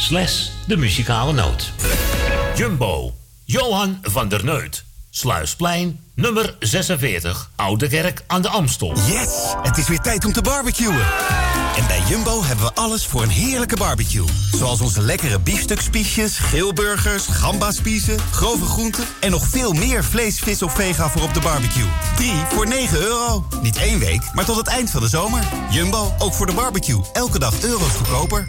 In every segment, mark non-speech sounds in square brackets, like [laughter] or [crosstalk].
slash de muzikale noot. Jumbo, Johan van der Neut. Sluisplein, nummer 46, Oude Kerk aan de Amstel. Yes, het is weer tijd om te barbecuen. En bij Jumbo hebben we alles voor een heerlijke barbecue. Zoals onze lekkere biefstukspiesjes, geelburgers, gambaspiezen, grove groenten... en nog veel meer vlees, vis of vega voor op de barbecue. 3 voor 9 euro. Niet één week, maar tot het eind van de zomer. Jumbo, ook voor de barbecue. Elke dag euro's goedkoper.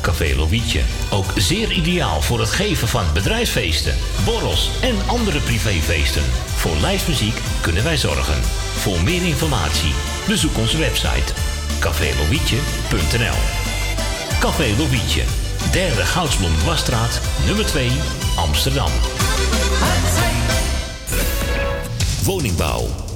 Café Lovietje. Ook zeer ideaal voor het geven van bedrijfsfeesten, borrels en andere privéfeesten. Voor lijstmuziek kunnen wij zorgen. Voor meer informatie bezoek onze website cafélovietje.nl Café Lovietje, derde Goudsblom Wasstraat, nummer 2, Amsterdam. Woningbouw,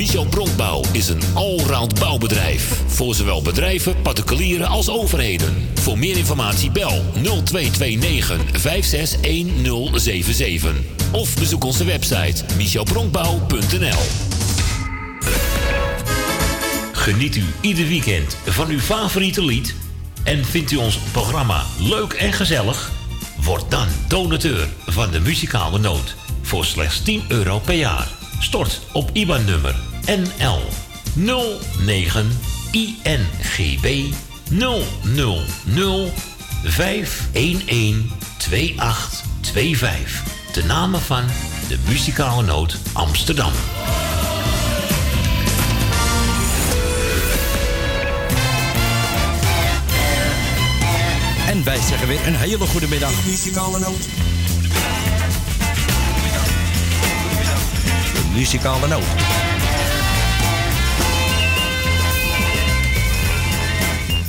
Michel Bronkbouw is een allround bouwbedrijf. Voor zowel bedrijven, particulieren als overheden. Voor meer informatie bel 0229 561077. Of bezoek onze website michelbronkbouw.nl Geniet u ieder weekend van uw favoriete lied? En vindt u ons programma leuk en gezellig? Word dan donateur van de muzikale noot voor slechts 10 euro per jaar. Stort op IBAN-nummer NL 09 INGB 000 511 2825. De namen van de muzikale noot Amsterdam. En wij zeggen weer een hele goede middag. Muzikale noot. De muzikale noot.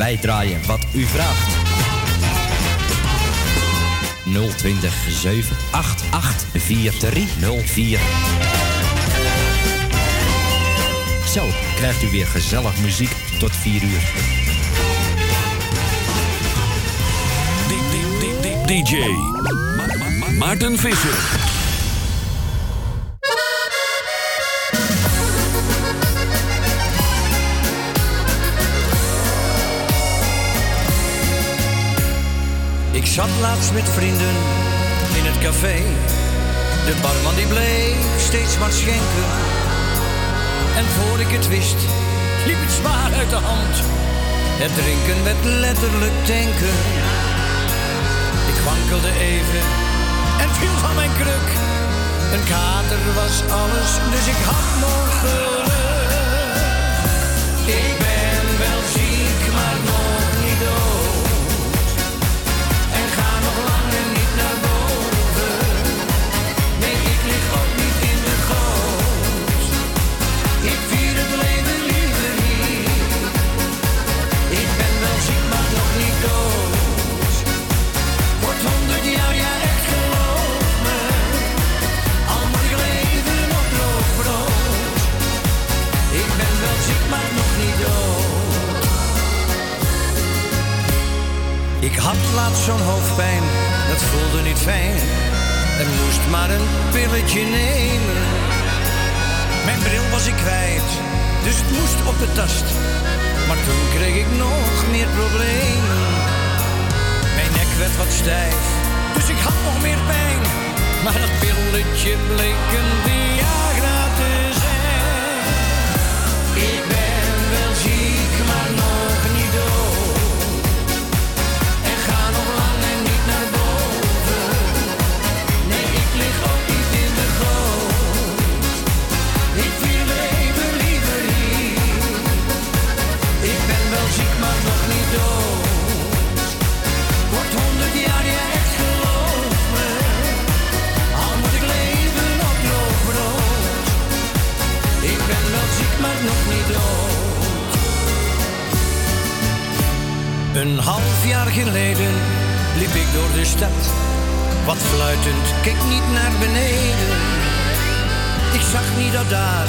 Wij draaien wat u vraagt. 020 788 4304. Zo krijgt u weer gezellig muziek tot 4 uur. DJ Ma- Ma- Ma- Maarten Visser. Ik zat laatst met vrienden in het café. De barman die bleef steeds maar schenken. En voor ik het wist, liep het zwaar uit de hand. Het drinken werd letterlijk tanken. Ik wankelde even en viel van mijn kruk. Een kater was alles, dus ik had nog had laatst zo'n hoofdpijn, dat voelde niet fijn. En moest maar een pilletje nemen. Mijn bril was ik kwijt, dus het moest op de tast. Maar toen kreeg ik nog meer problemen. stijf, dus ik had nog meer pijn. Maar dat pilletje bleek een Viagra Een half jaar geleden liep ik door de stad. Wat fluitend, keek niet naar beneden. Ik zag niet dat daar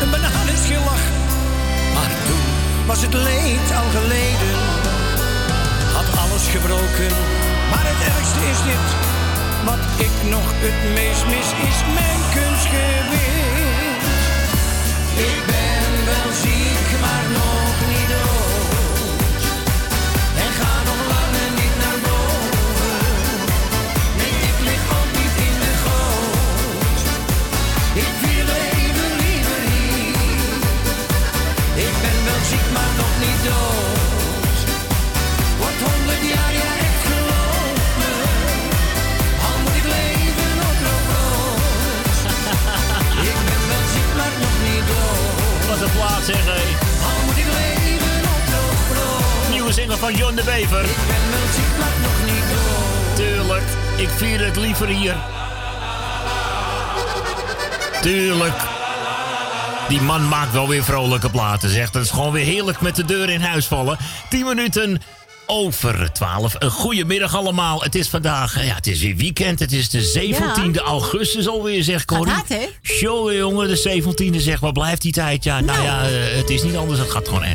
een bananenschil lag. Maar toen was het leed al geleden. Had alles gebroken, maar het ergste is dit. Wat ik nog het meest mis, is mijn kunstgewicht. Ik niet dood. Tuurlijk, ik vier het liever hier. Tuurlijk. Die man maakt wel weer vrolijke platen, zegt. Het is gewoon weer heerlijk met de deur in huis vallen. 10 minuten over 12. Een goede middag allemaal. Het is vandaag, ja, het is weer weekend. Het is de 17e augustus alweer, zegt Corrie. hard, hè? Jongen, jongen, de 17e, zeg. Waar blijft die tijd? Ja, nou, Nou. ja, eh, het is niet anders. Het gaat gewoon... eh,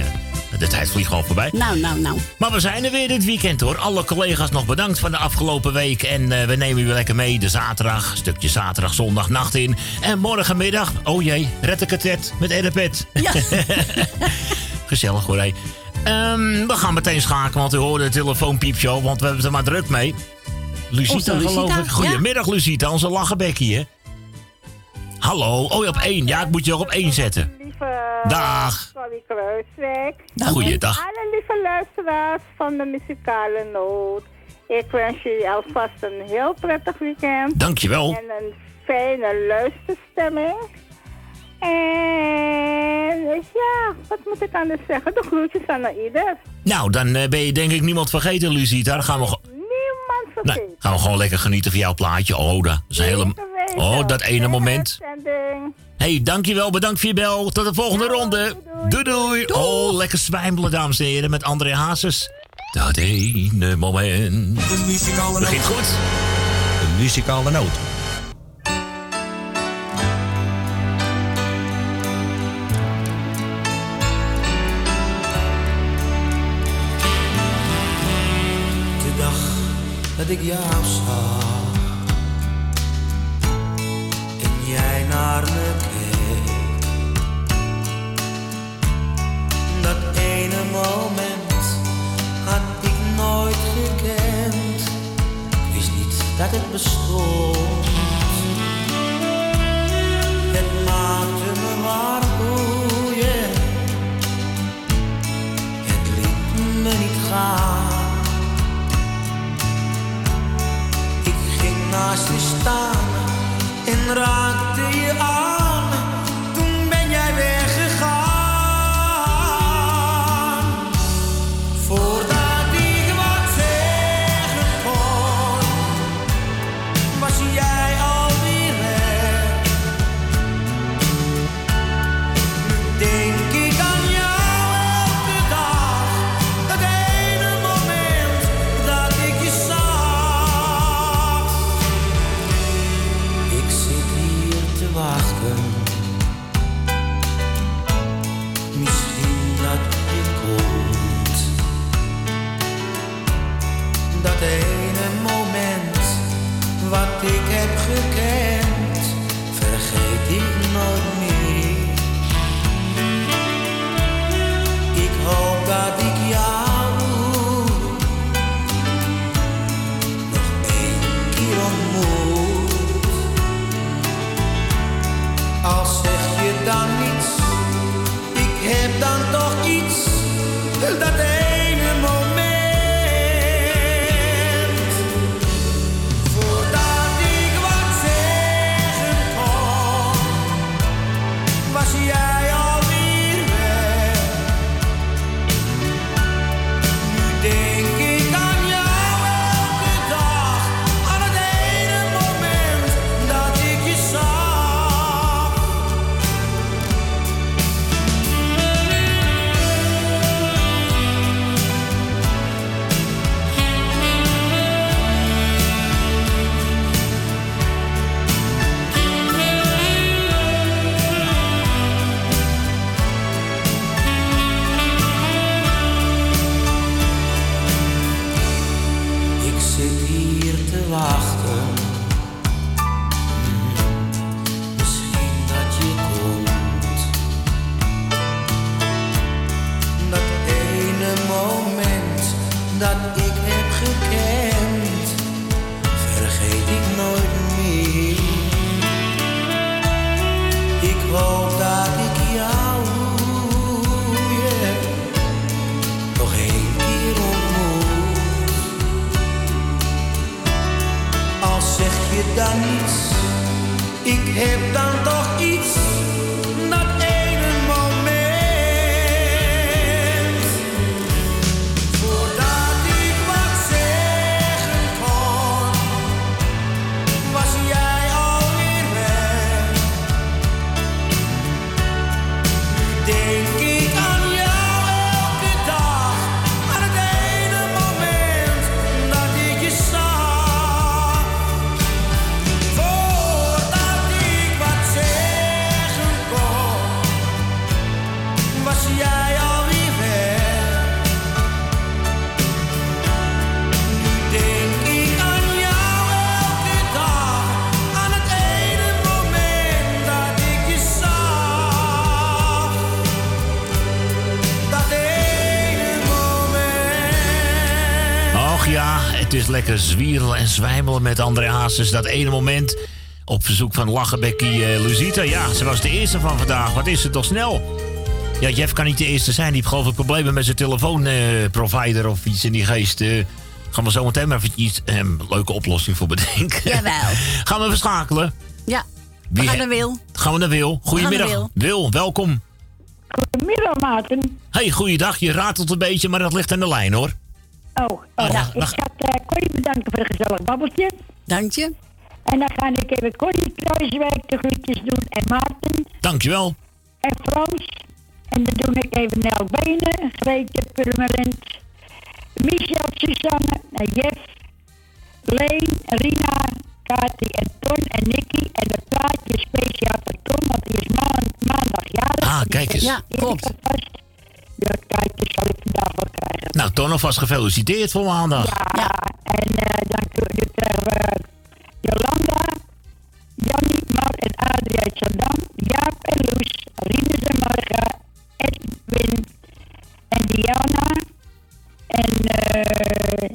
de tijd vliegt gewoon voorbij. Nou, nou, nou. Maar we zijn er weer dit weekend hoor. Alle collega's nog bedankt van de afgelopen week. En eh, we nemen u lekker mee de zaterdag. Stukje zaterdag, zondag, nacht in. En morgenmiddag, oh jee, red ik het net met Edipet. Ja. [laughs] Gezellig hoor hé. Ehm, we gaan meteen schakelen, want u hoorde de telefoonpiepshow. Want we hebben er maar druk mee. Lucita, geloof ik. ja. Goedemiddag Lucita, onze lachenbekkie hè. Hallo, oh je op één. Ja, ik moet je ook op één zetten. Lieve Dag. Corrie Kruiswijk. Goeiedag. Alle lieve luisteraars van de muzikale noot. Ik wens jullie alvast een heel prettig weekend. Dankjewel. En een fijne luisterstemming. En ja, wat moet ik anders zeggen? De groetjes aan ieder. Nou, dan eh, ben je denk ik niemand vergeten Lucita. Dan gaan we... ge- Niemand Nou, vergeten. gaan we gewoon lekker genieten van jouw plaatje. Oh, dat is een hele... Zeker weten. Oh, dat ene moment. hey, dankjewel. Bedankt voor je bel. Tot de volgende ronde. Doei, doei. Oh, lekker zwijmelen, dames en heren. Met André Hazes. Dat ene moment. Begint goed. De muzikale noot. De dag dat ik jou zag Dat ene moment had ik nooit gekend. Ik wist niet dat het bestond. Het maakte me maar boeien. Het liet me niet gaan. Ik ging naast je staan en raakte je aan. Heb lekker zwieren en zwijmelen met André Hazes. Dat ene moment op verzoek van Lachenbekkie eh Luzita. Ja, ze was de eerste van vandaag. Wat is het toch snel? Ja, Jeff kan niet de eerste zijn. Die heeft geloof ik problemen met zijn telefoonprovider of iets in die geest. eh gaan we zo meteen maar even iets, een leuke oplossing voor bedenken. Jawel. [laughs] gaan we even schakelen? Ja, we Wie gaan naar Wil. Gaan we naar Wil. Goedemiddag. Wil. Wil, welkom. Goedemiddag, Maarten. Hey, goeiedag. Je ratelt een beetje, maar dat ligt aan de lijn hoor. Oh, oh ja, nou, ik ga uh, Corrie bedanken voor een gezellig babbeltje. Dank je. En dan ga ik even Corrie Kruiswijk de groetjes doen en Maarten Dankjewel. en Frans. En dan doe ik even Nel Benen, Greetje Purmerend, Michel, Susanne, en Jeff, Leen, Rina, Kati en Ton en Nicky. En het plaatje speciaal voor Ton, want die is maan- maandag jarig. Ah, kijk eens. Ja, klopt. Ik alvast. Dat kaartje zal ik vandaag wel krijgen. Nou, Ton alvast gefeliciteerd voor maandag. Ja, en eh, dan kun- dan krijgen we Jolanda, Jannie, Mar en Adrie uit Zandam, Jaap en Loes, Rinus en Marga, Edwin en Diana. En eh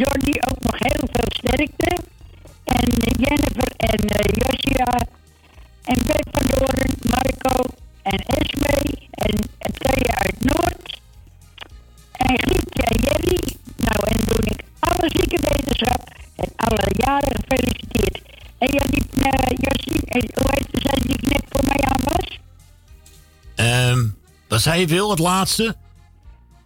Johnny ook nog heel veel sterkte. En eh, Jennifer en eh, Josia. En Beb van Doorn, Marco en Esme. En Thea uit Noord. En Grietje en Jerry. Nou, en doe ik alle zieke wetenschap en alle jaren gefeliciteerd. En die uh, Josien, en hoe heet zei die net voor mij aan was? Ehm, wat zei je Wil, het laatste?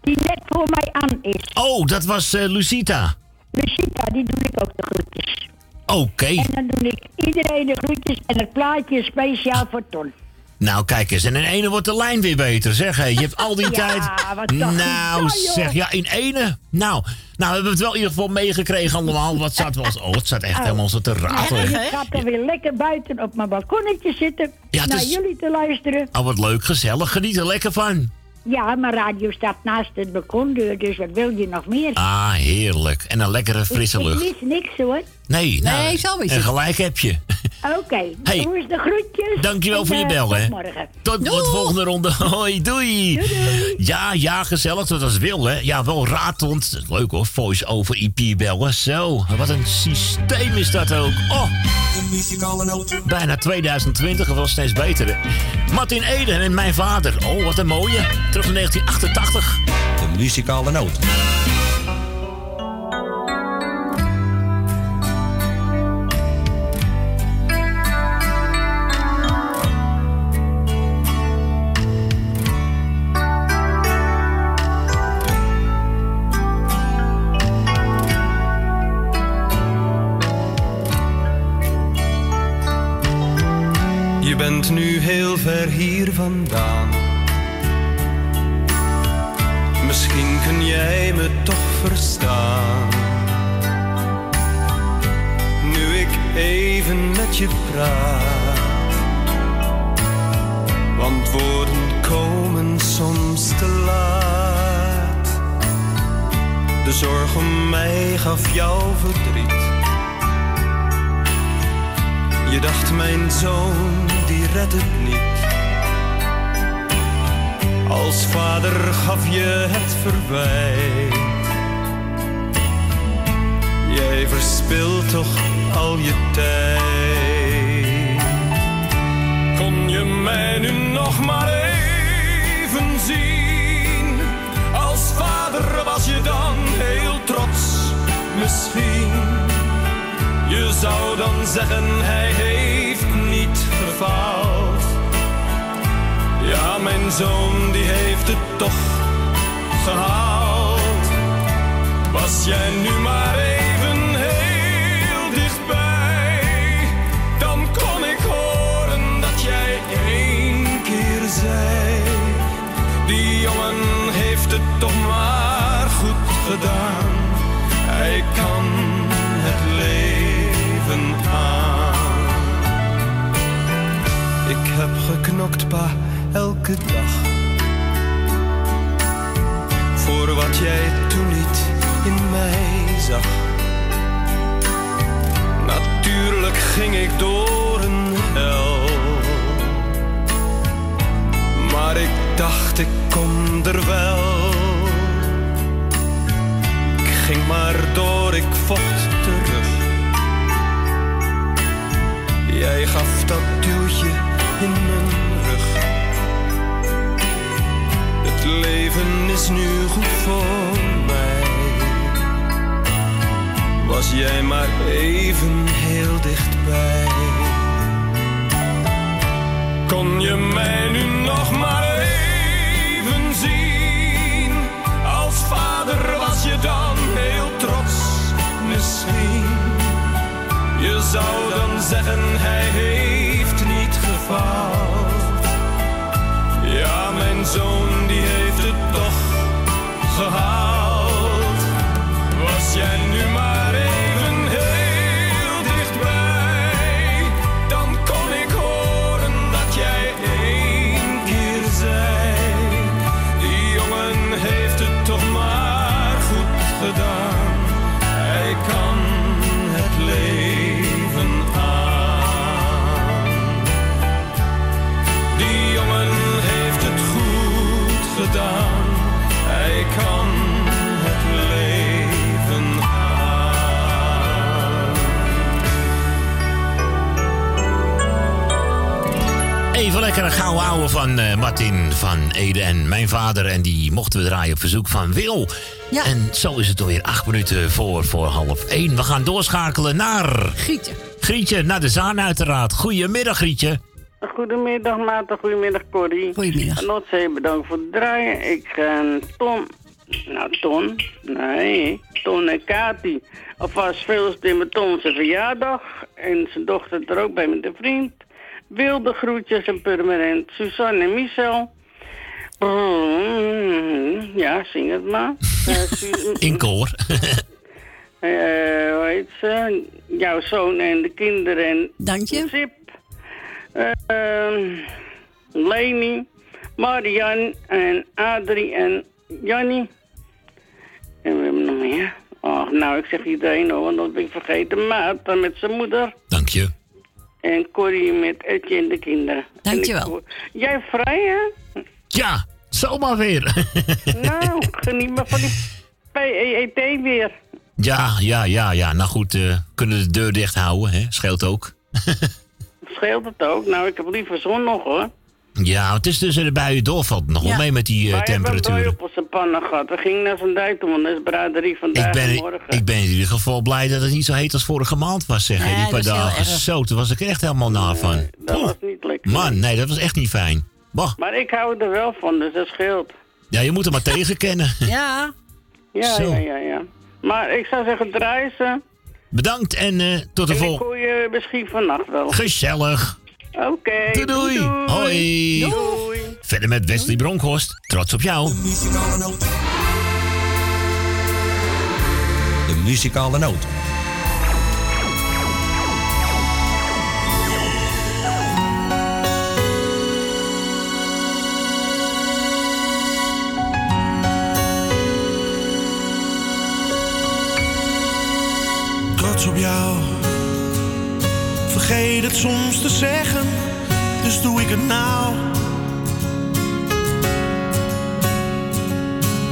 Die net voor mij aan is. Oh, dat was eh, Lucita. Lucita, die doe ik ook de groetjes. Oké. En dan doe ik iedereen de groetjes en het plaatje speciaal voor Ton. Nou, kijk eens. En in ene wordt de lijn weer beter, zeg. hé. Je hebt al die [laughs] Ja, tijd... Nou, ik? Ja, zeg. Ja, in ene. Nou, nou, we hebben het wel in ieder geval meegekregen allemaal. Wat zat wel... Oh, het zat echt helemaal zo te ratelen. Ik ga dan weer lekker buiten op mijn balkonnetje zitten. Ja, naar is- jullie te luisteren. Oh, wat leuk, gezellig. Geniet er lekker van. Ja, mijn radio staat naast het balkondeur, dus wat wil je nog meer? Ah, heerlijk. En een lekkere frisse ik, lucht. Ik mis niks hoor. Nee, nou, Nee, zo is en het. gelijk heb je. Oké, Hey. hoe is de groetjes? Dankjewel En, voor je eh, bel, tot hè. morgen. Tot de volgende ronde. [laughs] Hoi, doei. Ja, ja, gezellig. Dat was Wil, hè. Ja, wel ratelend. Leuk hoor, voice over IP bellen. Zo, wat een systeem is dat ook. Oh, De muzikale noot. bijna 2020. Dat was steeds beter, hè. Martin Eden en mijn vader. Oh, wat een mooie. Terug in 1988. De muzikale noot. Je bent nu heel ver hier vandaan. Misschien kun jij me toch verstaan. Nu ik even met je praat. Want woorden komen soms te laat. De zorg om mij gaf jou verdriet. Je dacht mijn zoon, redt het niet. Als vader gaf je het verwijt. jij verspilt toch al je tijd. Kon je mij nu nog maar even zien? Als vader was je dan heel trots, misschien. Je zou dan zeggen, hij heeft Ja, mijn zoon die heeft het toch gehaald. Was jij nu maar even heel dichtbij, dan kon ik horen dat jij één keer zei: Die jongen heeft het toch heb geknokt, pa, elke dag. Voor wat jij toen niet in mij zag. Natuurlijk ging ik door een hel. Maar ik dacht, ik kom er wel. Ik ging maar door, ik vocht terug. Jij gaf dat duwtje mijn rug. Het leven is nu goed voor mij. Was jij maar even heel dichtbij. Kon je mij nu nog maar even zien? Als vader was je dan heel trots, misschien. Je zou dan zeggen, hij heeft Ja, mijn zoon die heeft het toch gehaald. Even lekker een gouden ouwe van eh, Martin van Ede en mijn vader. En die mochten we draaien op verzoek van Wil. Ja. En zo is het alweer acht minuten voor, voor half één. We gaan doorschakelen naar... Grietje. Grietje, naar de Zaan uiteraard. Goedemiddag Grietje. Goedemiddag Maarten, goedemiddag Corrie. Goedemiddag. En Notzee, bedankt voor het draaien. Ik en Ton, nou Ton, nee, Ton en Kati. Alvast veel in mijn Ton zijn verjaardag. En zijn dochter er ook bij met een vriend. Wilde groetjes en permanent. Suzanne en Michel. Mm, Ja, zing het maar. [laughs] In koor. [laughs] eh, hoe heet ze? Jouw zoon en de kinderen en Dank je. Zip. Ehm Leni, Marian en Adrie en Jannie. En we hebben nog meer. Oh, nou, ik zeg iedereen hoor, want dat ben ik vergeten. Maarten met zijn moeder. Dank je. En Corrie met Etje en de kinderen. Dankjewel. En ik Jij vrij, hè? Ja, zomaar weer. [laughs] Nou, geniet maar van die PEET weer. ja, ja, ja, ja. Nou goed, eh, kunnen de deur dicht houden, hè? Scheelt ook. [laughs] Scheelt het ook? Nou, ik heb liever zon nog, hoor. Ja, het is dus de buien doorvalt nog wel Ja. mee met die een temperaturen. brui op zijn pannen gehad. We gingen naar zijn dijk toe, want dat is braderie vandaag Ik en ben, morgen. ik ben in ieder geval blij dat het niet zo heet als vorige maand was, zeg. Nee, die paar dagen. Zo, toen was ik er echt helemaal na van. Dat was niet lekker. Man, nee, dat was echt niet fijn. Bah, Maar ik hou er wel van, dus dat scheelt. ja, je moet er maar tegen kennen. [laughs] Ja. Ja, ja, ja, ja. Maar ik zou zeggen, draai ze. Bedankt en eh, tot de En ik volgende. hoor je misschien vannacht wel. Gezellig. Oké. Doei, doei. Hoi. Doei. Verder met Wesley Bronkhorst. Trots op jou. De muzikale noot. trots op jou. Vergeet het soms te zeggen, dus doe ik het nou.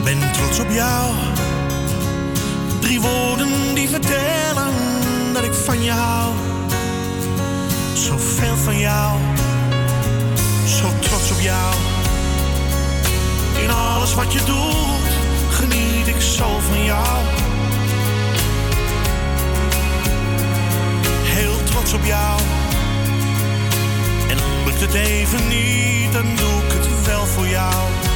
Ben trots op jou. Drie woorden die vertellen dat ik van je hou. Zoveel van jou, zo trots op jou. In alles wat je doet, geniet ik zo van jou. Het even niet, dan doe ik het wel voor jou.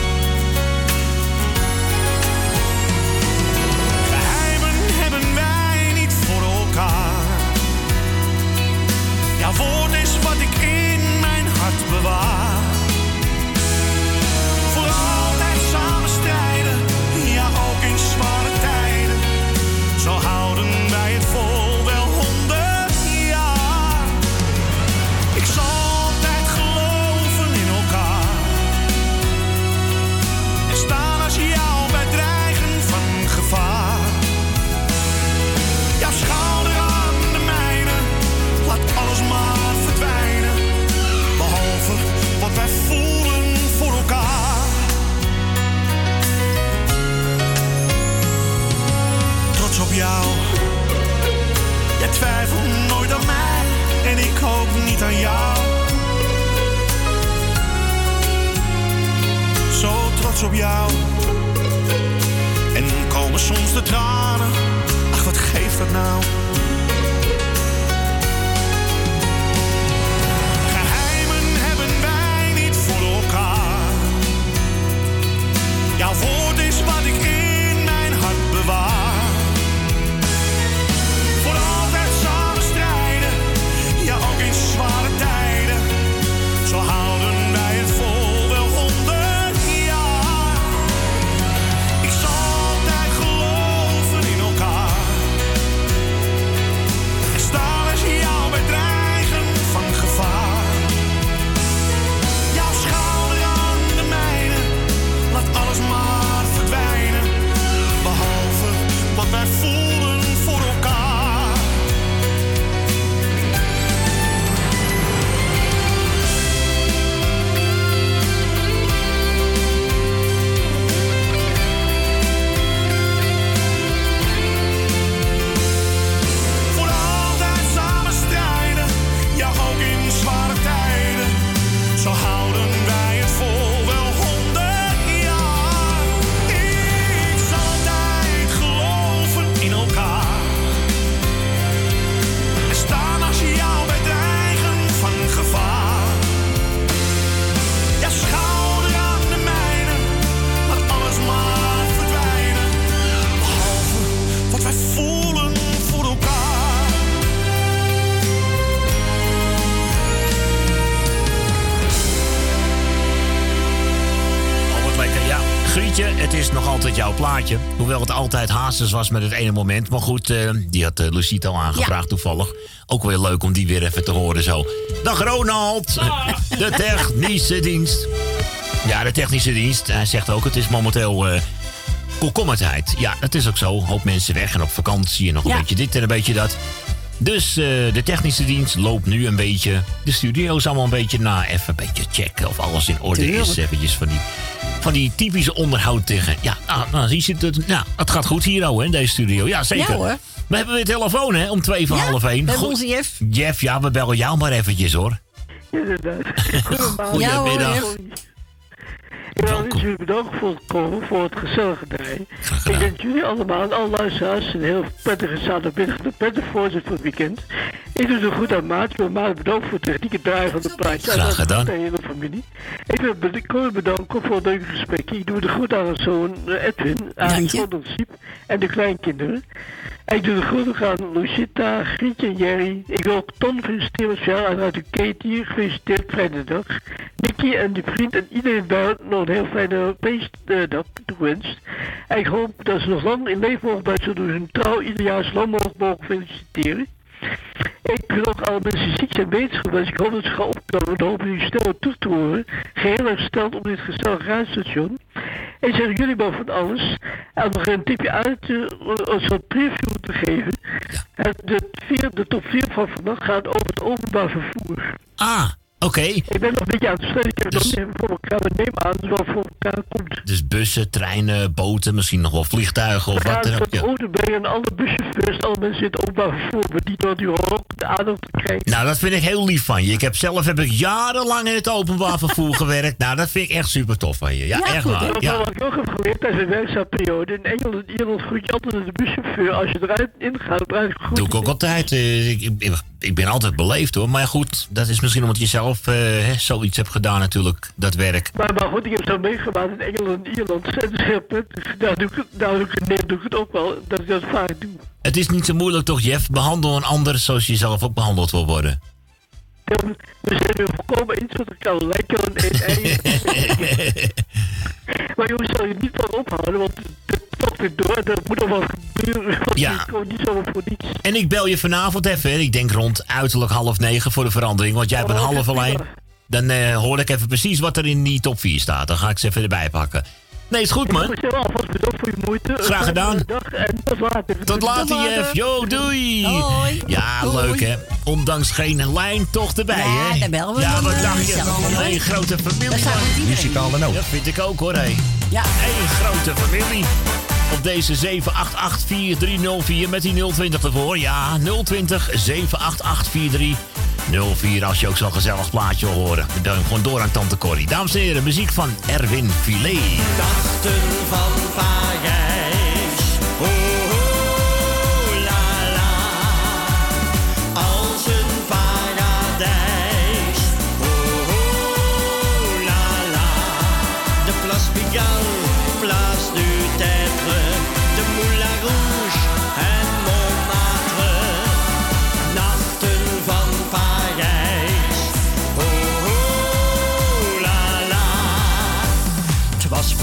Hazes was met het ene moment. Maar goed, eh, die had uh, Lucita al aangevraagd toevallig. Ook weer leuk om die weer even te horen zo. Dag Ronald, [laughs] de technische dienst. Ja, de technische dienst. Hij zegt ook, het is momenteel eh komkommertijd. Ja, het is ook zo. Een hoop mensen weg en op vakantie en nog een Ja. beetje dit en een beetje dat. Dus eh, de technische dienst loopt nu een beetje. De studio is allemaal een beetje na. Even een beetje checken of alles in orde is. Eventjes van die, van die typische onderhoud tegen. Ja, nou, nou zie je het. Nou, het gaat goed hier ook, hè, in deze studio. Ja, zeker. Ja, hoor. We hebben weer telefoon, hè, om twee van Ja, half één. Goed- onze Jeff. Jeff, ja, we bellen jou maar eventjes, hoor. [laughs] Goedemiddag. Ik wil jullie bedanken voor het komen, voor het gezellige draaien. Ik wens jullie allemaal en alle luisteraars een heel prettige zaterdagmiddag, een prettige voorzet voor het weekend. Ik doe het goed aan Maat. Maar Maat bedankt voor het technieke draaien van de plaatje. Graag En gedaan. De hele familie. Ik wil wil bedanken voor het leuke gesprek. Ik doe het goed aan mijn zoon eh, Edwin, aan Siep en de kleinkinderen. Ik doe het goed aan Lucita, Grietje en Jerry. Ik wil ook Ton feliciteren met jou en uit de Katie. Gefeliciteerd, fijne dag. Nicky en de vriend en iedereen daar nog een heel fijne feestdag toewenst. En ik hoop dat ze nog lang in leven mogen blijven zodat hun trouw ieder jaar zo lang mogelijk mogen feliciteren. Ik wil ook alle mensen ziek zijn wetenschap dus ik hoop dat ze gaan opkomen en hopen jullie snel toe te horen. Geheel hersteld op dit gezellige radiostation. En zeg jullie maar van alles. En nog een tipje uit, eh, een soort preview te geven. Het, de, vier, de top 4 van vandaag gaat over het openbaar vervoer. Ah, Oké. Ik ben nog een beetje aan het stellen. Ik heb het nog niet voor elkaar. Maar neem aan dat het voor elkaar komt. Dus bussen, treinen, boten, misschien nog wel vliegtuigen of wat dan ook. Ja. auto brengen en alle buschauffeurs, alle mensen in het openbaar vervoer, maar die door die ook de aandacht te krijgen. Nou, dat vind ik heel lief van je. Ik heb zelf heb ik jarenlang in het openbaar vervoer [laughs] gewerkt. Nou, dat vind ik echt super tof van je. Ja, echt waar. Ja. wat ik ook heb geleerd tijdens een werkzaamperiode. In Engeland, in Ierland groet je altijd de buschauffeur. Als je eruit ingaat, eruit goed. Doe ik ook altijd. eh, Ik, ik, ik ben altijd beleefd hoor. Maar goed, dat is misschien omdat je zelf hè, zoiets hebt gedaan natuurlijk, dat werk. Maar, maar goed, ik heb zo meegemaakt in Engeland en Ierland. Het is heel prettig. Daar doe ik, het- daar doe ik, het- nee, doe ik het ook wel, dat ik dat vaak doe. Het is niet zo moeilijk toch, Jeff? Behandel een ander zoals je zelf ook behandeld wil worden. Ja, We zijn eens met elkaar. We lijken wel een ei. maar jongens, zal je niet van ophouden, want het tocht weer door. Er moet wat gebeuren. [laughs] Ja. het is gewoon niet zomaar voor niets. En ik bel je vanavond even. hè. Ik denk rond uiterlijk half negen voor de verandering. Want jij hebt een Oh, half dat alleen. Dan eh, hoor ik even precies wat er in die top 4 staat. Dan ga ik ze even erbij pakken. Nee, is goed man. Ik wil alvast bedankt voor je moeite. Graag Een gedaan. tot later. Tot later, Jeff. Yo, doei. Hoi. Ja, leuk hè. Ondanks geen lijn toch erbij Ja, hè. daar bellen we Ja, dan, wat eh, dacht je? Een grote familie. Dat. Muzikale noot. Dat vind ik ook hoor hé. Ja. Eén grote familie. Op deze 7884304 met die 020 ervoor. Ja, 020 7884304 als je ook zo'n gezellig plaatje wil horen. Dan gewoon door aan Tante Corrie. Dames en heren, muziek van Erwin Filet. Nachten van Parijs.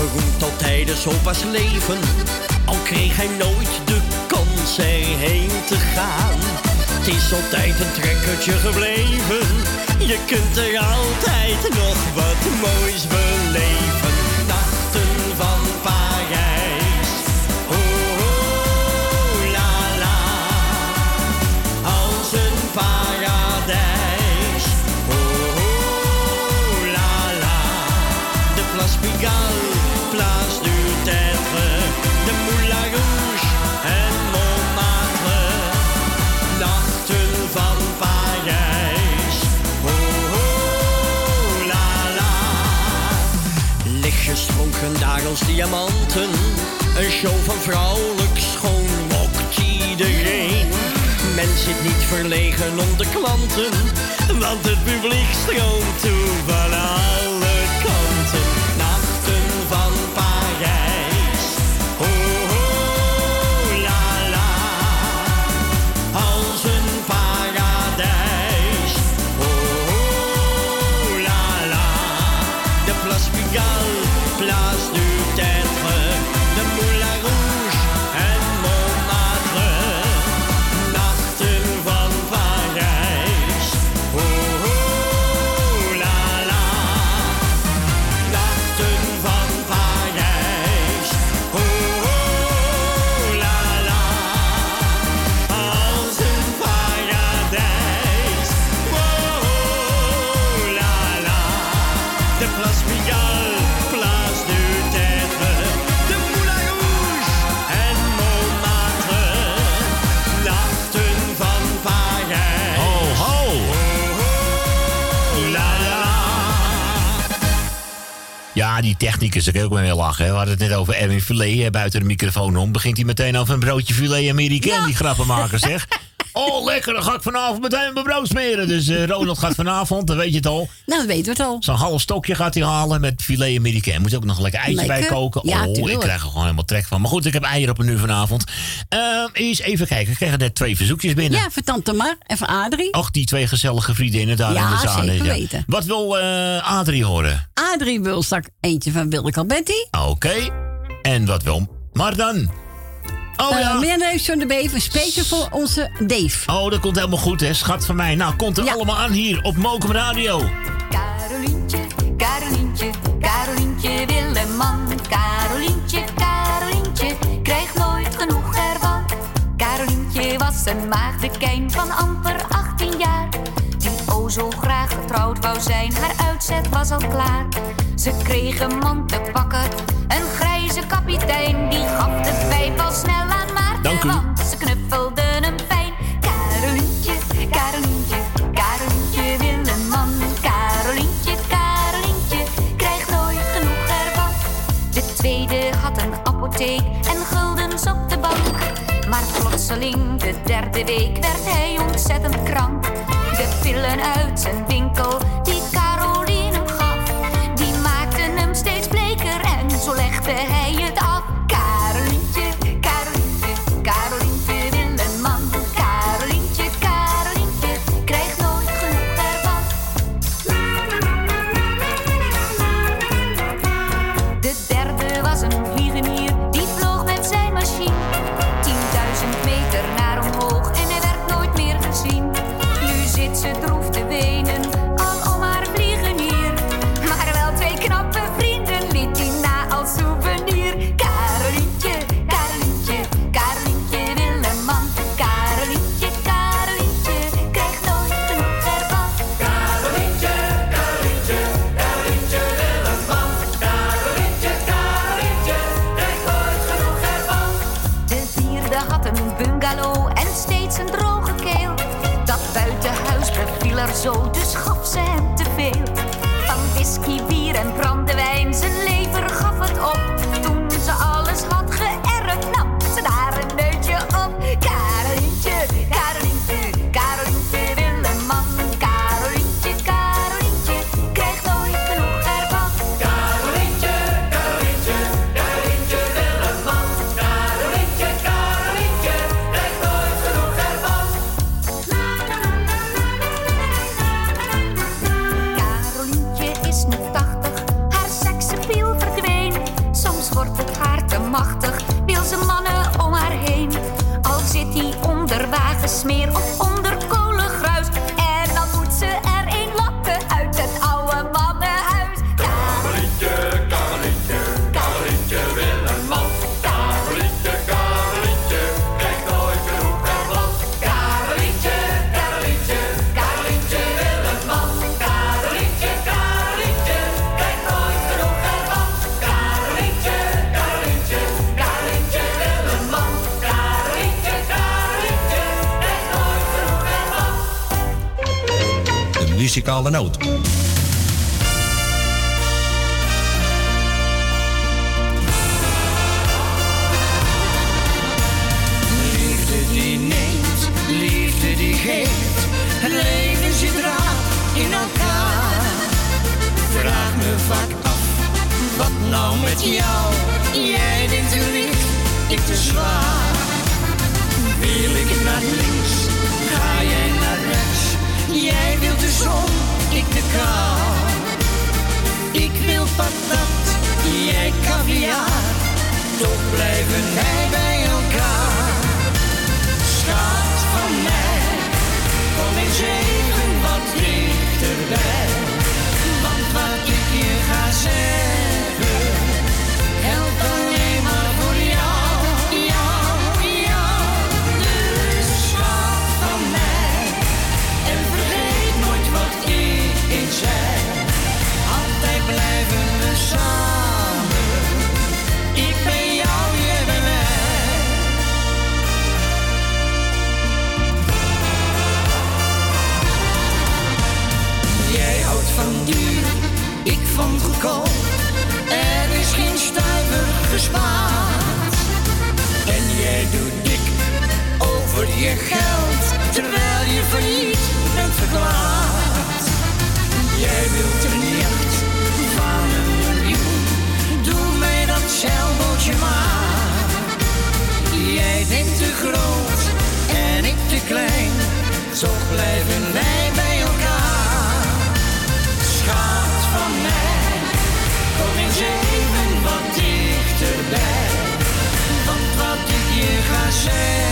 Was beroemd tot tijdens opa's leven. Al kreeg hij nooit de kans erheen te gaan. Het is altijd een trekkertje gebleven. Je kunt er altijd nog wat moois beleven. Diamanten, een show van vrouwelijk schoon lokt iedereen. Men zit niet verlegen om de klanten, want het publiek stroomt toe Ja, die technicus, daar kan ik ook mee lachen. hè. We hadden het net over Erwin Filet buiten de microfoon om. Begint hij meteen over een broodje filet Amerikaan, die grappenmaker zeg. [laughs] Oh, lekker, dan ga ik vanavond meteen mijn brood smeren. Dus eh, Ronald gaat vanavond, dan weet je het al. Nou, dan weten we het al. Zo'n half stokje gaat hij halen met filet Amerikaan. Moet je ook nog een lekker eitje Lekker. bij koken. Ja, oh, ik krijg er gewoon helemaal trek van. Maar goed, ik heb eieren op een nu vanavond. Ehm eens even kijken, ik kreeg net twee verzoekjes binnen. Ja, voor Tante Mar en voor Adrie. Och, die twee gezellige vriendinnen daar Ja, in de zaal. zeker weten. Wat wil eh, Adrie horen? Adrie wil straks eentje van Willeke Alberti. Oké. En wat wil Mardan? Oh Eh, ja. Heeft zo'n de beven, speciaal voor onze Dave. Oh, dat komt helemaal goed, hè, schat van mij. Nou, komt er allemaal aan hier op Mokum Radio. Carolientje, Carolientje, Carolientje Willeman. Carolientje, Carolientje, krijgt nooit genoeg ervan. Carolientje was een maagdekijn van amper 18 jaar. Die o zo graag getrouwd wou zijn, haar uitzet was al klaar. Ze kreeg een man te pakken, een grijze kapitein. Die gaf de pijp al snel aan Maarten, Dank u. want ze knuffelden hem fijn. Carolientje, Carolientje, Carolientje wil een man. Carolientje, Carolientje, krijgt nooit genoeg ervan. De tweede had een apotheek en guldens op de bank. Maar plotseling, de derde week, werd hij ontzettend krank. De pillen uit zijn winkel, die Caroline hem gaf, die maakten hem steeds bleker en zo legde hij muzikale noot. Liefde die neemt, liefde die geeft. Het leven zit raar in elkaar. Vraag me vaak af, wat nou met jou? Jij denkt te licht, ik te zwaar. Wil ik naar links, Wilt de zon, ik de kou. Ik wil patat, jij caviar. Toch blijven wij bij elkaar. Schat van mij, kom eens even wat dichterbij. Want wat ik je ga zeggen, Er is geen stuiver gespaard. En jij doet dik over je geld, terwijl je failliet bent verklaard. Jij wilt een jacht van een miljoen, doe mij dat zeilbootje maar. Jij denkt te groot en ik te klein, zo blijven wij bij je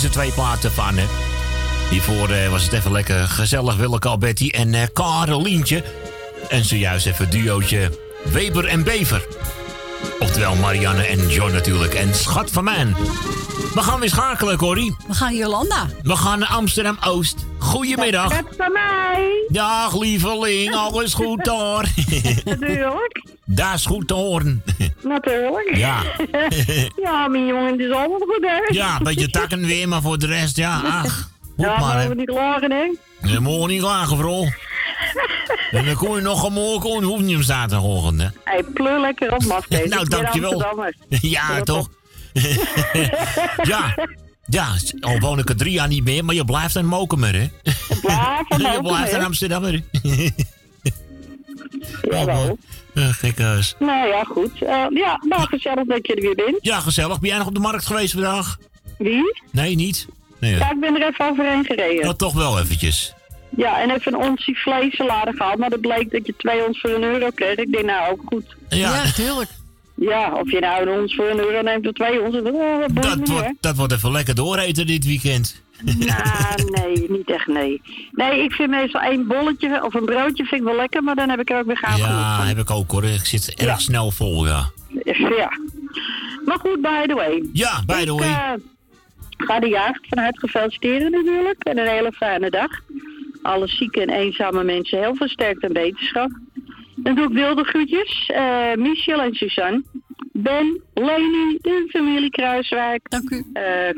deze twee platen van, hè. Hiervoor eh, was het even lekker gezellig, Willeke Alberti en eh Carolientje. En zojuist even duootje Weber en Bever. Oftewel Marianne en John natuurlijk. En schat van mij. We gaan weer schakelen, Corrie. We gaan Jolanda. We gaan naar Amsterdam-Oost. Goedemiddag. Dat van mij. Dag, lieveling. Alles goed daar? Natuurlijk. Dat is goed te horen. [laughs] Natuurlijk. Ja. [laughs] ja, mijn jongen, het is allemaal goed, hè? Ja, een beetje takken weer, maar voor de rest, ja, [laughs] ach. Goed Ja, maar, we niet klagen, hè? Je moet niet klagen, vrouw. En dan kon je nog een morgen, hoef niet om zaterdagochtend, hè. Hey, pleur lekker op, mafkees. Nou, dankjewel. Ja, toch? ja. Ja, al woon ik er drie jaar niet meer, maar je blijft een mokemer, hè? Blijf een je mokemer, blijft een? Amsterdammer. Jawel. Uh, gekke huis. Nou ja, goed. Eh, ja, nou, gezellig dat je er weer bent. Ja, gezellig. Ben jij nog op de markt geweest vandaag? Wie? Nee, niet? Nee, Ja, hè? ik ben er even overheen gereden. Nou, toch wel eventjes. Ja, en even een onsje vleesalade gehaald. Maar dat bleek dat je twee ons voor een euro kreeg. Ik denk, nou, ook goed. Ja, natuurlijk. Ja, of je nou een ons voor een euro neemt of twee ons. Dat, oh, dat Dat wordt, dat wordt even lekker dooreten dit weekend. Nou, nee, niet echt nee. Nee, ik vind meestal één bolletje of een broodje vind ik wel lekker, maar dan heb ik er ook weer genoeg Ja, heb ik ook hoor. Ik zit erg Ja. snel vol, ja. Ja. Maar goed, by the way. Ja, by the Ik, way. eh, ga de jacht van harte natuurlijk. En een hele fijne dag. Alle zieke en eenzame mensen heel veel sterkte en wetenschap. Dan doe ik wilde groetjes. Eh Michel en Suzanne. Ben, Leni, de familie Kruiswijk. Dank u.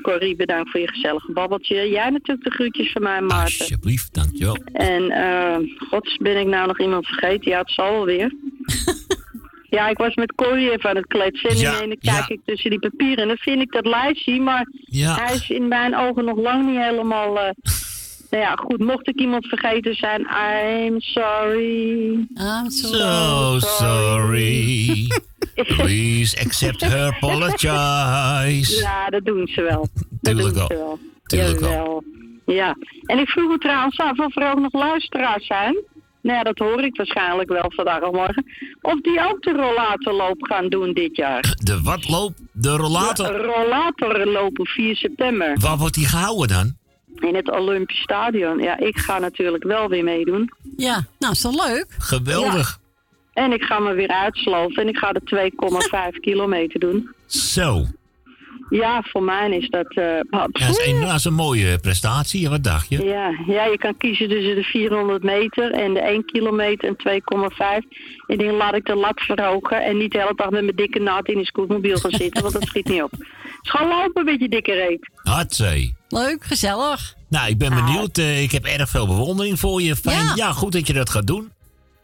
Corrie, bedankt voor je gezellige babbeltje. Jij natuurlijk de groetjes van mij, Maarten. Alsjeblieft, dankjewel. En, eh, gods, ben ik nou nog iemand vergeten? Ja, het zal wel weer. [laughs] ja, ik was met Corrie even aan het kletsen. En Ja, ene kijk ja. ik tussen die papieren. En dan vind ik dat lijstje, maar Ja. hij is in mijn ogen nog lang niet helemaal... eh, [laughs] nou ja, goed, mocht ik iemand vergeten zijn, I'm sorry. I'm So sorry. [laughs] Please accept her [laughs] apologize. Ja, dat doen ze wel. Dat Tuurlijk doen wel. ze wel. Tuurlijk wel. Ja, en ik vroeg me trouwens af of er ook nog luisteraars zijn. Nou ja, dat hoor ik waarschijnlijk wel vandaag of morgen. Of die ook de rollatorloop gaan doen dit jaar. De wat loop? De rollator? De rollatorloop op 4 september. Waar wordt die gehouden dan? In het Olympisch Stadion. Ja, ik ga natuurlijk wel weer meedoen. Ja, nou, is toch leuk? Geweldig. En ik ga me weer uitsloven en ik ga de 2,5 [laughs] kilometer doen. Zo. Ja, voor mij is dat... eh, Ja, dat, is een, dat is een mooie prestatie. Wat dacht je? Ja, ja, je kan kiezen tussen de 400 meter en de 1 kilometer en 2,5. Ik denk, laat ik de lat verhogen en niet de hele dag met mijn dikke naad in die scootmobiel gaan zitten, want dat schiet niet op. Dus ga lopen met je dikke reet. Hatzee. Leuk, gezellig. Nou, ik ben benieuwd. Eh, ik heb erg veel bewondering voor je. Fijn. Ja. Ja. goed dat je dat gaat doen.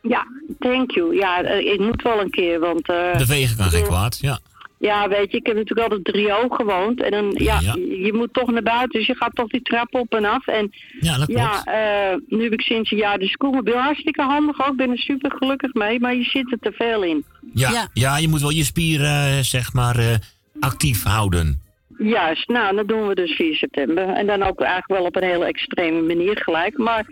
Ja, thank you. Ja, eh, ik moet wel een keer, want... eh, Bewegen kan geen kwaad. Ja. Ja, weet je, ik heb natuurlijk altijd drie oog gewoond. En dan, ja, Ja. Je, moet toch naar buiten, dus je gaat toch die trap op en af. En Ja, dat klopt. ja, eh, nu heb ik sinds een jaar de scootmobiel. Hartstikke handig ook, ik ben er super gelukkig mee, maar je zit er te veel in. Ja, ja. je moet wel je spieren, zeg maar, eh, actief houden. Juist, nou, dat doen we dus 4 september. En dan ook eigenlijk wel op een hele extreme manier gelijk. Maar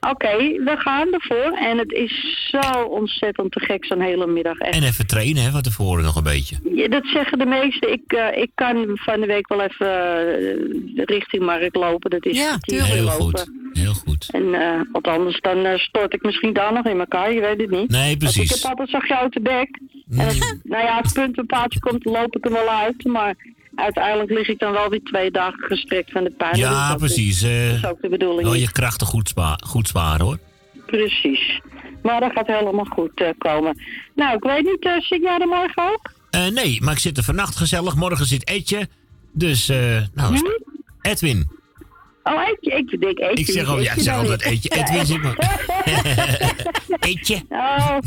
oké, we gaan ervoor. En het is zo ontzettend te gek zo'n hele middag. Echt. En even trainen, hè, van tevoren nog een beetje. Ja, dat zeggen de meesten. Ik, eh, ik kan van de week wel even eh, richting Markt lopen. Dat is Ja, een Heel lopen. goed. Heel goed. En eh, wat anders, dan eh, stort ik misschien daar nog in elkaar. Je weet het niet. Nee, Want precies. ik heb altijd zo'n grote bek. En als, nou ja, het puntbepaaldje komt, dan loop ik hem wel uit. Maar uiteindelijk lig ik dan wel weer twee dagen gestrekt van de pijn. Dus Ja, dat is- precies. eh, dat is ook de bedoeling. niet. je krachten goed, spa goed sparen, hoor. Precies. Maar dat gaat helemaal goed eh, komen. Nou, ik weet niet, eh, zit jij er morgen ook? Eh, nee, maar ik zit er vannacht gezellig. Morgen zit Etje. Dus, eh, nou, is- Edwin. Oh, Eetje. Ik denk Eetje. Ik zeg, al, ja, ik zeg altijd. Etje. Edwin zit maar. [laughs] [laughs] Etje. Oh,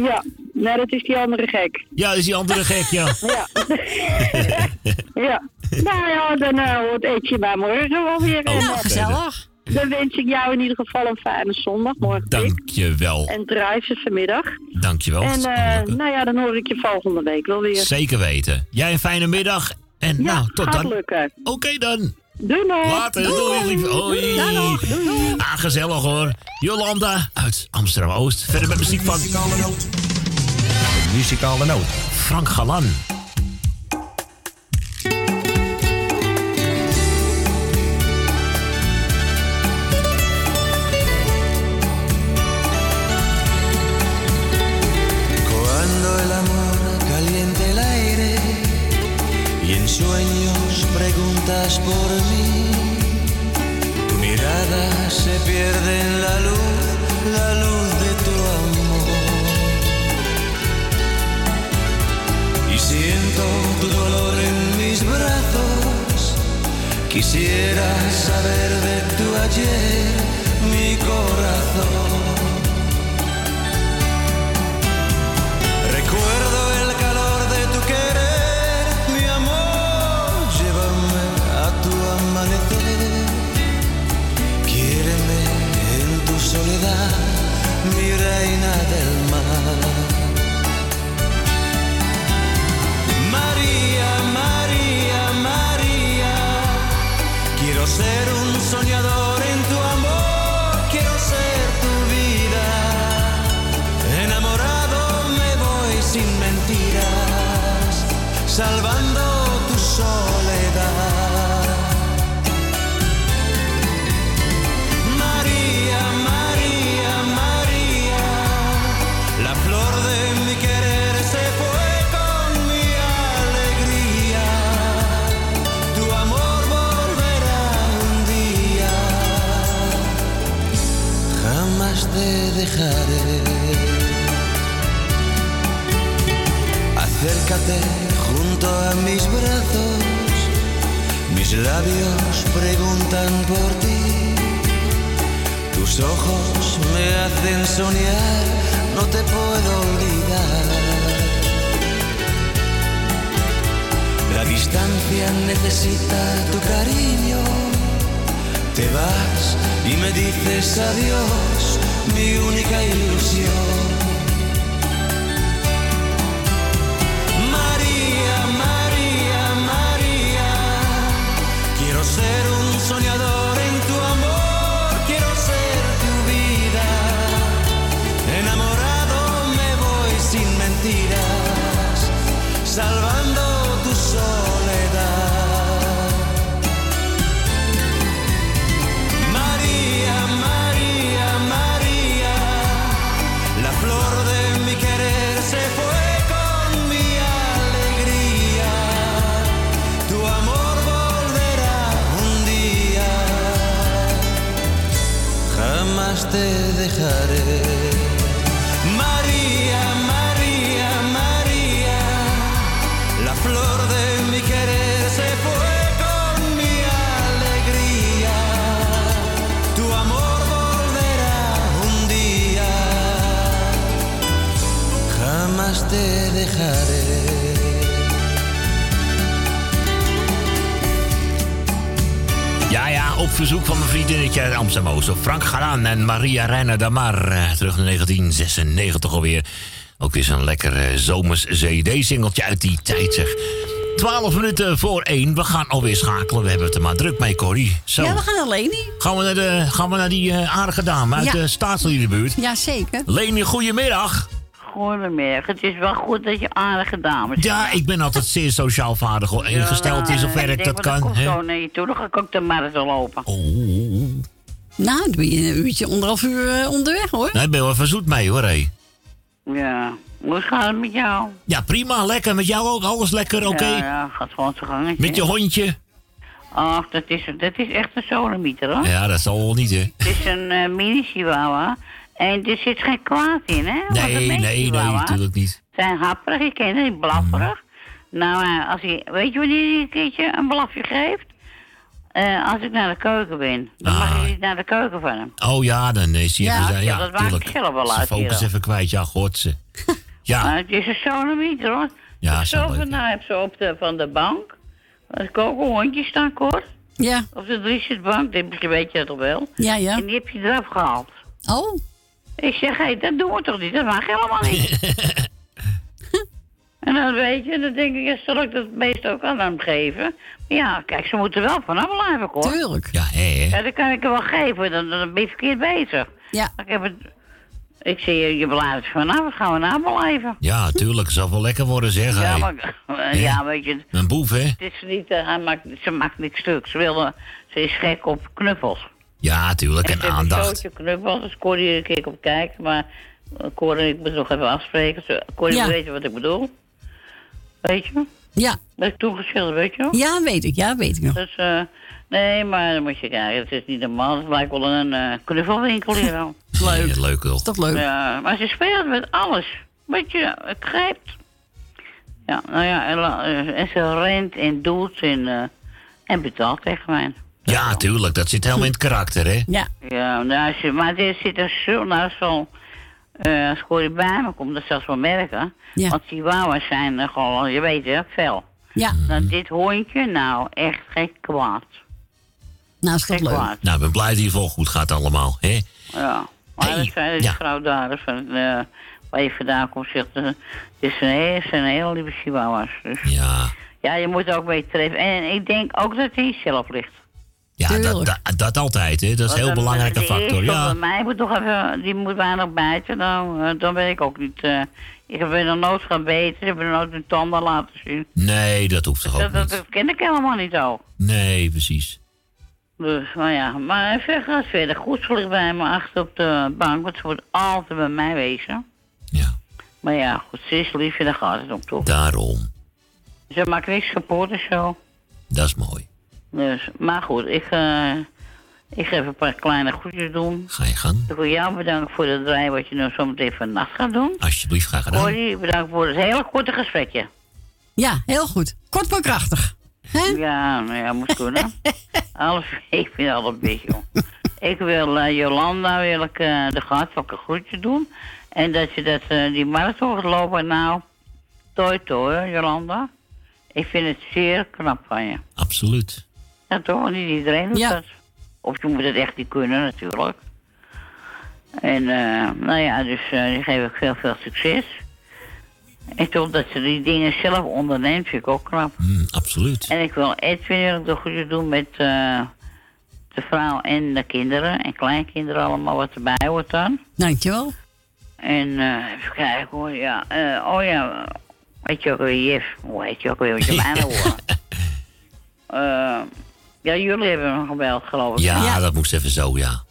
ja. Nee, dat is die andere gek. Ja, dat is die andere gek, ja. [laughs] Ja. [laughs] ja. Nou ja, dan eh, hoort Eetje bij morgen wel weer. Oh, nou, gezellig. Dan wens ik jou in ieder geval een fijne zondag. Morgen Dankjewel. En draai ze vanmiddag. Dankjewel. En eh, nou ja, dan hoor ik je volgende week wel weer. Zeker weten. Jij een fijne middag. En Ja, nou, tot gaat dan. lukken. Oké dan. Doei nog. Later. Doei, lief. Hoi. Ah, gezellig hoor. Jolanda uit Amsterdam-Oost. Verder met muziek van... De muzikale noot. Frank Galan. Por mí. Tu mirada se pierde en la luz, la luz de tu amor. Y siento tu dolor en mis brazos. Quisiera saber de tu ayer, mi corazón. Recuerdo amanecer. Quiéreme en tu soledad, mi reina del mar. María, María, María, quiero ser un soñador en tu amor, quiero ser tu vida. Enamorado me voy sin mentiras, salvando tu soledad. Dejaré. Acércate junto a mis brazos, mis labios preguntan por ti. Tus ojos me hacen soñar, no te puedo olvidar. La distancia necesita tu cariño. Te vas y me dices adiós, mi única ilusión. María, María, María, quiero ser un soñador Ja, ja, op verzoek van mijn vriendinnetje uit Amsterdam-Oost. Frank Garan en Maria Reiner Damar. eh, Terug naar 1996 alweer. Ook weer zo'n lekker eh, zomers CD-singeltje uit die tijd, zeg. 12 minuten voor 1. We gaan alweer schakelen. We hebben het er maar druk mee, Corrie. Zo. Ja, we gaan naar Leni. Gaan we naar, de, gaan we naar die eh, aardige dame uit Ja. de staatsliedenbuurt? Ja, zeker. Leni, goedemiddag. Goedemiddag. Het is wel goed dat je aardige dames Ja, ik ben altijd zeer sociaal vaardig ingesteld in zover ik dat kan. Ik hè. zo naar je toe, dan ga ik ook de marathon lopen. Nou, dan ben je een uurtje, anderhalf uur eh, onderweg hoor. Nee, ik ben wel even zoet mee hoor, hé. Ja. Hoe gaat het met jou? Ja, prima, lekker. Met jou ook, alles lekker, oké? Ja, ja, gaat gewoon zijn gangetje. Met je hondje? Ach, dat is, dat is echt een solemieter, hoor. Ja, dat zal wel niet, hè? Het is een eh, mini-chihuahua. En er zit geen kwaad in, hè? Nee, nee, nee, natuurlijk niet. zijn happerig, ik ken het, blafferig. Mm. Nou, eh, als hij, weet je wanneer hij een keertje een blafje geeft? Eh, als ik naar de keuken ben. Dan mag je niet naar de keuken van hem. Oh ja, dan is hij Ja, even... ja, Ja, dat maakt ik zelf wel uit focus hier. even kwijt, ja, godse. [laughs] Ja, Maar het is een solemieter, hoor. ja, ik zo vandaan heb ze op de, van de bank. Als ik ook een hondje staan, kort. Ja. Op de driezitbank, dat weet je dat toch wel? Ja, ja. En die heb je eraf gehaald. Oh. Ik zeg, hé, dat doen we toch niet? Dat mag helemaal niet. [laughs] en dan weet je, dan denk ik, ja, zal ik dat beest ook aan hem geven? Maar ja, kijk, ze moeten wel vanaf blijven, hoor. Tuurlijk. Ja. Ja, dat kan ik er wel geven, dan, dan ben je verkeerd bezig. Ja. Ik heb het... Ik zeg, je, je blijft vanaf, wat gaan we nou blijven? Ja, tuurlijk. Het zal wel lekker worden, zeg. Ja, hé. maar, ja, weet je, Een boef, hè? het is niet, eh, hij maakt, ze maakt niks stuk. Ze, ze is gek op knuffels. Ja, tuurlijk. En aandacht. zootje knuffels, dus Corrie een keer op kijken. Maar Corrie, ik moet nog even afspreken. Corrie Ja. weet wat ik bedoel. Weet je? Ja. Dat ik toen geschilderd, weet je wel? Ja, weet ik. Ja, weet ik nog. Dus, eh, nee, maar dan moet je kijken. Het is niet normaal. Het lijkt wel een eh knuffelwinkel hier al. [laughs] Leuk. leuk wel. toch leuk? Ja, maar ze speelt met alles. Weet je, het grijpt. Ja, nou ja, en, eh, en ze rent en doet en, en betaalt tegen mij. Ja, tuurlijk. Dat zit helemaal in het karakter, hè? Ja. Ja, nou, als je, maar er zit een zo, nou zo, eh als Corrie bij me komt, dat zelfs wel merken. Ja. Want chihuahuas zijn eh, gewoon, je weet het, fel. Ja. Nou, dit hondje, nou, echt geen kwaad. Nou, is Geen leuk. kwaad. Nou, ik ben blij dat het vol goed gaat allemaal, hè? Ja. Maar Hey, dat zei die ja. vrouw daar, dus van, eh, waar je vandaan komt, zegt, het is een, heel- zijn hele lieve chihuahuas. Dus. Ja. Ja, je moet ook mee treffen. En ik denk ook dat hij zelf ligt. Ja, dat, dat, dat altijd, hè? Dat is een heel belangrijke factor, ja. Bij mij moet toch even, die moet weinig bijten, dan, eh, dan ben ik ook niet. eh, ik heb er nog nooit gaan beten, ik heb er nooit een tanden laten zien. Nee, dat hoeft toch ook Dat, niet? dat ken ik helemaal niet ook. Nee, precies. Dus, maar ja, maar verder gaat verder goed. Ze ligt bij me achter op de bank, want ze moet altijd bij mij wezen. Ja. Maar ja, goed, ze is lief en daar gaat het om, toch? Daarom. Ze maakt niks kapot en zo. Dat is mooi. Dus, maar goed, ik, eh, ik ga even een paar kleine groetjes doen. Ga je gang. Ik wil jou bedanken voor het draaien wat je nou zo meteen vannacht gaat doen. Alsjeblieft, graag gedaan. Corrie, bedankt voor het hele korte gesprekje. Ja, heel goed. Kort maar krachtig. Ja, nou ja, moet kunnen. [laughs] Alles, ik vind het altijd een beetje, joh. Ik wil eh, Jolanda wil ik, eh, de hartelijke groetje doen. En dat je dat, eh, die marathon gaat lopen, nou, toi toi, Jolanda. Ik vind het zeer knap van je. Absoluut. Ja, toch? Niet iedereen doet Ja. dat. Of je moet het echt niet kunnen, natuurlijk. En, eh, nou ja, dus eh die geef ik veel, veel succes. En toch dat ze die dingen zelf onderneemt, vind ik ook knap. Mm, absoluut. En ik wil Edwin wil ik de goede doen met eh, de vrouw en de kinderen. En kleinkinderen allemaal wat erbij hoort dan. Dankjewel. En eh, even kijken hoor, ja. eh, oh ja, weet je ook weer, Jef. Hoe heet je ook weer, wat je [laughs] bijna hoort. [laughs] Ja, jullie hebben me gebeld, geloof ik. Ja, dat moest even zo, ja.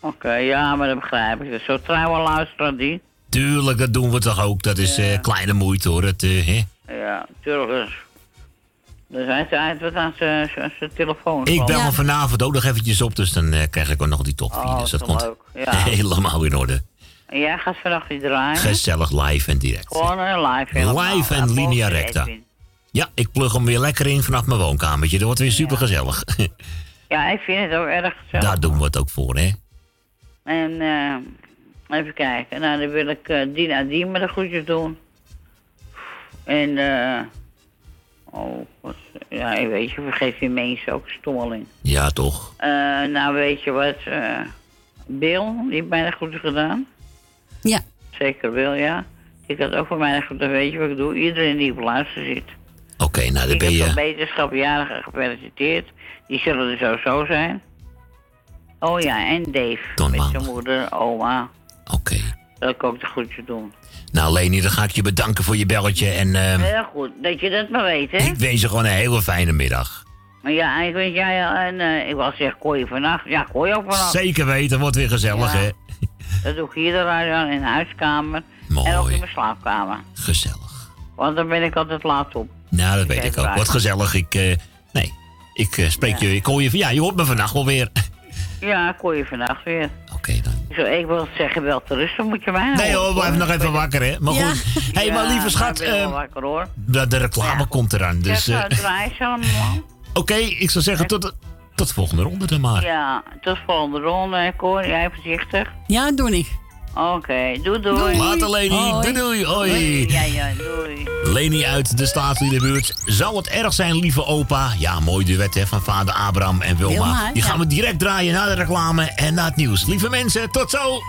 Oké, ja, maar dat begrijp ik. Zo trouwe luisteraar die. Tuurlijk, dat doen we toch ook. Dat is eh, kleine moeite, hoor. Het, eh, hè? Ja, tuurlijk. Dus, dus hij zei wat aan zijn zijn- zijn telefoon. Ik bel me vanavond ook nog eventjes op, dus dan eh, krijg ik ook nog die top 4. Oh, dus dat komt leuk. Ja. [laughs] helemaal in orde. En jij gaat vannacht niet draaien? Gezellig live en direct. Gewoon live helemaal. Live en Ja, linea recta. Edwin. Ja, ik plug hem weer lekker in vanaf mijn woonkamertje. Dat wordt weer super gezellig. [laughs] Ja, ik vind het ook erg gezellig. Daar doen we het ook voor, hè? En eh, even kijken. Nou, dan wil ik eh Dina Dien met de groetjes doen. En eh. oh, wat, ja, weet je, vergeet je mensen ook stommeling. Ja, toch? Eh, nou, weet je wat? eh, Bill, die heeft mij de groetjes gedaan. Ja. Zeker Bill, ja. Ik had ook voor mij de groetjes, weet je wat ik doe? Iedereen die op luister zit. Oké, nou dan ik ben heb je... van wetenschapjarigen gefeliciteerd. Die zullen er sowieso zijn. Oh ja, en Dave. Ton met zijn moeder, oma. Oké. Dat ik ook de groetjes doen. Nou, Leni, dan ga ik je bedanken voor je belletje. En eh, Heel goed, dat je dat maar weet, hè? ik wens je gewoon een hele fijne middag. Maar ja, ik weet jij, en eh, ik wil zeggen, kooi vannacht? Ja, kooi ook vannacht. Zeker weten, wordt weer gezellig, Ja. hè? Dat doe ik hier de radio aan in de huiskamer. En ook in mijn slaapkamer. Gezellig. Want dan ben ik altijd laat op. Nou, dat weet ik ook. Wat gezellig. Ik, eh, nee, ik eh, spreek je, ik hoor je, ja, je hoort me vannacht wel weer. [laughs] Ja, kooi je vannacht weer. Oké dan. Zo, ik wil zeggen, wel te rusten moet je mij Nee hoor, blijf nog even wakker, hè? Maar Ja. goed. Hé, hey, maar lieve schat, ik eh, wakker hoor. de, de reclame komt eraan. Dus, ja, allemaal. [laughs] oké, ik zou zeggen tot, de- tot de volgende ronde dan maar. Ja, tot volgende ronde, Cor. Jij voorzichtig. Ja, doe ik. Oké, doei doei. Later, Leni. Doei, doei. Hoi. Ja, ja, doei. Leni uit de Staatsliedenbuurt. Zou het erg zijn, lieve opa? Ja, mooi duet hè, van vader Abraham en Wilma. Wilma, Die ja. gaan we direct draaien na de reclame en na het nieuws. Lieve mensen, tot zo!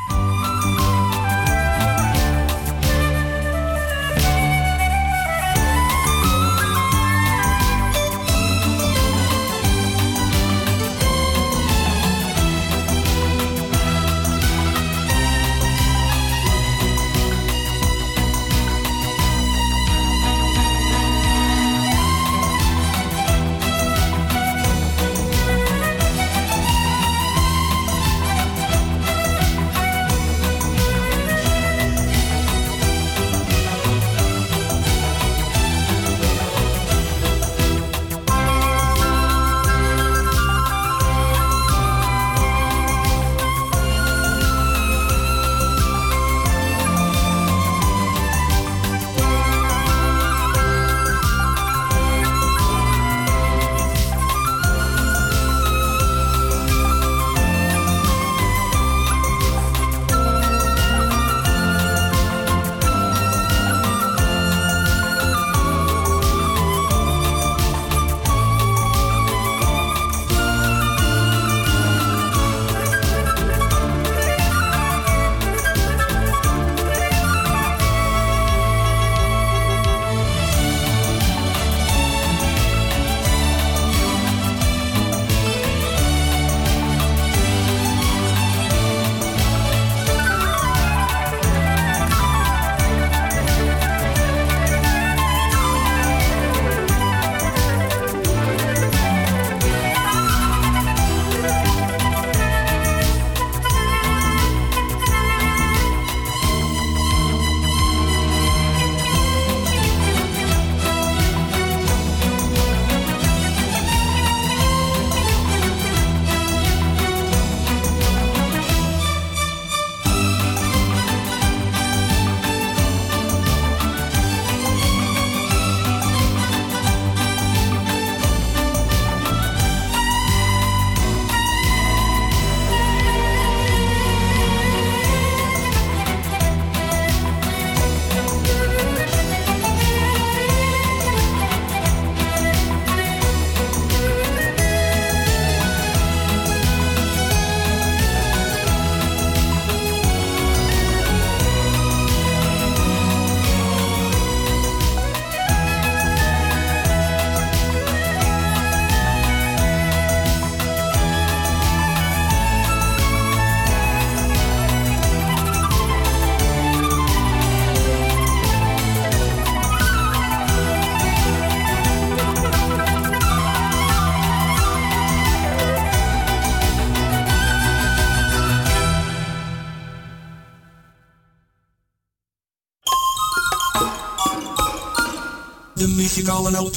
Muzikale.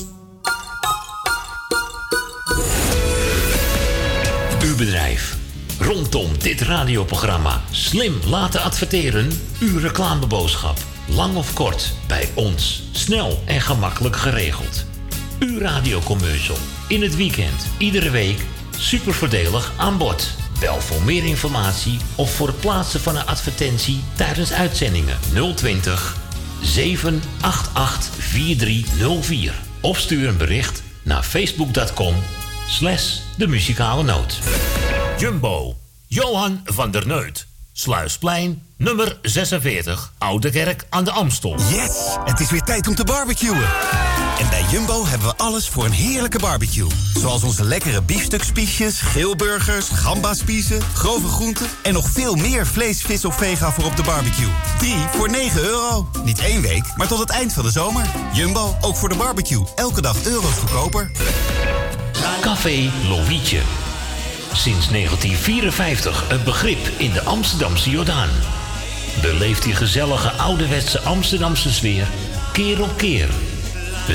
Uw bedrijf. Rondom dit radioprogramma slim laten adverteren. Uw reclameboodschap. Lang of kort, bij ons. Snel en gemakkelijk geregeld. Uw radiocommercial. In het weekend, iedere week. Super voordelig aan bod. Bel voor meer informatie of voor het plaatsen van een advertentie tijdens uitzendingen 020 788 4304. Of stuur een bericht naar facebook.com slash de muzikale noot. Jumbo, Johan van der Neut. Sluisplein, nummer 46, Oude Kerk aan de Amstel. Yes! Het is weer tijd om te barbecuen. En bij Jumbo hebben we alles voor een heerlijke barbecue. Zoals onze lekkere biefstukspiesjes, geelburgers, gambaspiezen, grove groenten... en nog veel meer vlees, vis of vega voor op de barbecue. 3 voor 9 euro. Niet één week, maar tot het eind van de zomer. Jumbo, ook voor de barbecue. Elke dag euro's goedkoper. Café Lovietje. Sinds 1954 een begrip in de Amsterdamse Jordaan. Beleeft die gezellige ouderwetse Amsterdamse sfeer keer op keer.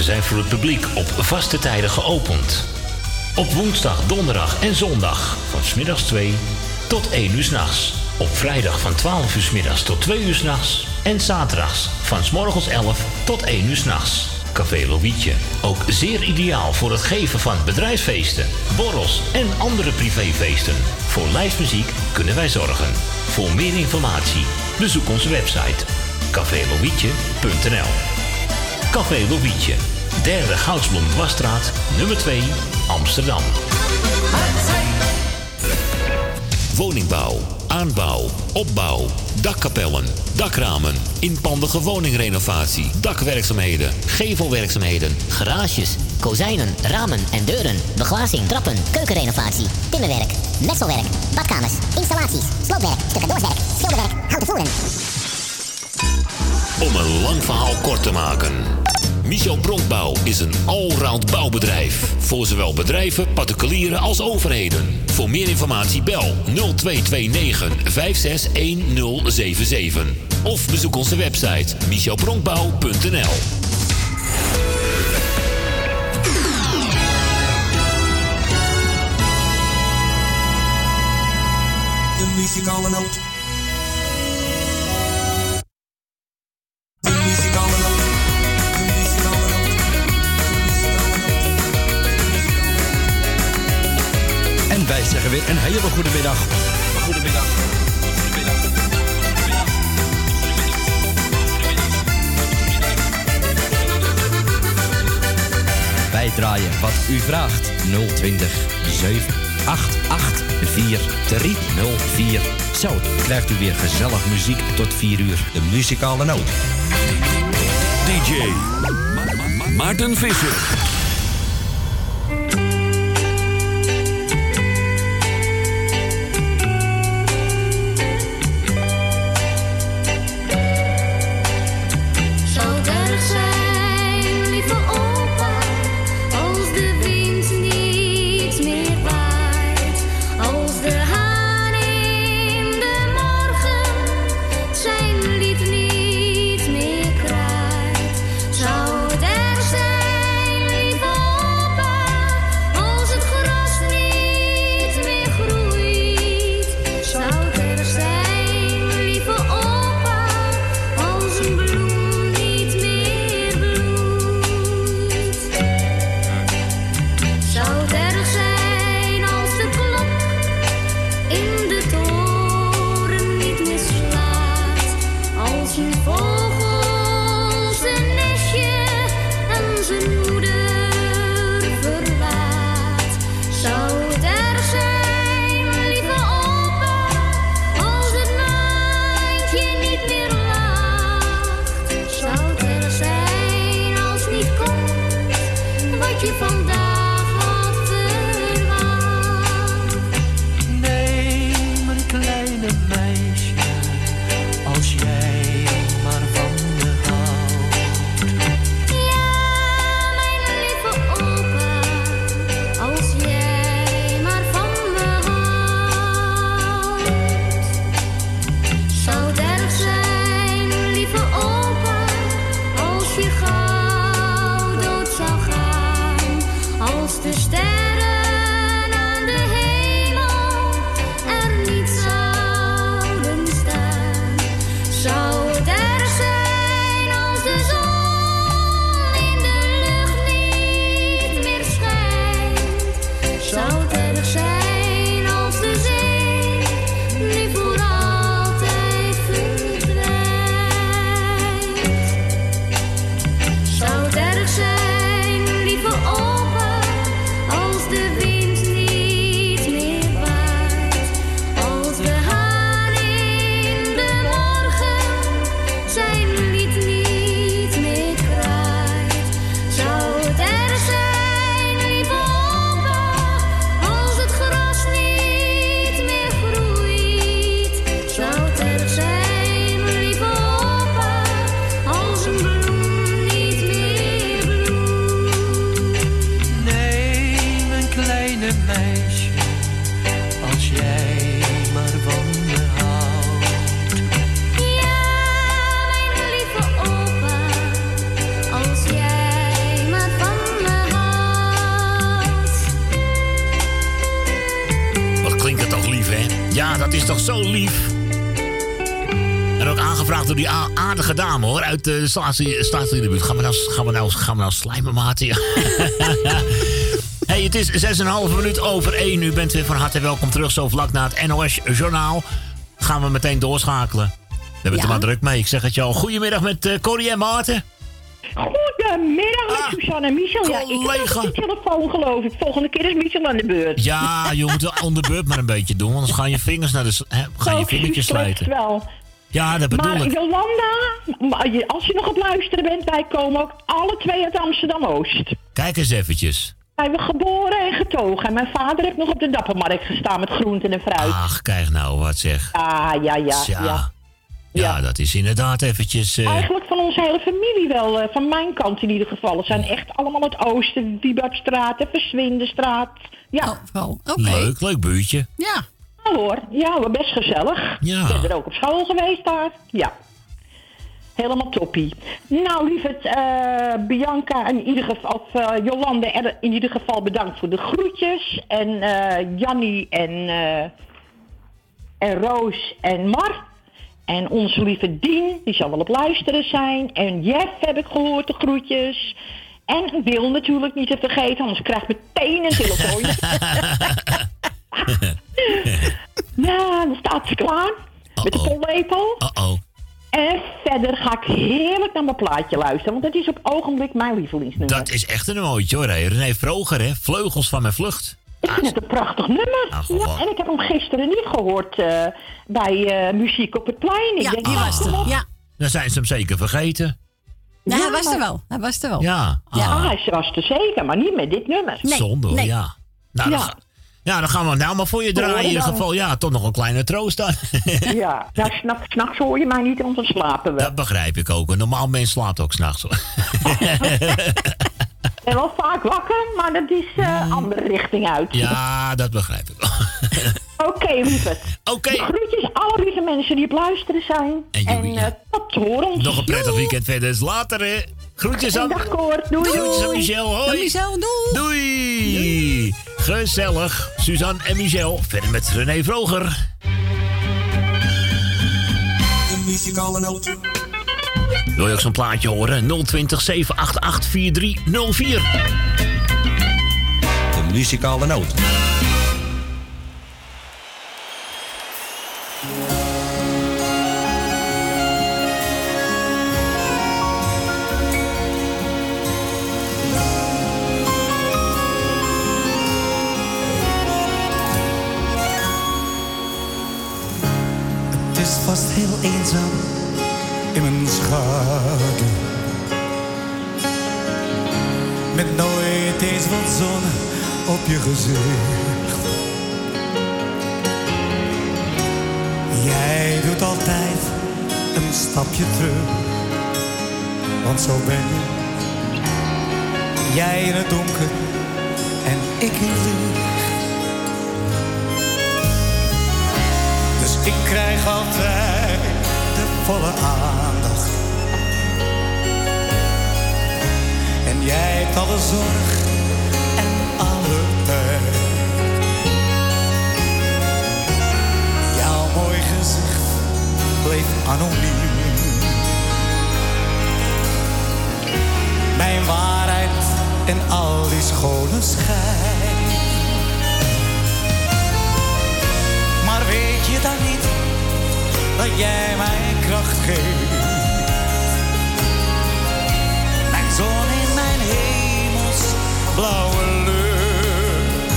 Zijn voor het publiek op vaste tijden geopend. Op woensdag, donderdag en zondag van smiddags 2 tot 1 uur s'nachts. Op vrijdag van 12 uur 's middags tot 2 uur s'nachts. En zaterdags van 's morgens 11 tot 1 uur s'nachts. Café Lovietje. Ook zeer ideaal voor het geven van bedrijfsfeesten, borrels en andere privéfeesten. Voor lijstmuziek kunnen wij zorgen. Voor meer informatie bezoek onze website cafélovietje.nl Café Lovietje, derde Goudsblom Wasstraat, nummer 2, Amsterdam. Woningbouw, aanbouw, opbouw, dakkapellen, dakramen, inpandige woningrenovatie, dakwerkzaamheden, gevelwerkzaamheden, Garages, kozijnen, ramen en deuren, beglazing, trappen, keukenrenovatie, timmerwerk, messelwerk, badkamers, installaties, sloopwerk, stucadoorswerk, schilderwerk, houten voeren. Om een lang verhaal kort te maken. Michel Bronkbouw is een allround bouwbedrijf. Voor zowel bedrijven, particulieren als overheden. Voor meer informatie bel 0229 561077. Of bezoek onze website michelbronkbouw.nl De muzikale een hele goede middag. Goedemiddag. Wij draaien wat u vraagt. 020 788 4304. Zo krijgt u weer gezellig muziek tot 4 uur. De muzikale noot. DJ Ma- Ma- Maarten Visser. Dame hoor, uit de staatsie- staatsliedenbuurt. Gaan we nou, gaan we nou, gaan we nou slijmen, maat? Ja. [laughs] hey, het is 6,5 minuut over 1. U bent weer van harte welkom terug, zo vlak na het NOS-journaal. Gaan we meteen doorschakelen. We hebben het er maar druk mee. Ik zeg het je al. Goedemiddag met eh, Corrie en Maarten. Goedemiddag met Suzanne en Michel. Ja, ik heb de telefoon geloof ik. Volgende keer is Michel aan de beurt. Ja, je moet de onderbeurt maar een beetje doen, anders gaan je vingers naar de... gaan je vingertjes slijten. wel. Ja, dat bedoel Maar ik. Jolanda, als je nog op luisteren bent, wij komen ook alle twee uit Amsterdam-Oost. Kijk eens eventjes. Wij zijn geboren en getogen. En mijn vader heeft nog op de Dappermarkt gestaan met groenten en fruit. Ach, kijk nou wat zeg. Ah, ja, ja, Tja. ja. Ja, dat is inderdaad eventjes... eh, Eigenlijk van onze hele familie wel, eh, van mijn kant in ieder geval. Het zijn echt allemaal het oosten, Wiebertstraat en Verswindenstraat. Ja. Oh, Leuk, leuk buurtje. Ja. Ja hoor, ja hoor, best gezellig. Ja. Ik ben er ook op school geweest daar. Ja. Helemaal toppie. Nou, lieverd, eh, Bianca in ieder geval, of eh, Jolande, in ieder geval bedankt voor de groetjes. En eh Jannie en, en Roos en Mar. En onze lieve Dien, die zal wel op luisteren zijn. En Jeff heb ik gehoord, de groetjes. En Wil natuurlijk niet te vergeten, anders krijg ik meteen een telefoontje. [laughs] [laughs] ja, dan staat ze klaar. Met de pollepel. Uh-oh. En verder ga ik heerlijk naar mijn plaatje luisteren. Want dat is op ogenblik mijn lievelingsnummer. Dat is echt een mooitje hoor. hè. René Vroger, hè? Vleugels van mijn vlucht. Ik vind het een prachtig nummer. Ah, ja, en ik heb hem gisteren niet gehoord eh, bij eh, Muziek op het Plein. Ik Ja, denk, die ah, was er. Ja. Dan zijn ze hem zeker vergeten. Nee, Ja, hij was maar- er wel. Hij was er wel. Ja. Ja, Ah, hij was er zeker, maar niet met dit nummer. Zonde hoor, ja. Nou, Ja. Ja, dan gaan we nou maar voor je draaien. In ieder dan. geval, ja, toch nog een kleine troost dan. [laughs] Ja, nou, s'nachts s'nachts hoor je mij niet, want dan slapen we. Dat begrijp ik ook. Een normaal mens slaapt ook s'nachts. Ik ben wel vaak wakker, maar dat is eh andere richting uit. Ja, dat begrijp ik wel. [laughs] Oké, lieverd. Oké. Groetjes alle lieve mensen die op luisteren zijn. En jullie, eh, tot horens. Nog een prettig weekend verder. Dus later hè. Groetjes aan... Dag Koort, doei Groetjes aan doei. Michel, hoi. Dag Michel, doei. Doei. Gezellig. Suzanne en Michel. Verder met René Vroger. De muzikale noot. Wil je ook zo'n plaatje horen? 020 788 4304. De muzikale noot. Is vast heel eenzaam in mijn schaduw. Met nooit eens wat zon op je gezicht. Jij doet altijd een stapje terug. Want zo ben je. Jij in het donker en ik in het licht. Ik krijg altijd de volle aandacht. En jij hebt alle zorg en alle tijd. Jouw mooi gezicht bleef anoniem. Mijn waarheid en al die schone schijn. Dat jij mij kracht geeft? Mijn zon in mijn hemels blauwe lucht.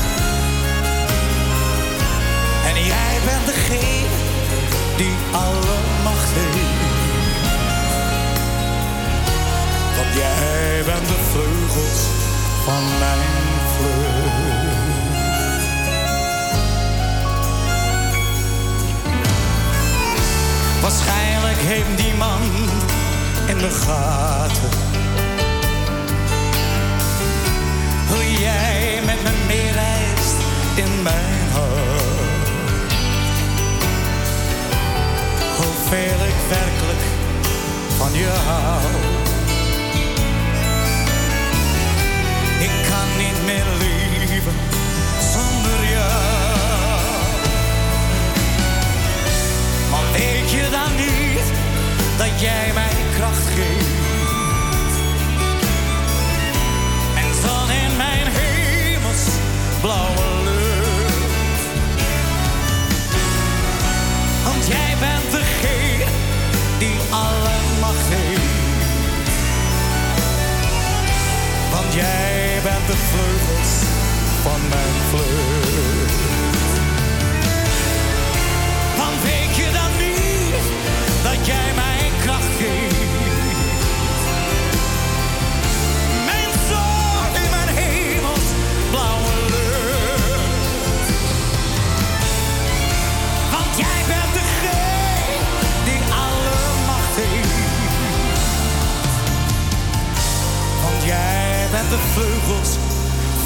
En jij bent degene die alle macht heeft. Want jij bent de vleugels van mijn vlucht. Waarschijnlijk heeft die man in de gaten hoe jij met me meereist in mijn hart. Hoeveel ik werkelijk van je hou. Ik kan niet meer leven dan niet dat jij mij kracht geeft? En dan in mijn hemels blauwe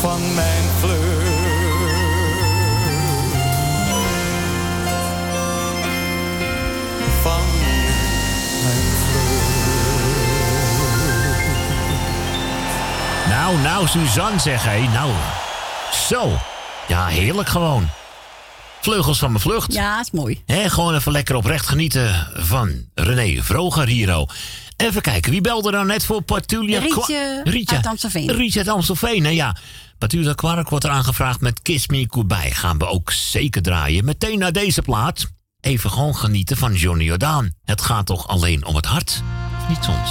van mijn vlucht. Van mijn Nou, nou, Suzanne, zeg hé. Nou, zo. Ja, heerlijk gewoon. Vleugels van mijn vlucht. Ja, is mooi. Hè, gewoon even lekker oprecht genieten van René Vroger hier al. Even kijken, wie belde nou net voor Patulia Rietje Kwa- uit Amstelveen. Rietje uit Amstelveen, nou ja. Patulia Kwark wordt er aangevraagd met Kiss Me Goodbye. Gaan we ook zeker draaien. Meteen naar deze plaat. Even gewoon genieten van Johnny Jordaan. Het gaat toch alleen om het hart? Niet soms?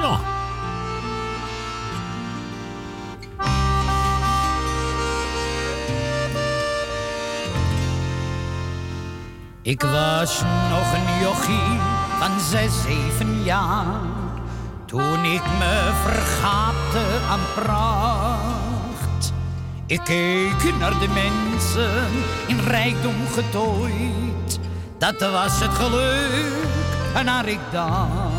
Ja. Ik was nog een jochie van zes, zeven jaar. Toen ik me vergaapte aan pracht. Ik keek naar de mensen in rijkdom getooid. Dat was het geluk naar ik dacht.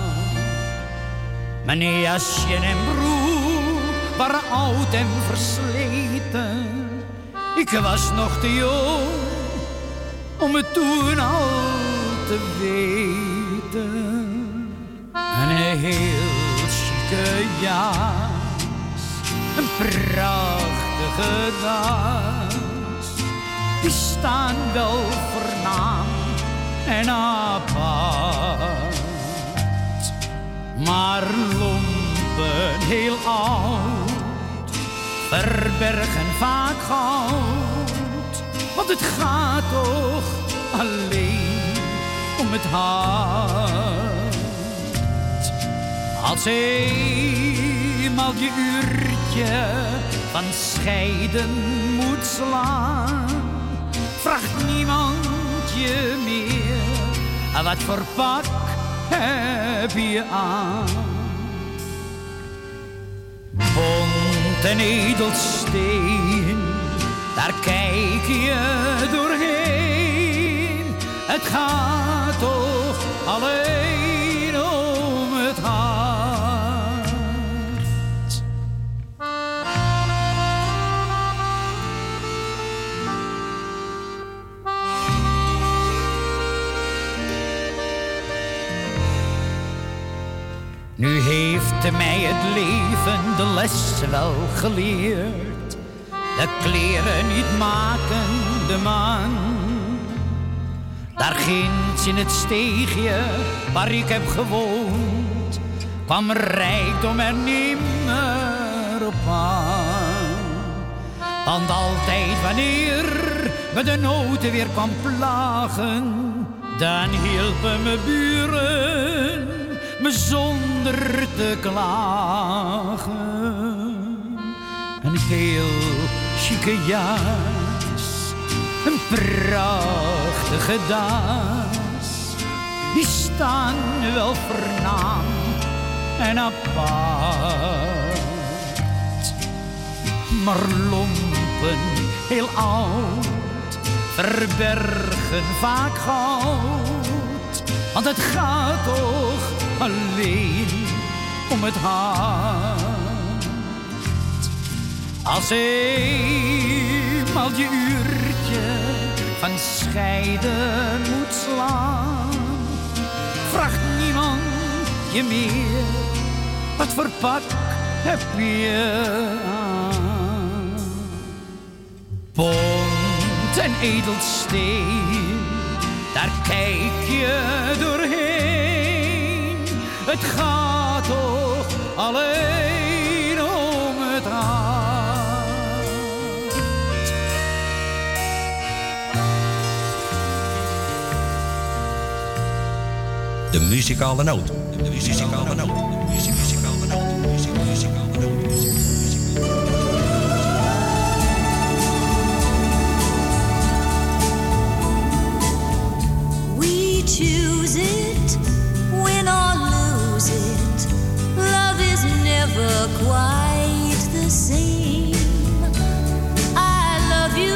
Mijn jasje en broek waren oud en versleten. Ik was nog te jong om het toen al te weten. Een heel chique jas, een prachtige das. Die staan wel voornaam en apart. Maar lompen heel oud, verbergen vaak goud. Want het gaat toch alleen het hart. Als eenmaal je uurtje van scheiden moet slaan, vraagt niemand je meer. Wat voor pak heb je aan? Bont en edelsteen daar kijk je doorheen. Het gaat toch alleen om het. Nu heeft mij het leven de les wel geleerd. De kleren niet maken de man. Daar ginds in het steegje waar ik heb gewoond, kwam rijkdom er nimmer op aan. Want altijd wanneer me de noten weer kwam plagen, dan hielpen mijn buren me zonder te klagen. Een heel chique jas, een prachtige das. Die staan wel voornaam en apart. Maar lompen, heel oud, verbergen vaak goud. Want het gaat toch alleen om het hart. Als eenmaal je uurtje van scheiden moet slaan, vraagt niemand je meer. Wat voor pak heb je aan? Bont en edelsteen, daar kijk je doorheen. Het gaat toch alleen De muzikale noot. De muzikale noot. We choose it, win or lose it. Love is never quite the same. I love you,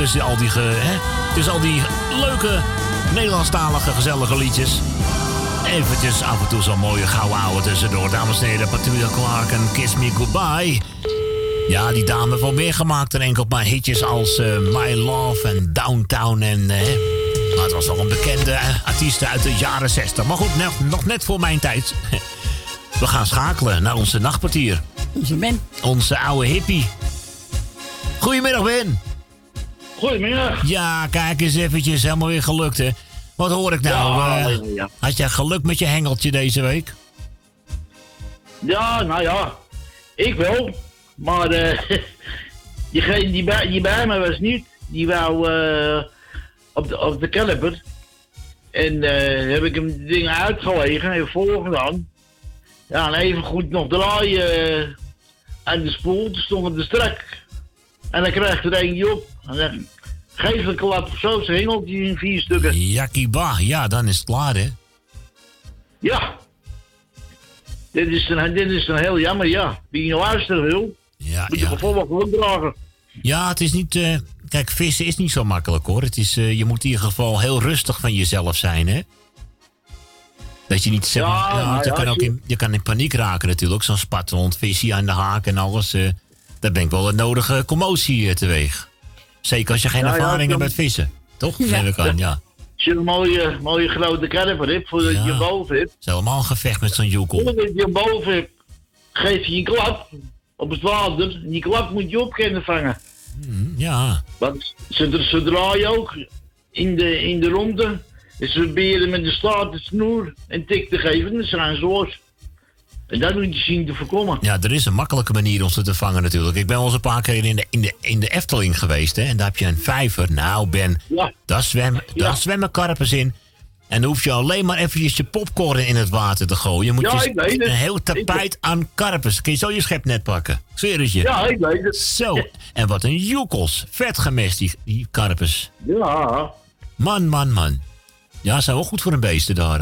tussen al die, ge, hè, tussen al die leuke Nederlandstalige gezellige liedjes. Eventjes af en toe zo'n mooie gouden ouwe tussendoor. Dames en heren, Patricia Clark en Kiss Me Goodbye. Ja, die dame heeft wel meer gemaakt dan enkel maar hitjes als eh, My Love en Downtown en... maar het was wel een bekende eh, artiest uit de jaren 60. Maar goed, nog, nog net voor mijn tijd. [laughs] We gaan schakelen naar onze nachtpartier. Onze Ben. Onze oude hippie. Goedemiddag, Ben. Goedemiddag. Ja, kijk eens eventjes. Helemaal weer gelukt, hè. Wat hoor ik nou? Ja, eh, ja. Had jij geluk met je hengeltje deze week? Ja, nou ja, ik wel. Maar eh [laughs] diegene die bij, die bij me was niet, die wou eh, op, de, op de caliper. En heb ik hem de dingen uitgelegen, even voorgedaan. Ja, en even goed nog draaien aan de spoel, toen stond het de strak. En dan krijgt er eentje op. En dan geef een klap of zo, zijn hengeltje in vier stukken. Jakkie bah, ja, dan is het klaar, hè? Ja. Dit is dan, dit is dan heel jammer, ja. Wie nou luisteren wil, ja, moet je gevolg gewoon dragen. Ja, het is niet... eh, kijk, vissen is niet zo makkelijk hoor. Het is, eh, je moet in ieder geval heel rustig van jezelf zijn, hè? Dat je niet maar, Ja, ja, want je, ja, kan ook je- in, je kan in paniek raken natuurlijk. Zo'n spathond, visje aan de haak en alles. eh daar brengt wel een nodige commotie eh, teweeg. Zeker als je geen Ja, ja, ervaring hebt met vissen. Toch? Ja. Neem ik aan, ja. Als je een mooie, mooie grote karper hebt, voordat je boven hebt. Het is helemaal een gevecht met zo'n joekel. Voordat je boven hebt, geef je een klap op het water. En die klap moet je op kunnen vangen. Ja. Want ze, draaien ook in de, in de ronde. En ze proberen met de staart de snoer een tik te geven. En dan zijn ze los. En dat moet je zien te voorkomen. Ja, er is een makkelijke manier om ze te vangen natuurlijk. Ik ben wel eens een paar keer in de, in de, in de Efteling geweest. Hè, en daar heb je een vijver. Nou, Ben, daar, zwemmen, daar zwemmen karpers in. En dan hoef je alleen maar eventjes je popcorn in het water te gooien. Je moet Ja, je weet het. een heel tapijt aan karpers. Kun je zo je schepnet pakken. Ik Zweer het je. Ja, ik weet het. Zo. En wat een joekels. Vet gemest, die, die karpers. Ja. Man, man, man. Ja, zijn wel goed voor een beesten daar.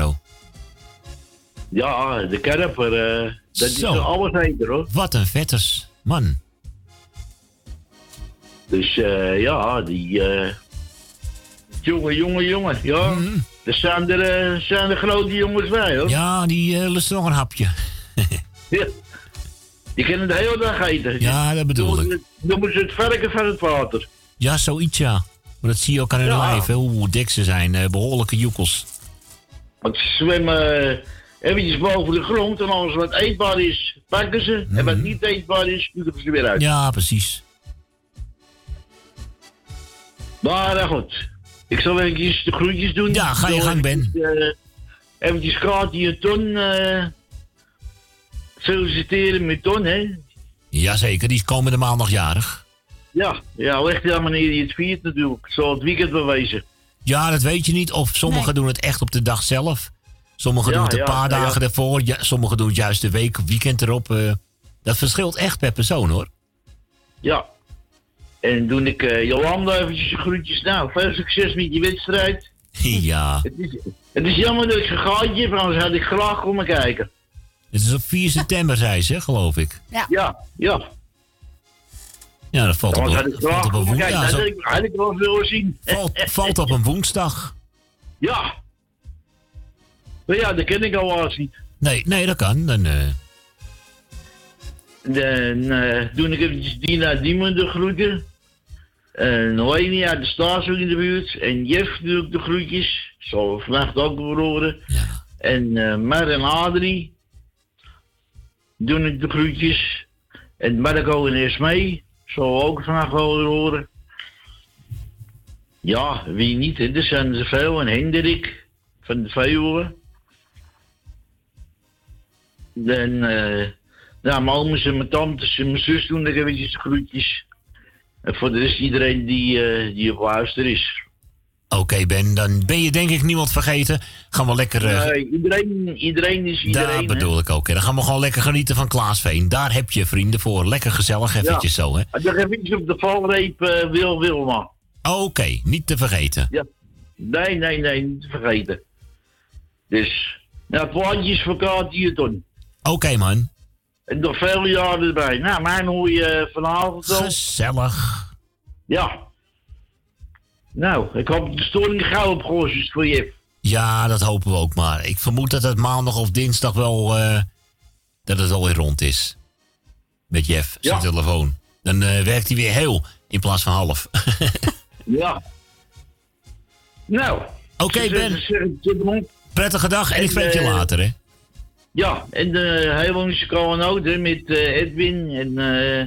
Ja, de karper, eh, dat is Zo. er alles eten hoor. Wat een vetters. Man. Dus eh, ja, die. eh jongen, jongen, jongen. Ja. Er zijn er, zijn er grote jongens bij hoor. Ja, die eh lusten nog een hapje. [laughs] Ja. Die kunnen de hele dag eten. Ja, dat bedoel ik. Dan moeten ze het verken van het water. Ja, zoiets ja. Maar dat zie je ook aan hun Ja. lijf, hè, hoe dik ze zijn. eh, behoorlijke joekels. Want ze zwemmen eventjes boven de grond en alles wat eetbaar is, pakken ze. En wat niet eetbaar is, sturen ze weer uit. Mhm. Ja, precies. Maar eh, goed, ik zal eventjes de groetjes doen. Ja, ga je gang, Ben. eventjes, eh, eventjes Kaatje en Ton eh feliciteren met Ton, hè. Jazeker, die is komende maandag jarig. Ja, ja, leg aan wanneer je het viert natuurlijk. Zal het weekend wel wezen. Ja, dat weet je niet. Of sommigen doen het echt op de dag zelf. Sommigen Ja, doen het een ja, paar ja, ja. dagen ervoor. Ja, sommigen doen het juist de week, weekend erop. eh. dat verschilt echt per persoon, hoor. Ja. En doe ik eh, Jolanda eventjes groetjes. Nou, veel succes met je wedstrijd. [laughs] ja. Het is, het is jammer dat ik een gaatje heb, anders had ik graag komen kijken. Het is op 4 september, [laughs] zei ze, geloof ik. Ja. Ja, ja. Ja, dat valt op, Anders had ik dat valt graag op een woensdag. Ja, dat zo- had ik, had ik wel willen zien. valt, valt op een woensdag. Ja. Maar ja, dat ken ik al niet. Nee, nee, dat kan. Dan, eh, Dan eh, doe ik eventjes Dina Diemen de groeten. En Noemi uit de Staatsen in de buurt. En Jeff doe ik de groetjes. Zal we vannacht ook weer horen. En eh Mar en Adrie doen ik de groetjes. En Marco en Esmee zal we ook vannacht wel weer horen. Ja, wie niet, hè? er zijn er veel. En Hendrik van de Veeuwen. Dan, eh ja, mijn ooms en mijn tantes en mijn zus doen ik eventjes groetjes. En voor de rest iedereen die, eh, die op luister is. Oké, Ben, dan ben je denk ik niemand vergeten. Gaan we lekker... eh, Nee, iedereen, iedereen is iedereen. daar hè. bedoel ik ook. hè. Dan gaan we gewoon lekker genieten van Klaasveen. Daar heb je vrienden voor. Lekker gezellig eventjes zo, hè. En dan eventjes op de valreep eh, Wil Wilma. Oké, niet te vergeten. Ja. Nee, nee, nee, niet te vergeten. Dus, nou, het plaatje is voor Kaatje Ton. Oké, man. En nog vele jaren erbij. Nou, mijn hoor je eh, vanavond wel. Gezellig. Ja. Nou, ik hoop dat de storing gauw opgelost is voor je. Ja, dat hopen we ook maar. Ik vermoed dat het maandag of dinsdag wel... eh, dat het alweer rond is. Met Jeff, zijn telefoon. Dan eh, werkt hij weer heel in plaats van half. [laughs] Ja. Nou. Oké, Ben. Prettige dag en ik spreek je later, hè. Ja, en de hele muzikale noten met eh, Edwin en eh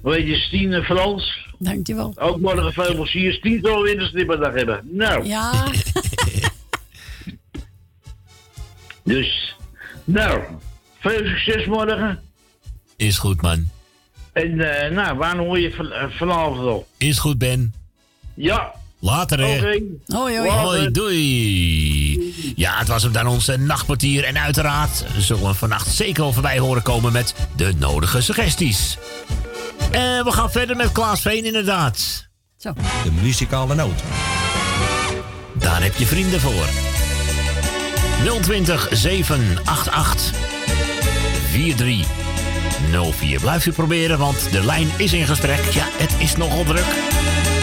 hoe heet je, Stine Frans. Dankjewel. Ook morgen veel plezier. Stien zal weer een snipperdag hebben. Nou. Ja. [laughs] dus, nou, veel succes morgen. Is goed, man. En eh, nou, waar hoor je van, eh, vanavond al? Is goed, Ben. Ja. Later, hè. Hoi, hoi. Hoi, doei. Ja, het was hem dan onze nachtportier. En uiteraard zullen we vannacht zeker wel voorbij horen komen met de nodige suggesties. En we gaan verder met Klaas Veen, inderdaad. Zo. De muzikale noot. Daar heb je vrienden voor. 020 788 4304. Blijf u proberen, want de lijn is in gesprek. Ja, het is nogal druk.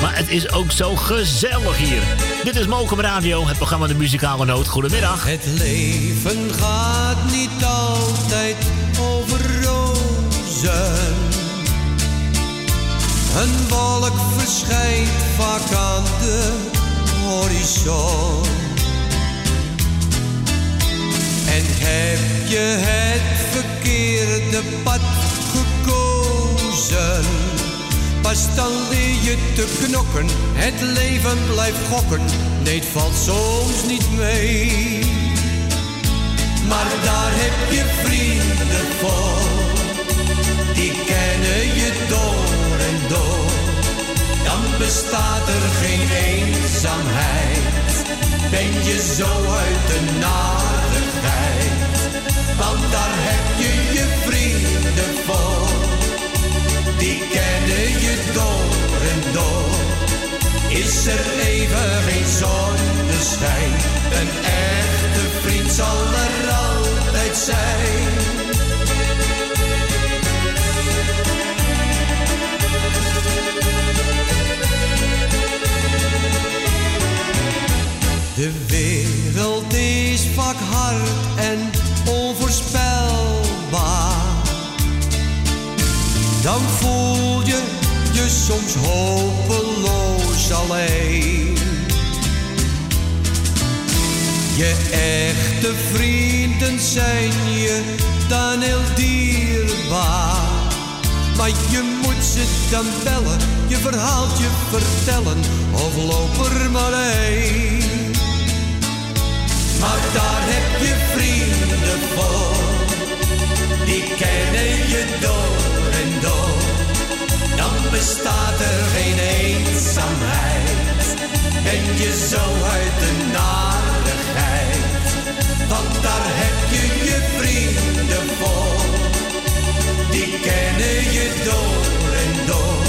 Maar het is ook zo gezellig hier. Dit is Mokum Radio, het programma De Muzikale Noot. Goedemiddag. Het leven gaat niet altijd over rozen. Een wolk verschijnt vaak aan de horizon. En heb je het verkeerde pad gekozen? Pas dan leer je te knokken, het leven blijft gokken. Nee, het valt soms niet mee. Maar daar heb je vrienden voor, die kennen je door en door. Dan bestaat er geen eenzaamheid, ben je zo uit de narigheid. Want daar heb die kennen je door en door. Is er even geen zonneschijn, een echte vriend zal er altijd zijn. De wereld is vaak hard en onvoorspelbaar. Dan voel je je soms hopeloos alleen. Je echte vrienden zijn je dan heel dierbaar. Maar je moet ze dan bellen, je verhaaltje vertellen of loop er maar heen. Maar daar heb je vrienden voor, die kennen je door en. Dan bestaat er geen eenzaamheid, ben je zo uit de narigheid. Want daar heb je je vrienden voor, die kennen je door en door.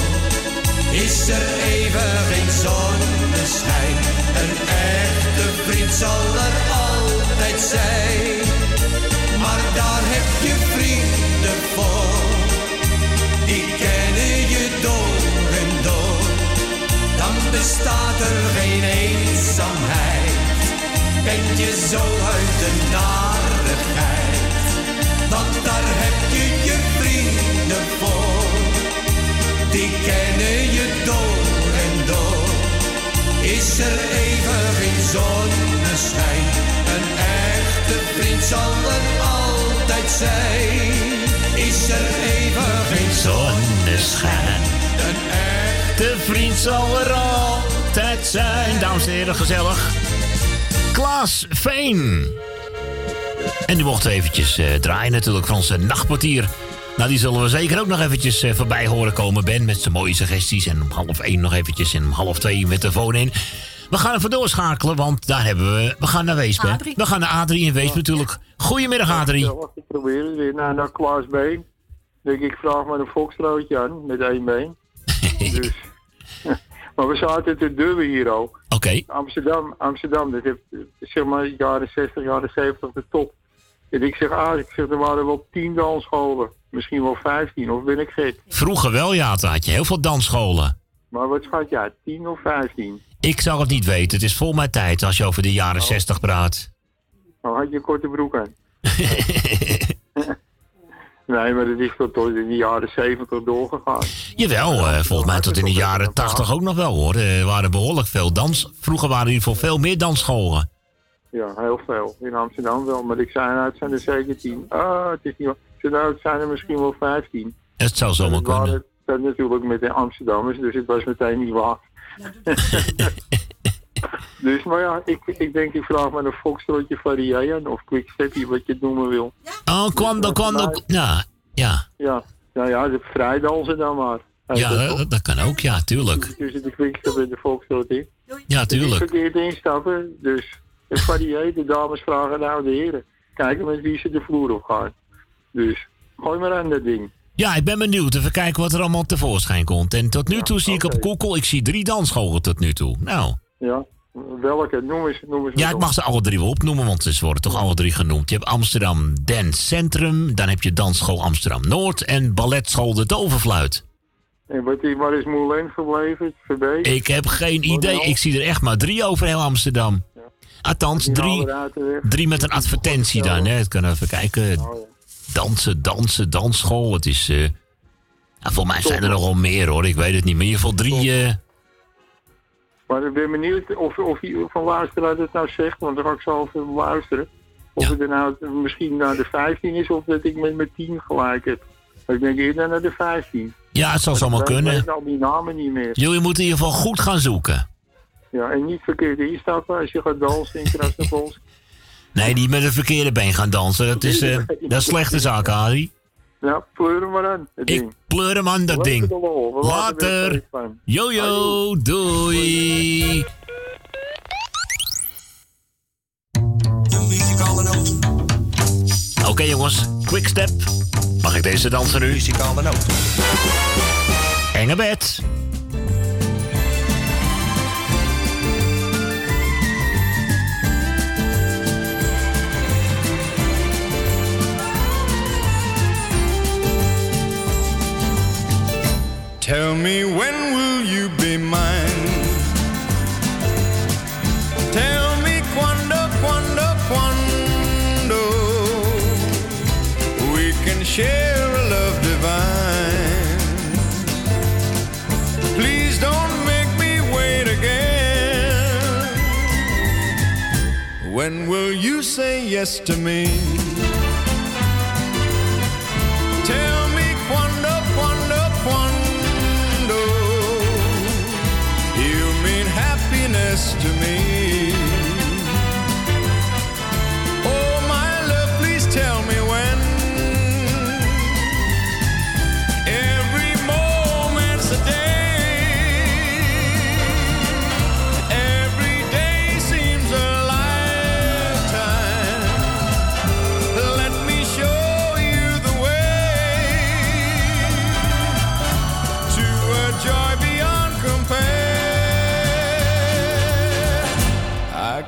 Is er even geen zonneschijn, een echte vriend zal er altijd zijn. Maar daar heb je vrienden voor, die kennen je door en door. Dan bestaat er geen eenzaamheid, ben je zo uit de narigheid. Want daar heb je je vrienden voor, die kennen je door en door. Is er even geen zonneschijn, een echte vriend zal er altijd zijn. Is er even geen zonneschijn, een De vriend zal er altijd zijn. Dames en heren, gezellig. Klaas Veen. En die mocht eventjes eh, draaien natuurlijk van zijn nachtportier. Nou, die zullen we zeker ook nog eventjes eh, voorbij horen komen, Ben. Met zijn mooie suggesties. En om half één nog eventjes en om half twee met de telefoon in. We gaan even doorschakelen, want daar hebben we... We gaan naar Weesp, hè? We gaan naar Adrie in Weesp natuurlijk. Goedemiddag, Adrie. Ja, wacht, ik probeer het weer. Nou, naar Klaas Been. Denk ik, vraag maar een foxtrootje aan met één been. [laughs] dus, [laughs] maar we zaten te dubben hier ook. Oké. Amsterdam, Amsterdam, dat heeft zeg maar jaren 60, jaren 70 de top. En ik zeg, ah, ik zeg, er waren wel tien dansscholen. Misschien wel 15, of ben ik gek? Vroeger wel, ja. Had je heel veel dansscholen. Maar wat schat jij, 10 of 15? Ik zou het niet weten. Het is vol mijn tijd als je over de jaren 60 praat. Nou, had je korte broek aan. [laughs] nee, maar dat is tot in de jaren 70 doorgegaan. Jawel, eh, volgens mij tot in de jaren 80 ook nog wel hoor. Er waren behoorlijk veel dans. Vroeger waren er geval veel meer dansscholen. Ja, heel veel. In Amsterdam wel, maar ik zei, nou, het zijn er zeker 10. Ah, het is niet waar. Nou, het zijn er misschien wel 15. Het zou zomaar kunnen. dat natuurlijk met de Amsterdammers, dus het was meteen niet waar. [laughs] dus, maar ja, ik, ik denk, ik vraag maar een foxtrotje variëren aan, of quickstepje, wat je het noemen wil. Oh, kwam dan, kwam dan. Ja, ja. Ja, nou ja, de vrijdansen dan maar. Ja, dat kan ook, ja, tuurlijk. Tussen de quickstep en de foxtrot in. Ja, tuurlijk. verkeerd instappen, dus het varieert. De dames vragen nou de heren. Kijken met wie ze de vloer op gaan. Dus, gooi maar aan dat ding. Ja, ik ben benieuwd. Even kijken wat er allemaal tevoorschijn komt. En tot nu toe zie ik op Google, ik zie drie dansscholen tot nu toe. Nou, Ja, Welke? Noem eens, noem eens. Ja, ik mag ze alle drie wel opnoemen, want ze worden toch alle drie genoemd. Je hebt Amsterdam Dance Centrum, dan heb je Dansschool Amsterdam Noord en Balletschool De Toverfluit. En wat is, waar is Moulin gebleven? Verbeek? Ik heb geen idee, ik zie er echt maar drie over heel Amsterdam. Althans, drie, drie met een advertentie dan, hè. Ik kan even kijken. Dansen, dansen, dansschool, het is... eh volgens mij zijn er nog wel meer hoor, ik weet het niet. Maar in ieder geval drie... eh, Maar ik ben benieuwd of, of je van luisteraar het nou zegt, want dan ga ik zo even luisteren. Of het er nou misschien naar de 15 is of dat ik met mijn 10 gelijk heb. Ik denk eerder naar de 15. Ja, het zal zomaar kunnen. Ik weet al die namen niet meer. Jullie moeten in ieder geval goed gaan zoeken. Ja, en niet verkeerd instappen als je gaat dansen in [laughs] Krasnopolsk. Nee, niet met het verkeerde been gaan dansen. Dat is, eh, dat is een slechte zaak, Adi. Ja, pleur hem maar aan, het Ik ding. pleur hem aan, dat ding. er Later. Jojo, doei. Oké jongens, quick step. Mag ik deze dansen nu? Muzikale noot. Enge bed. Tell me when will you be mine? Tell me quando, quando, quando we can share a love divine. Please don't make me wait again. When will you say yes to me? Tell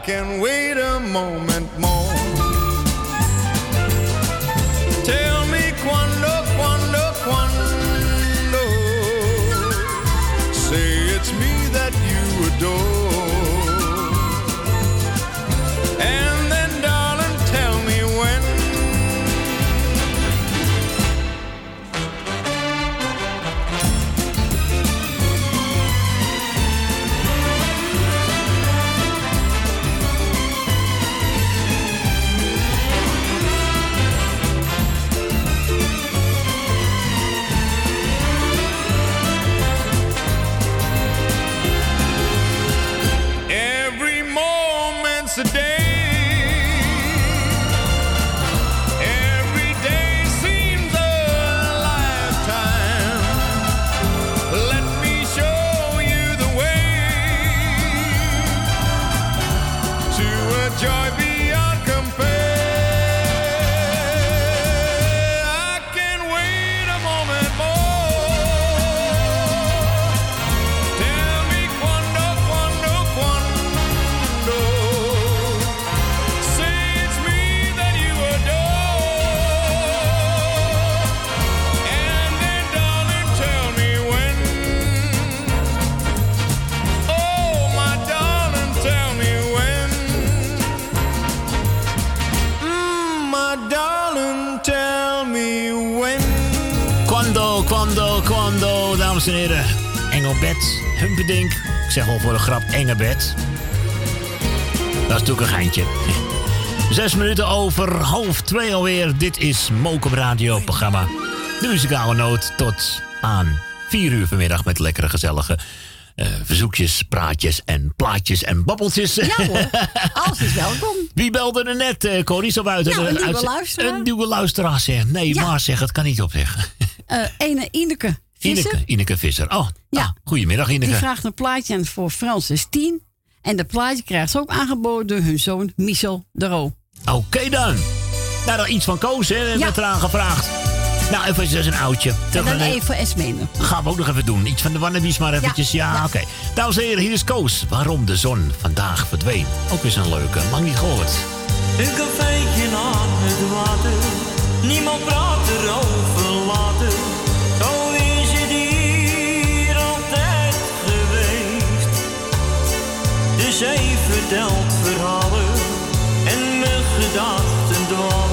can wait a moment dames en heren. Engelbed, Humperdinck. Ik zeg al voor de grap Engelbed. Dat is natuurlijk een geintje. Zes minuten over half twee alweer. Dit is Mokum Radio programma. De muzikale noot tot aan vier uur vanmiddag met lekkere gezellige eh, verzoekjes, praatjes en plaatjes en babbeltjes. Ja hoor, alles is welkom. [laughs] Wie belde er net, eh Corrie, zo buiten? Een nieuwe luisteraar. Een nieuwe luisteraar, zeg. Nee, Ja. maar zeg, het kan niet op zeggen. [laughs] Eh ene Ineke Visser, Ineke, Ineke Visser. Oh, Ja. ah, goedemiddag Ineke. die vraagt een plaatje en voor Frans is 10. En dat plaatje krijgt ze ook aangeboden door hun zoon Michel de Roo. Oké dan. Nou, dan iets van Koos, hè, werd eraan gevraagd. Nou, even dat is een oudje. En dan de- even Esmene. Gaan we ook nog even doen. Iets van de Wannabies maar eventjes. Ja, ja. oké. Dames en heren, hier is Koos. Waarom de zon vandaag verdween. Ook weer zo'n leuke. Lang niet gehoord. Een cafeetje aan het water, niemand praat erover Zee vertelt verhalen en mijn gedachten dwalen.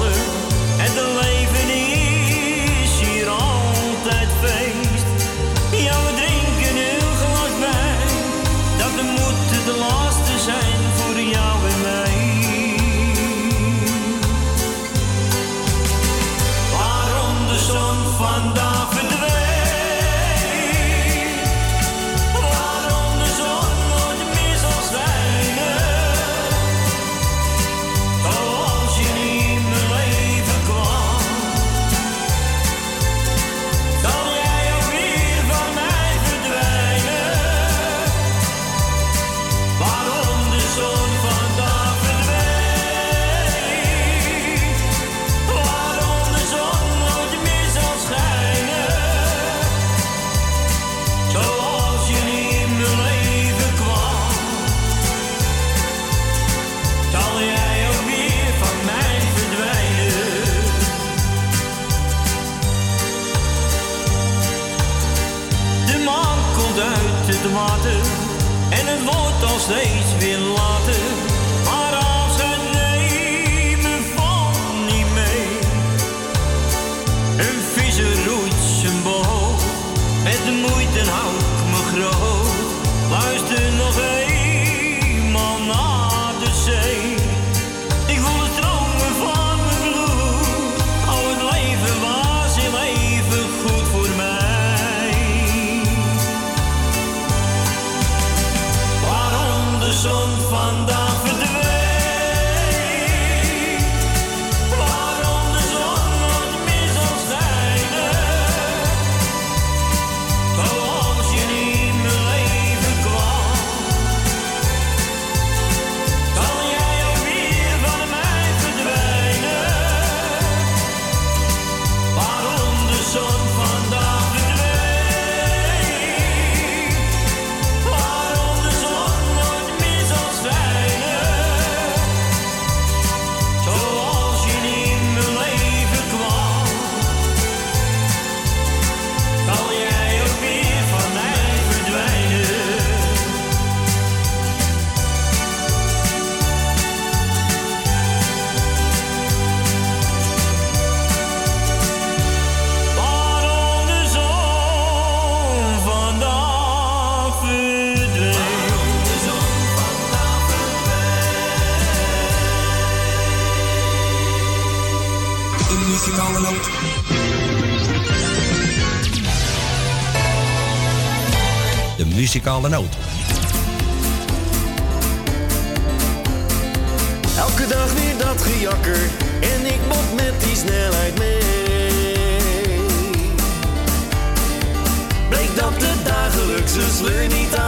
Wordt muzikale noot. Elke dag weer dat gejakker en ik bot met die snelheid mee. Bleek dat de dagelijkse sleur niet aan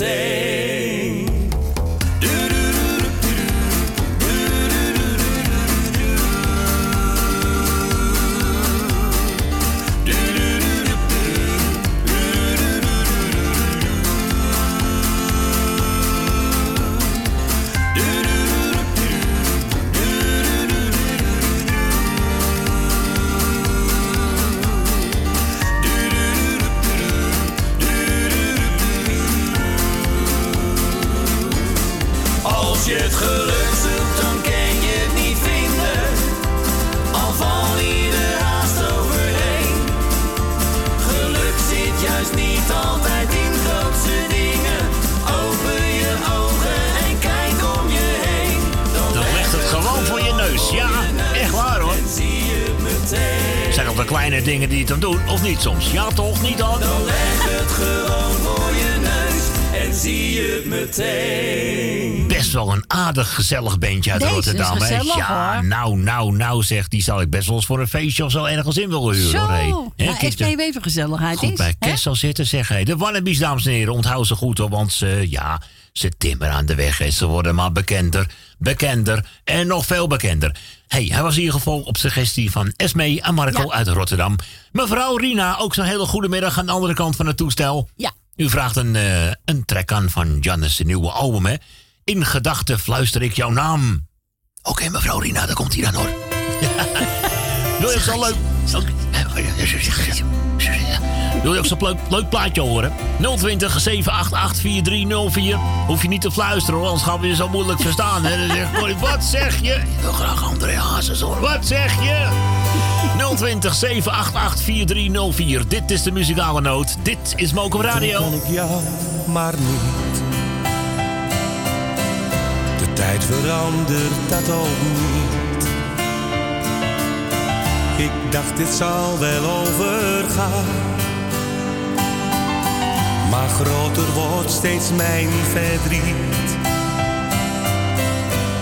je kleine dingen die het dan doen, of niet soms? Ja toch, niet dan? Dan leg het gewoon voor je neus en zie je het meteen. Best wel een aardig gezellig bandje uit Deze is Rotterdam. hè? gezellig, ja, hoor. nou, nou, nou zegt, die zal ik best wel eens voor een feestje of zo ergens in willen huren. Zo, hoor, nou, echt even even gezelligheid goed is. bij hè? Kessel zitten, zeg hé. De Wannabies, dames en heren, onthoud ze goed hoor, want ze, ja, ze timmeren aan de weg en ze worden maar bekender, bekender en nog veel bekender. hey, hij was in ieder geval op suggestie van Esme en Marco uit Rotterdam. Mevrouw Rina, ook zo'n hele goede middag aan de andere kant van het toestel. Ja. U vraagt een, eh, een track aan van Jannes' nieuwe album, hè? In gedachten fluister ik jouw naam. Oké, mevrouw Rina, daar komt hij dan hoor. [laughs] Wil je zo'n leuk... Wil je ook zo'n leuk, leuk plaatje horen? 020 788 4304. Hoef je niet te fluisteren hoor, anders gaan we je zo moeilijk verstaan. Hè? Dan zegt Corrie, wat zeg je? Ik wil graag André Hazes hoor. Wat zeg je? 020 788 4304. Dit is de muzikale noot. Dit is Mokum Radio. kan ik jou maar niet. De tijd verandert dat ook niet. Ik dacht dit zal wel overgaan. Maar groter wordt steeds mijn verdriet.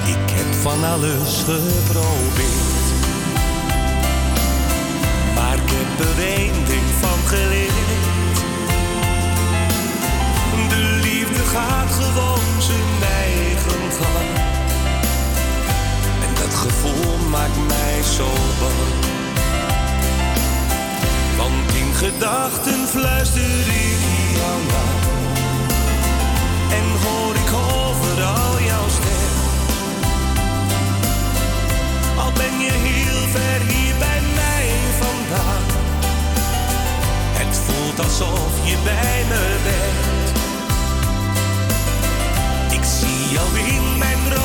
Ik heb van alles geprobeerd. Maar ik heb er één ding van geleerd. De liefde gaat gewoon zijn eigen gang. En dat gevoel maakt mij zo bang. Gedachten fluister ik jou na. En hoor ik overal jouw stem. Al ben je heel ver hier bij mij vandaan. Het voelt alsof je bij me bent. Ik zie jou in mijn dromen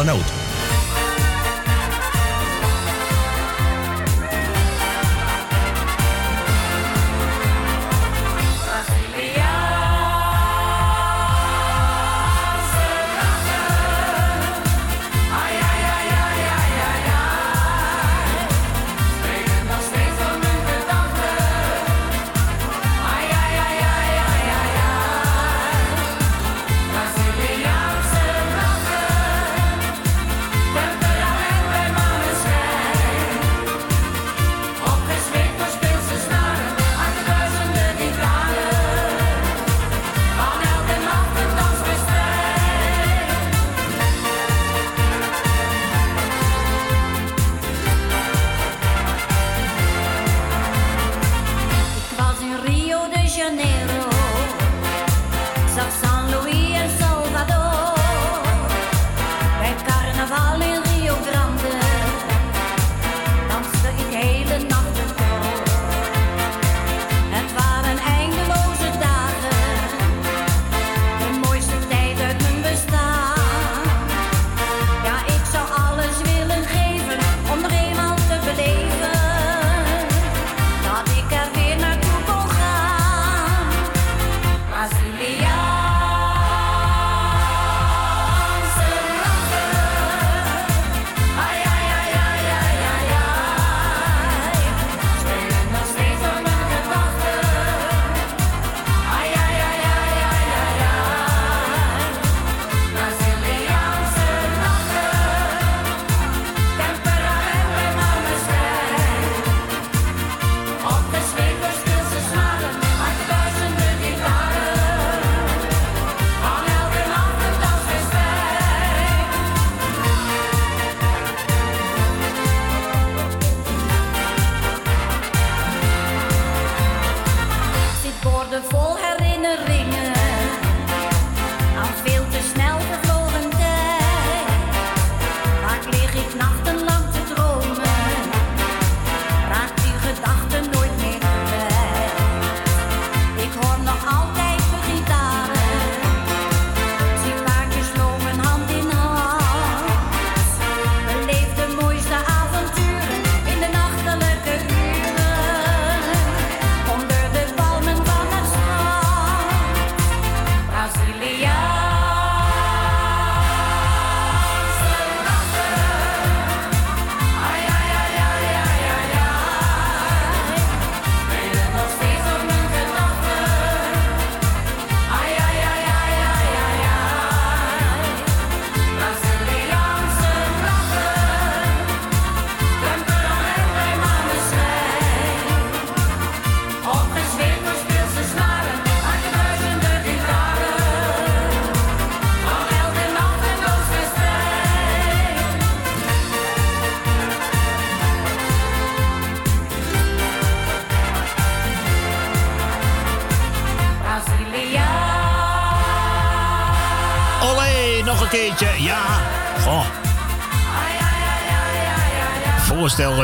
muzikale noot.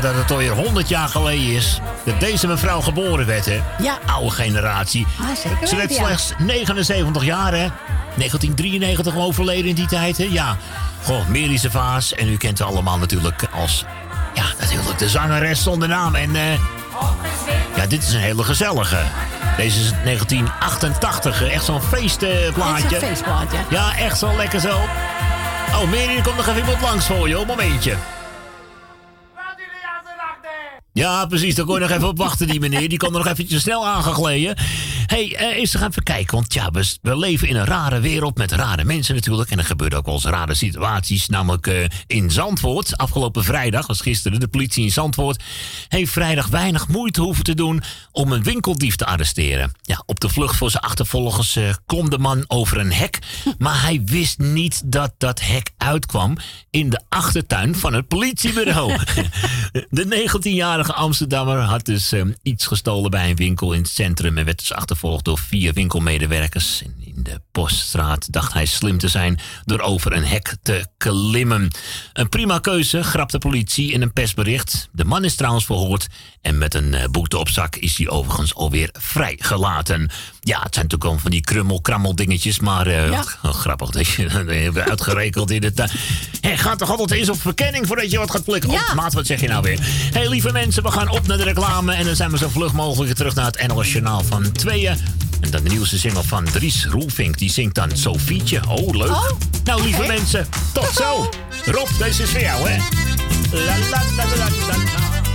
Dat het alweer 100 jaar geleden is dat deze mevrouw geboren werd, hè? Ja. Oude generatie. Ah, zeker Ze werd ja. slechts 79 jaar, hè? 1993 overleden in die tijd, hè? Ja. Goh, Merische Vaas. En u kent haar allemaal natuurlijk als... Ja, natuurlijk de zangeres zonder naam. En eh, ja, dit is een hele gezellige. Deze is 1988. eh, Echt zo'n feestplaatje. Ja, echt zo lekker zo. Oh, Mary, komt nog even iemand langs voor je. Een momentje. Ja, precies. Daar kon je nog even op wachten, die meneer. Die kon er nog eventjes snel aangegleden. Hé, hey, eh, eens gaan even kijken. Want ja, we, leven in een rare wereld met rare mensen natuurlijk. En er gebeuren ook wel eens rare situaties. Namelijk eh, in Zandvoort. Afgelopen vrijdag, was gisteren, de politie in Zandvoort... heeft vrijdag weinig moeite hoeven te doen om een winkeldief te arresteren. Ja, op de vlucht voor zijn achtervolgers eh, klom de man over een hek. Maar hij wist niet dat dat hek uitkwam in de achtertuin van het politiebureau. [laughs] De 19-jarige Amsterdammer had dus eh, iets gestolen bij een winkel in het centrum en werd dus achtervolgd door vier winkelmedewerkers. En in de Poststraat dacht hij slim te zijn door over een hek te klimmen. Een prima keuze, grapt de politie in een persbericht. De man is trouwens verhoord en met een eh, boete op zak is hij overigens alweer vrijgelaten. Ja, het zijn natuurlijk al van die krummel-krammel dingetjes, maar eh, Ja. [laughs] oh, grappig dat je [laughs] uitgerekend in het... Hé, gaat toch altijd eens op verkenning voordat je wat gaat klikken? Ja. Oh, maat, wat zeg je nou weer? Hé, hey, lieve mensen, we gaan op naar de reclame en dan zijn we zo vlug mogelijk terug naar het NOS Journaal van tweeën. En dan de nieuwste single van Dries Roelvink, die zingt dan Sofietje. Oh, leuk. Oh, nou, lieve mensen, tot zo. Rob, deze is voor jou, hè? La, la, la,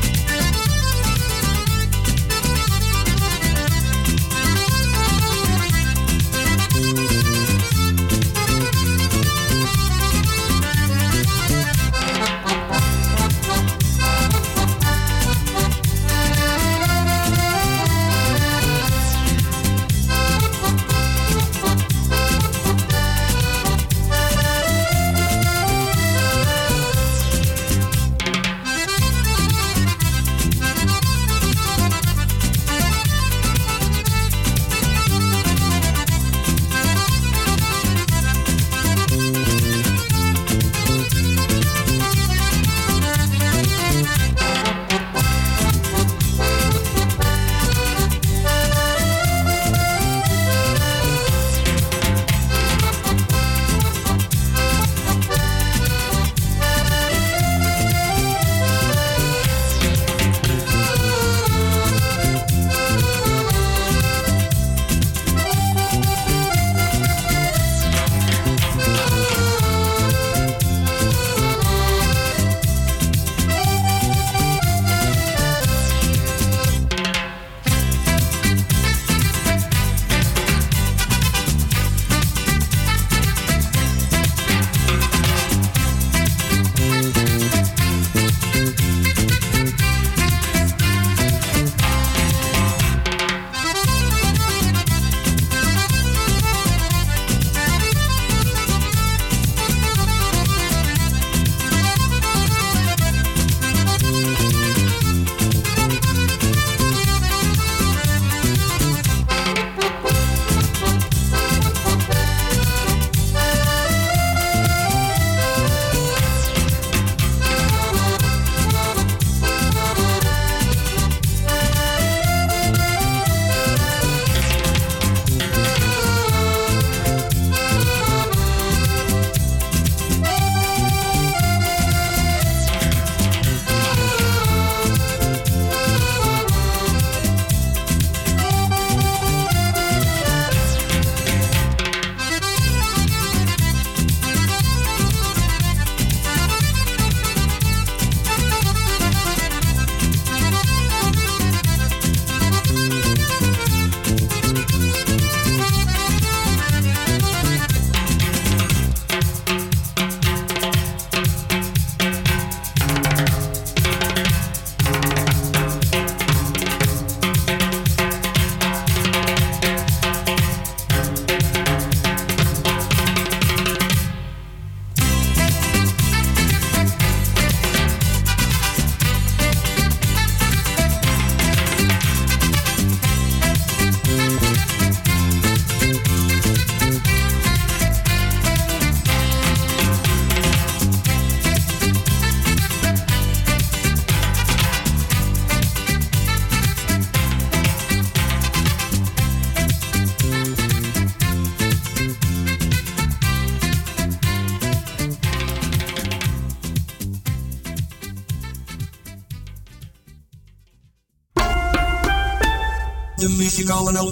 muzikale.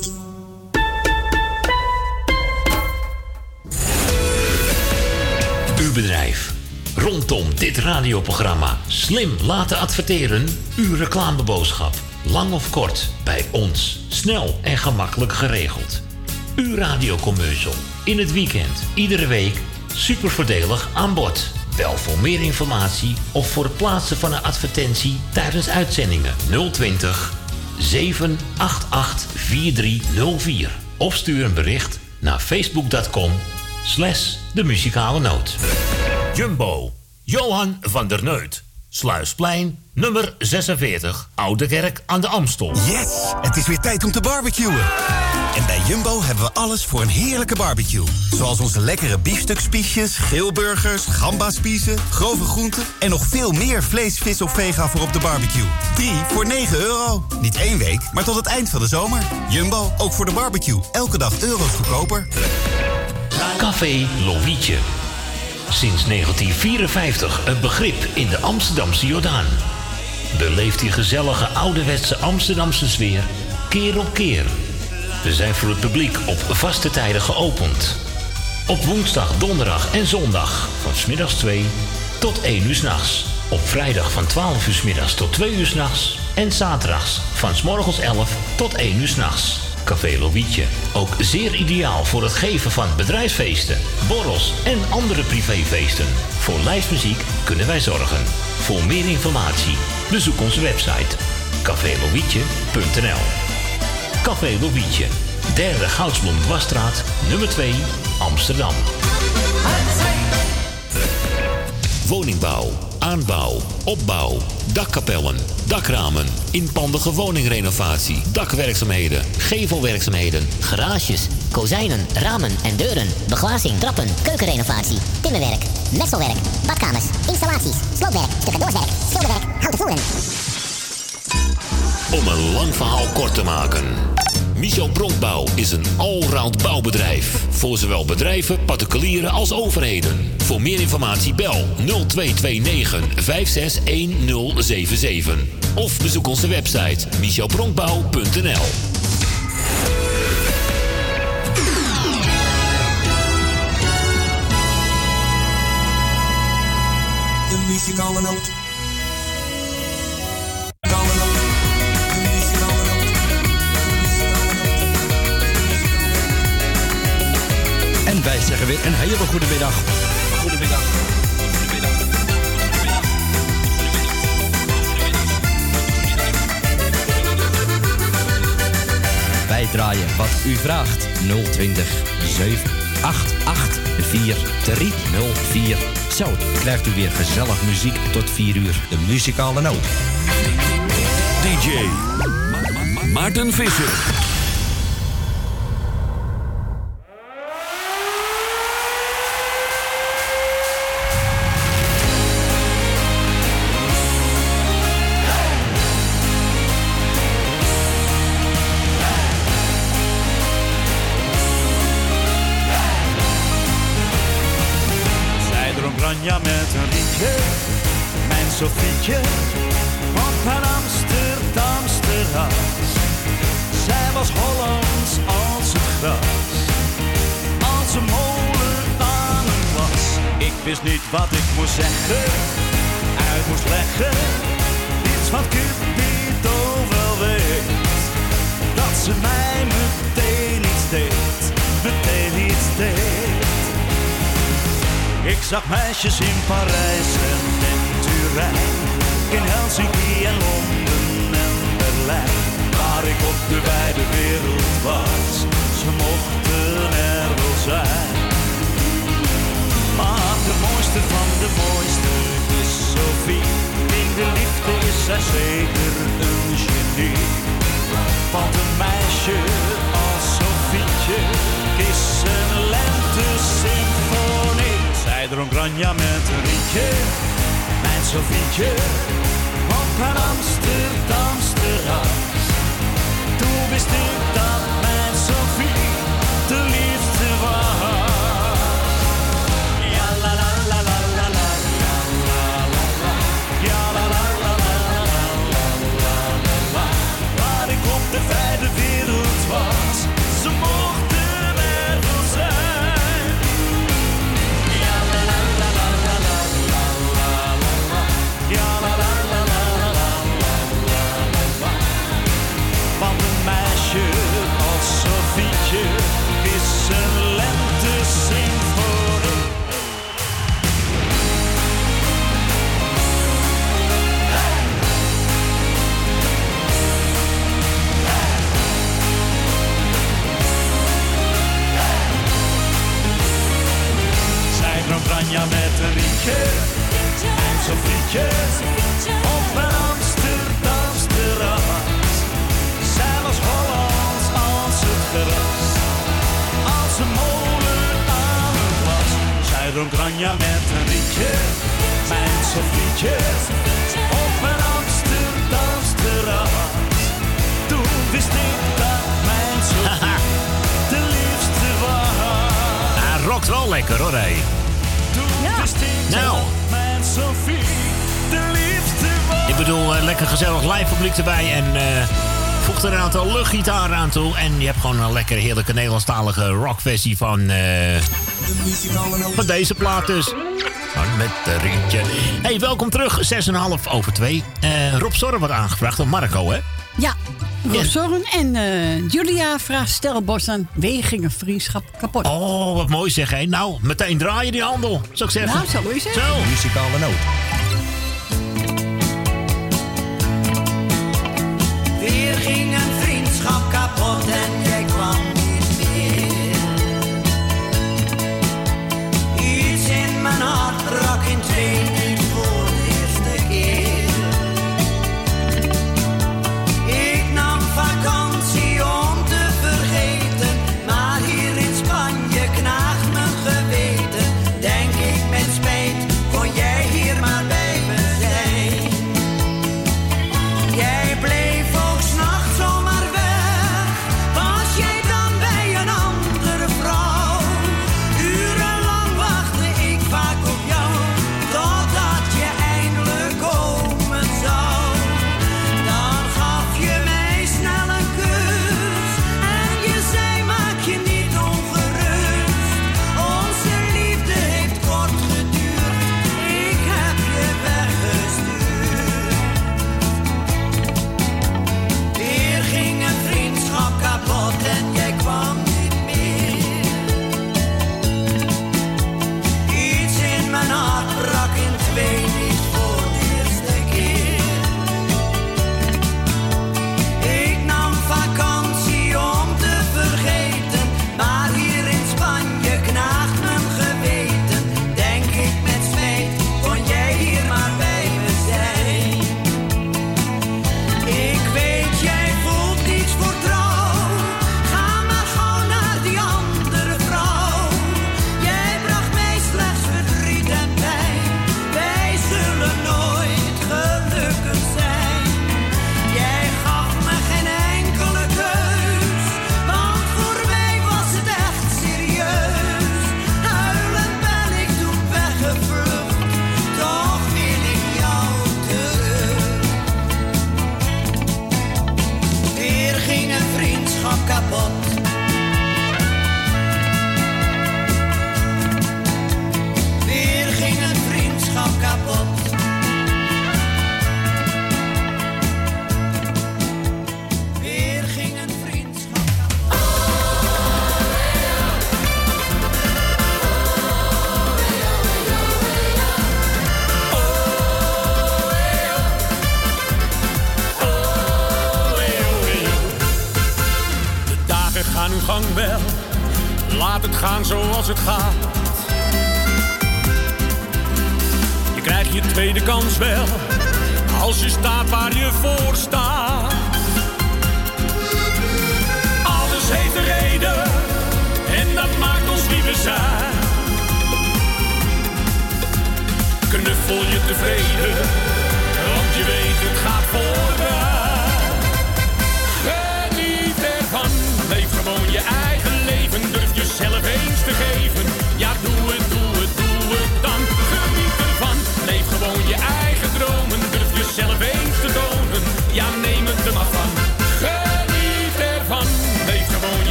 Uw bedrijf. Rondom dit radioprogramma slim laten adverteren. Uw reclameboodschap. Lang of kort, bij ons. Snel en gemakkelijk geregeld. Uw radiocommercial. In het weekend, iedere week. Super voordelig aan bod. Bel voor meer informatie of voor het plaatsen van een advertentie tijdens uitzendingen 020 788 4304. Of stuur een bericht naar facebook.com slash de muzikale noot. Jumbo, Johan van der Neut. Sluisplein, nummer 46, Oude Kerk aan de Amstel. Yes! Het is weer tijd om te barbecuen. Jumbo hebben we alles voor een heerlijke barbecue. Zoals onze lekkere biefstukspiesjes, grillburgers, gambaspiezen, grove groenten... en nog veel meer vlees, vis of vega voor op de barbecue. 3 voor 9 euro. Niet één week, maar tot het eind van de zomer. Jumbo, ook voor de barbecue. Elke dag euro's goedkoper. Café Lovietje. Sinds 1954 een begrip in de Amsterdamse Jordaan. Beleef die gezellige ouderwetse Amsterdamse sfeer keer op keer. We zijn voor het publiek op vaste tijden geopend. Op woensdag, donderdag en zondag van smiddags 2 tot 1 uur s'nachts. Op vrijdag van 12 uur 's middags tot 2 uur s'nachts. En zaterdags van 's morgens 11 tot 1 uur s'nachts. Café Lovietje. Ook zeer ideaal voor het geven van bedrijfsfeesten, borrels en andere privéfeesten. Voor lijstmuziek kunnen wij zorgen. Voor meer informatie bezoek onze website cafélovietje.nl Café Lovietje, derde Goudsblom Dwarsstraat, nummer 2, Amsterdam. Woningbouw, aanbouw, opbouw, dakkapellen, dakramen, inpandige woningrenovatie, dakwerkzaamheden, gevelwerkzaamheden, Garages, kozijnen, ramen en deuren, beglazing, trappen, keukenrenovatie, timmerwerk, messelwerk, badkamers, installaties, sloopwerk, stucadoorswerk, schilderwerk, houten voeren. Om een lang verhaal kort te maken. Michel Bronkbouw is een allround bouwbedrijf. Voor zowel bedrijven, particulieren als overheden. Voor meer informatie bel 0229 561077. Of bezoek onze website michelbronkbouw.nl muzikale noot. En wij zeggen weer een hele goede middag. Goedemiddag. Wij draaien wat u vraagt. 020 788 4304. Zo krijgt u weer gezellig muziek tot 4 uur. De muzikale noot. DJ Maarten Visser. Sofietje, op haar Amsterdamse. Zij was Hollands als het gras, als een molen aan een was. Ik wist niet wat ik moest zeggen, uit moest leggen, iets wat Cupido wel weet. Dat ze mij meteen iets deed, meteen iets deed. Ik zag meisjes in Parijs en In Helsinki en Londen en Berlijn. Waar ik op de wijde wereld was, ze mochten er wel zijn. Maar de mooiste van de mooiste is Sophie. In de liefde is zij zeker een genie. Want een meisje als Sofietje is een lente-symfonie. Zij dronk Ranja met een rietje, Sofietje op haar Amsterdamse raad. Du bist der Mijn zijn frietjes, of van Amsterdams terras. zij als Hollands als het gras, als een molen aan het was. Zij dronk Ranja met een rietje, mijn Sofietjes, op mijn Amsterdamse terras. Toen wist ik dat mijn Sofie [laughs] de liefste was. Hij rokt wel lekker hoor. Ja. Nou. Ik bedoel, eh, lekker gezellig live publiek erbij. En uh, voegt er een aantal luchtgitaar aan toe. En je hebt gewoon een lekker heerlijke Nederlandstalige rockversie van, eh, van deze plaat dus. Met de rietje. Hey, welkom terug. 6,5 over 2. Rob Zorren wordt aangevraagd door Marco, hè? Ja, Rosorn en eh, Julia vraagt Stelbos aan wegingen vriendschap kapot. Oh, wat mooi zeg, hè. Nou, meteen draai je die handel, zou ik zeggen. Nou, zo is het. Zo. Muzikale noot.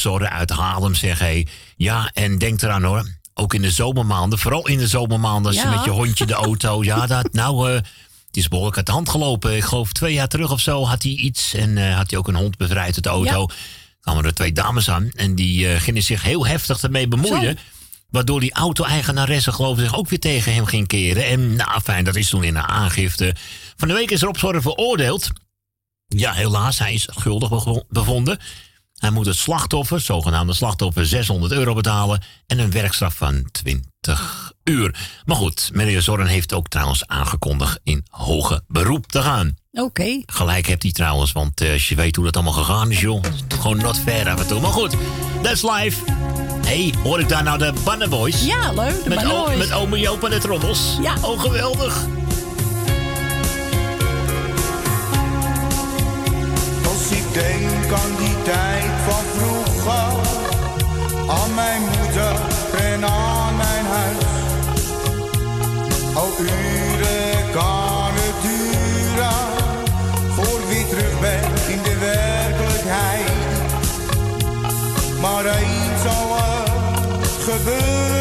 Onze Rob Zorre uit Haarlem zegt hé. Ja, en denk eraan hoor. Ook in de zomermaanden, vooral in de zomermaanden, als je Ja. met je hondje de auto. Ja, [laughs] dat, nou, eh, het is behoorlijk uit de hand gelopen. Ik geloof twee jaar terug of zo had hij iets. En eh, had hij ook een hond bevrijd uit de auto. kwamen er twee dames aan. En die eh, gingen zich heel heftig ermee bemoeien. Waardoor die auto-eigenaresse geloof ik zich ook weer tegen hem ging keren. En nou, fijn, dat is toen in een aangifte. Van de week is Rob Zorre veroordeeld. Ja, helaas, hij is schuldig bevo- bevonden. Hij moet het slachtoffer, zogenaamde slachtoffer, 600 euro betalen en een werkstraf van 20 uur. Maar goed, meneer Zorren heeft ook trouwens aangekondigd in hoge beroep te gaan. Oké. Gelijk hebt hij trouwens, want eh, als je weet hoe dat allemaal gegaan is, joh. het is Gewoon not fair af en toe. Maar goed, that's life. hey, hoor ik daar nou de Banner Boys? Ja, leuk, de met, Banner o- Boys. met ome Joop en de trommels. Ja. Oh, geweldig. Denk aan die tijd van vroeger, aan mijn moeder en aan mijn huis. Al uren kan het duren, voor wie terug ben in de werkelijkheid. Maar eens zal het gebeuren,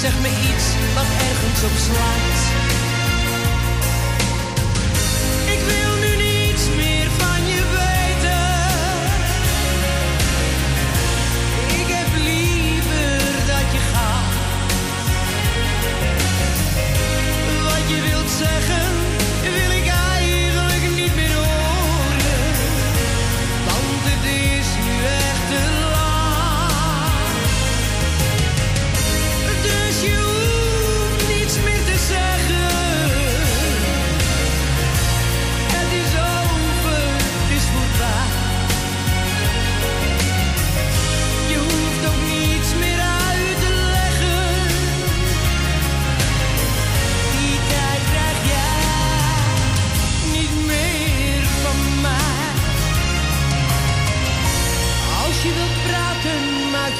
Zeg me iets wat ergens op slaat.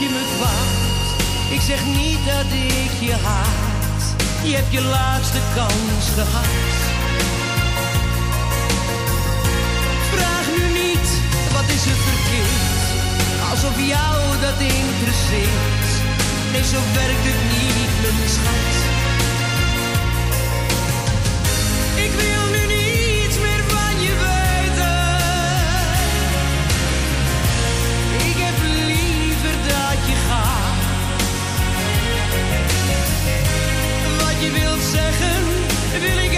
Je me. Ik zeg niet dat ik je haat. Je hebt je laatste kans gehad. Vraag nu niet, wat is er verkeerd? Alsof jou dat interesseert. Nee, zo werkt het niet, mijn schat. Wil ik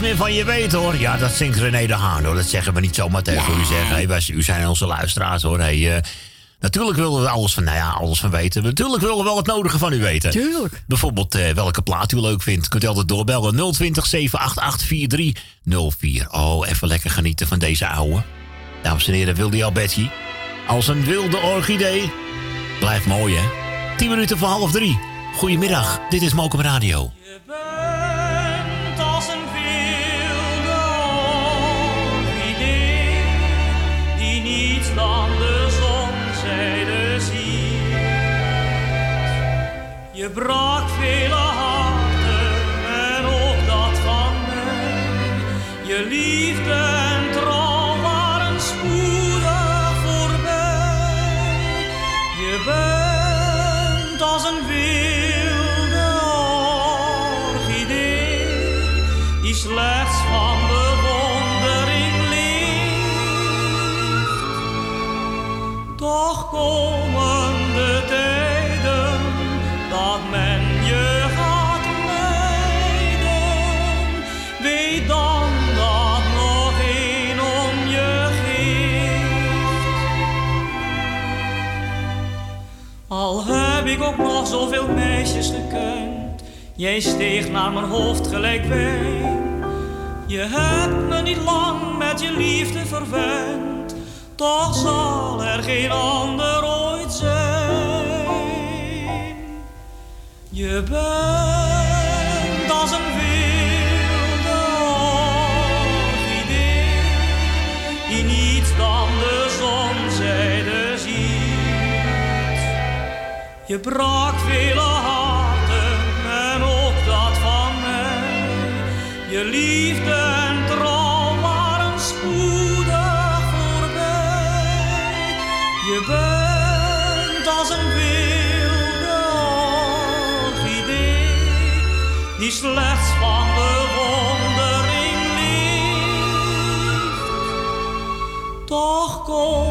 meer van je weten hoor. Ja, dat zingt René de Haan hoor. Dat zeggen we niet zomaar tegen u zeggen. Hey, wij, u zijn onze luisteraars hoor. Hey, eh, natuurlijk willen we alles van, nou ja, alles van weten. Natuurlijk willen we wel het nodige van u weten. Tuurlijk. Bijvoorbeeld eh, welke plaat u leuk vindt. Kunt u altijd doorbellen 020 788 4304. Oh, even lekker genieten van deze ouwe. Dames en heren, wilde al Betsy. Als een wilde orchidee. Blijft mooi hè. 10 minuten voor half drie. Goedemiddag, dit is Mokum Radio. Je brak vele harten en ook dat van mij. Je liefde ook nog zoveel meisjes gekend, Jij steeg naar mijn hoofd gelijk wijn. Je hebt me niet lang met je liefde verwend. Toch zal er geen ander ooit zijn. Je bent Je brak vele harten en ook dat van mij. Je liefde en trouw waren spoedig voorbij. Je bent als een wilde orchidee die slechts van bewondering leeft. Toch komen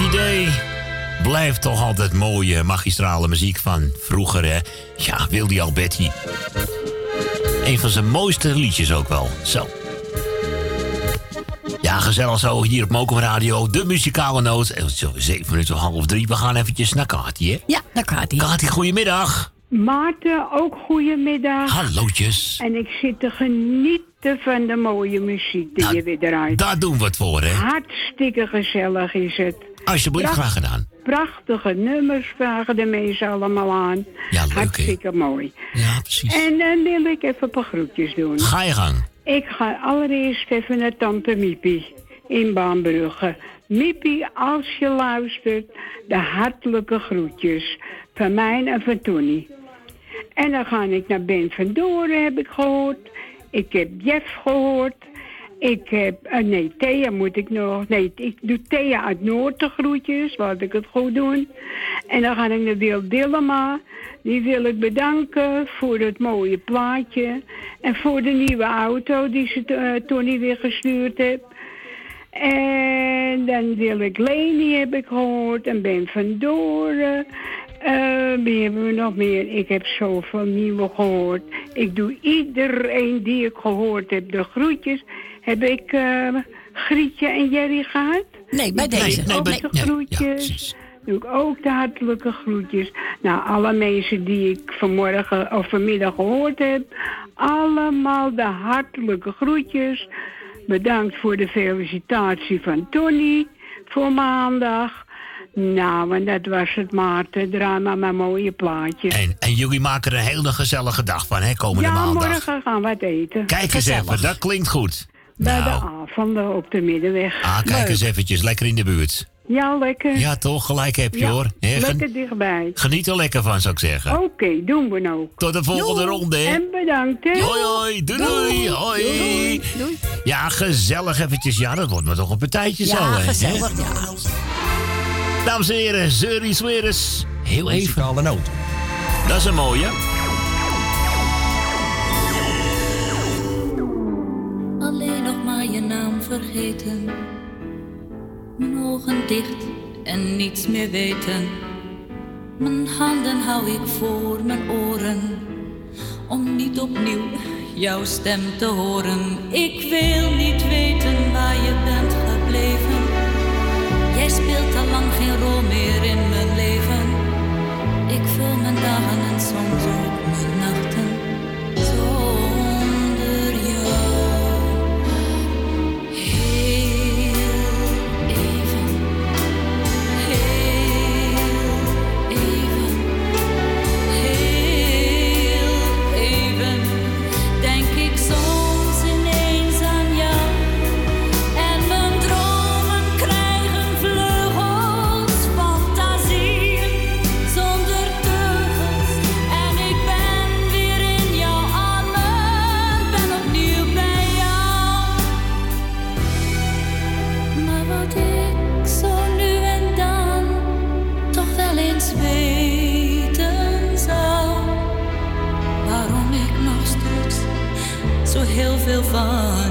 orchidee blijft toch altijd mooie magistrale muziek van vroeger, hè? Ja, Wildy Alberti. Een van zijn mooiste liedjes ook wel. Zo. Ja, gezellig zo hier op Mokum Radio. De muzikale noot. Is zo zeven minuten half drie. We gaan eventjes naar Kati, hè? Ja, naar Kati. Kati, goedemiddag. Maarten, ook goedemiddag. Hallootjes. En ik zit te genieten van de mooie muziek die je weer draait. Daar doen we het voor, hè? Hartstikke gezellig is het. Alsjeblieft, graag gedaan. Prachtige nummers vragen de mensen allemaal aan. Ja, leuk? Hartstikke mooi. Ja, precies. En dan wil ik even een paar groetjes doen. Ga je gang. Ik ga allereerst even naar tante Miepie in Baanbrugge. Miepie, als je luistert, de hartelijke groetjes. Van mij en van Tony. En dan ga ik naar Ben van Doren, heb ik gehoord. Ik heb Jeff gehoord. Ik heb, eh, nee, Thea moet ik nog. Nee, ik doe Thea uit Noord de groetjes, laat ik het goed doen. En dan ga ik naar Wil Dillema. Die wil ik bedanken voor het mooie plaatje. En voor de nieuwe auto die ze eh, Tony weer gestuurd heeft. En dan wil ik Leni, heb ik gehoord. En Ben van Doren. Eh, wie hebben we nog meer? Ik heb zoveel nieuwe gehoord. Ik doe iedereen die ik gehoord heb de groetjes. Heb ik eh, Grietje en Jerry gehad? Nee, bij deze. Nee, de nee, ja, groetjes. doe ik ook de hartelijke groetjes. Nou, alle mensen die ik vanmorgen of vanmiddag gehoord heb. Allemaal de hartelijke groetjes. Bedankt voor de felicitatie van Tony voor maandag. Nou, en dat was het, Maarten. Draai maar mijn mooie plaatje. En, en jullie maken er een hele gezellige dag van, hè? Komende ja, maandag. morgen gaan we het eten. Kijk eens even, dat klinkt goed. Bij de Nou, avonden op de middenweg. ah, kijk Leuk. eens eventjes, lekker in de buurt. Ja, lekker. Ja, toch? Gelijk heb je, Ja, hoor. Gen- lekker dichtbij. Geniet er lekker van, zou ik zeggen. Oké, doen we nou. Tot de volgende Doei. ronde? En bedankt, hè. Hoi, hoi. Doei, doei. Hoi. Doei. Ja, gezellig eventjes. Ja, dat wordt maar toch een partijtje Ja, zo, hè? gezellig, Hè? ja. Dames en heren, Zeurie Sweres. Heel even. Muzikale noot. Dat is een mooie. Mijn ogen dicht en niets meer weten. Mijn handen hou ik voor mijn oren, om niet opnieuw jouw stem te horen. Ik wil niet weten waar je bent gebleven. Jij speelt al lang geen rol meer in mijn leven. Ik vul mijn dagen en soms fun.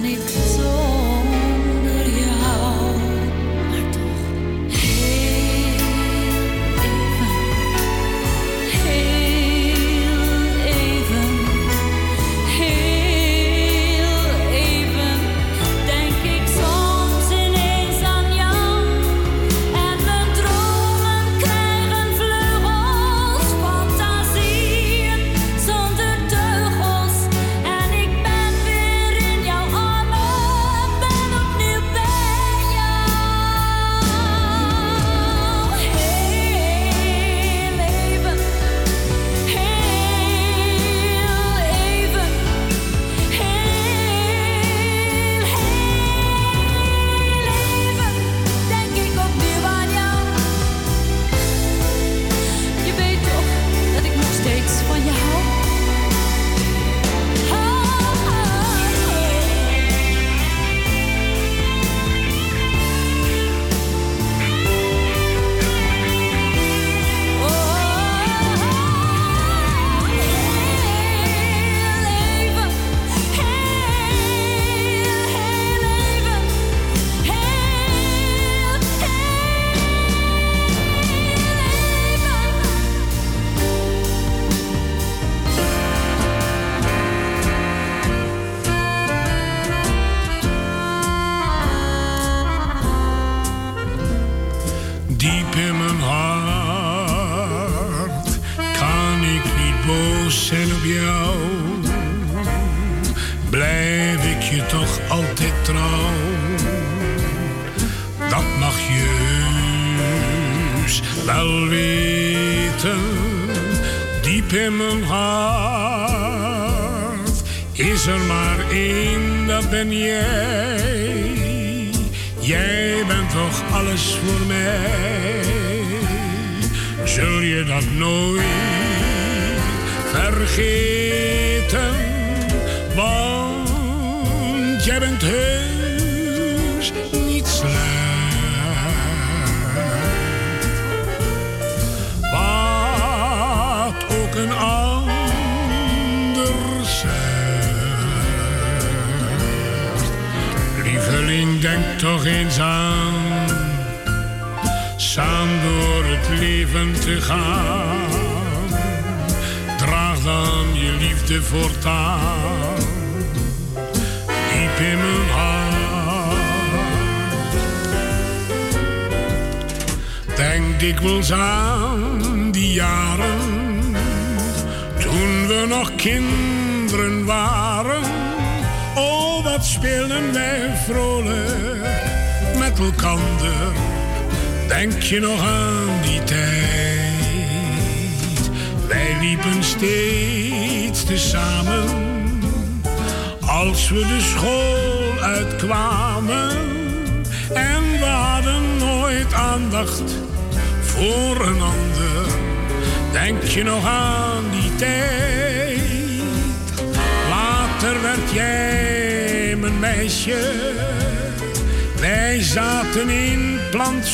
ben ik zo.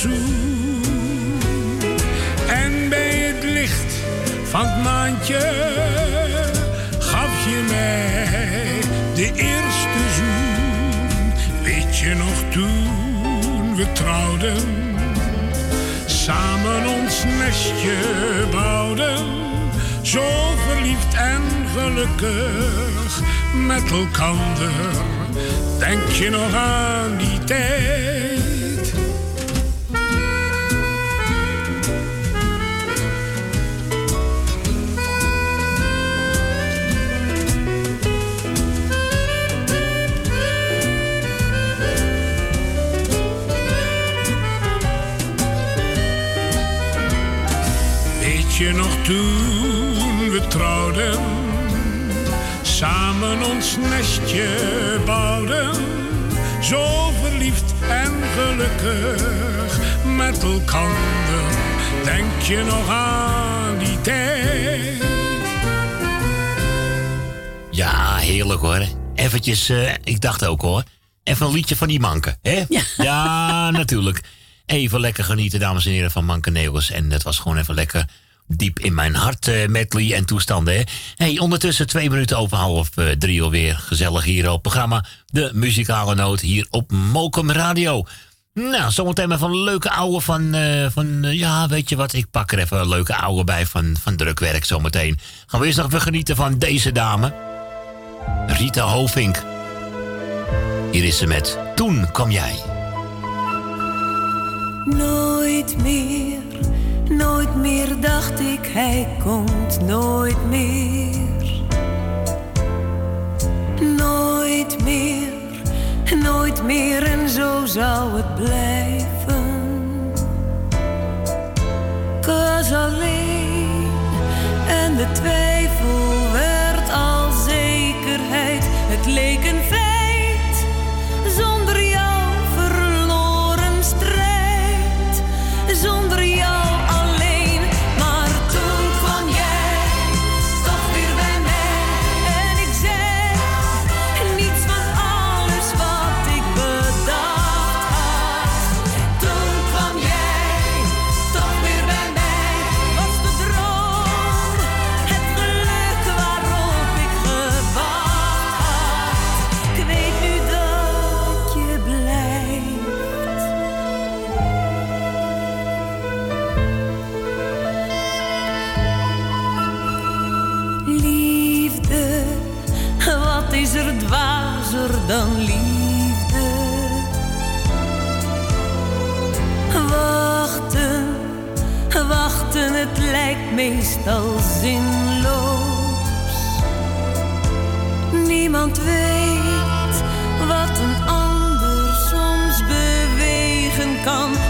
zoen. En bij het licht van het maandje gaf je mij de eerste zoen. Weet je nog toen we trouwden, samen ons nestje bouwden, zo verliefd en gelukkig met elkander. Denk je nog aan die tijd? toen we trouwden, samen ons nestje bouwden. Zo verliefd en gelukkig met elkander, denk je nog aan die tijd? Ja, heerlijk hoor. Eventjes, eh, ik dacht ook hoor. Even een liedje van die manken, hè? Ja, natuurlijk. Even lekker genieten, dames en heren, van Mankenegels. En het was gewoon even lekker diep in mijn hart, eh medley en toestanden, hè? Hey, ondertussen twee minuten over half eh, drie alweer. Gezellig hier op programma De Muzikale Noot hier op Mokum Radio. Nou, zometeen maar van leuke ouwe van, eh, van ja, weet je wat, ik pak er even leuke ouwe bij van, van drukwerk zometeen. Gaan we eerst nog even genieten van deze dame. Rita Hovink. Hier is ze met Toen kwam jij. Nooit meer, nooit meer dacht ik, hij komt nooit meer. Nooit meer, nooit meer en zo zou het blijven. Was alleen en de twijfel werd al zekerheid. Het leek een het lijkt meestal zinloos. Niemand weet wat een ander soms bewegen kan.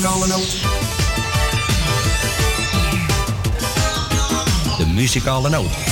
Muzikale noot. De muzikale noot.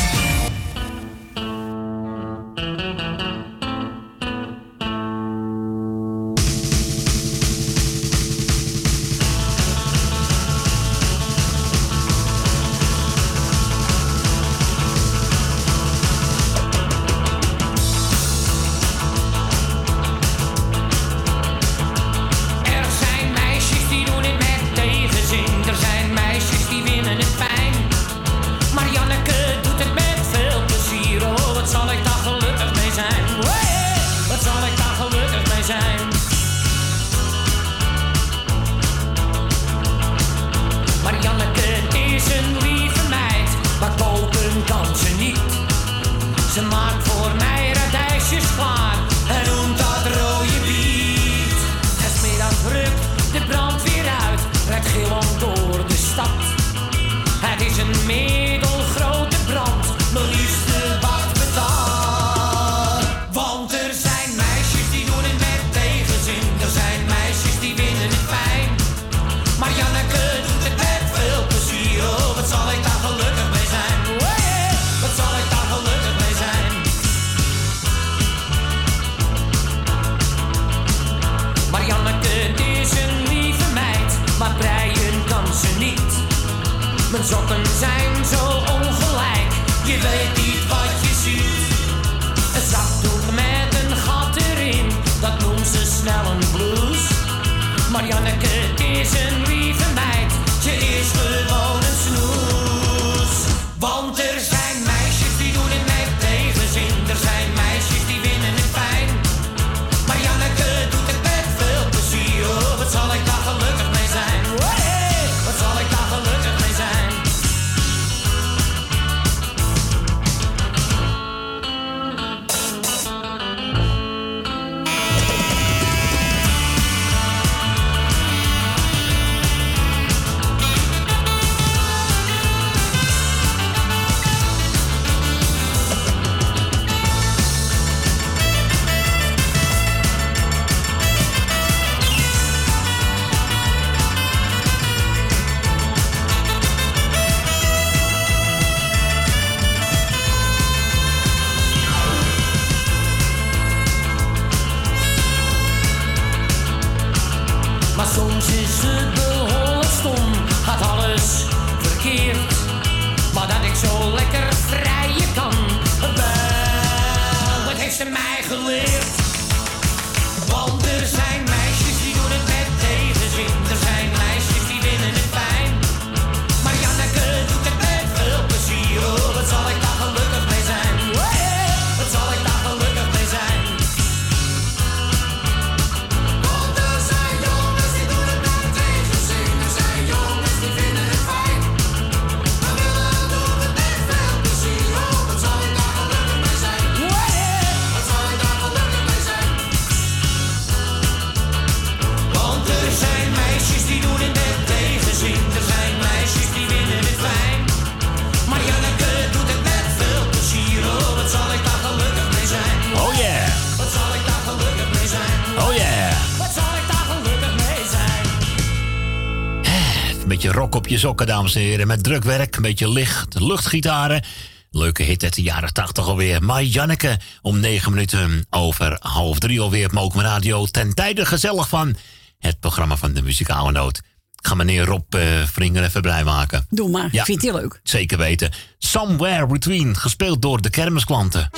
sokken, dames en heren. Met drukwerk, een beetje licht, luchtgitaren. Leuke hit uit de jaren 80 alweer. Maar Janneke, om 9 minuten over half drie alweer op Mokum Radio. Ten tijde gezellig van het programma van de muzikale noot. Ik ga meneer Rob eh, vringen even blij maken. Doe maar, ja, vind leuk? Zeker weten. Somewhere Between, gespeeld door de kermisklanten.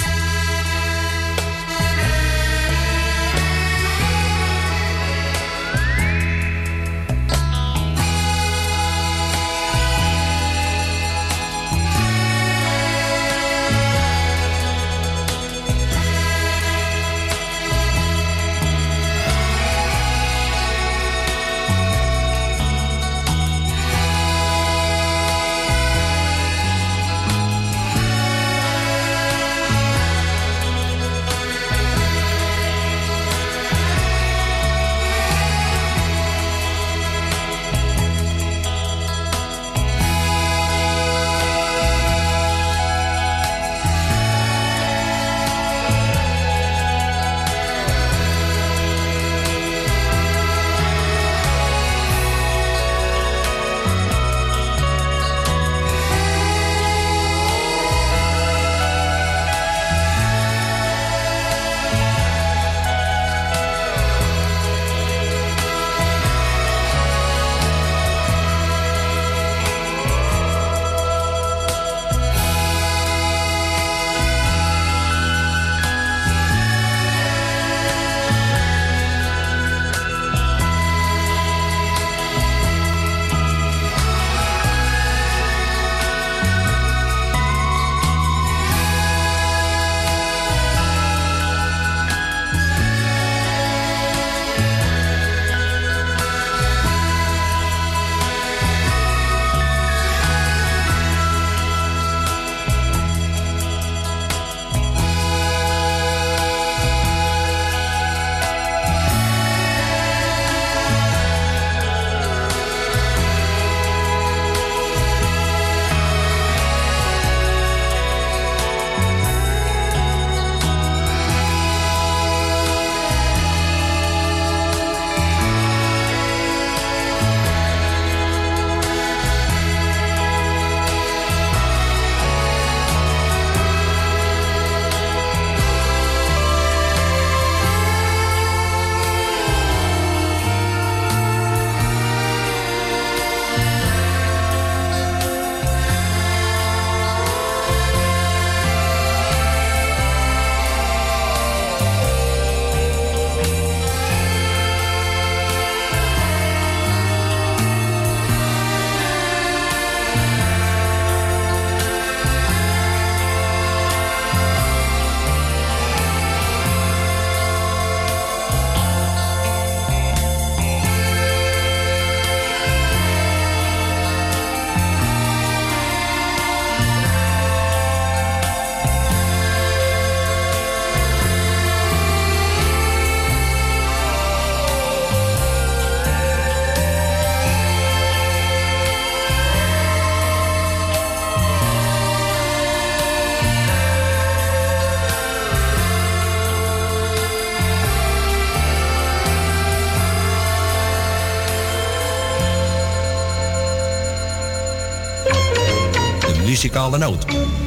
muzikale noot.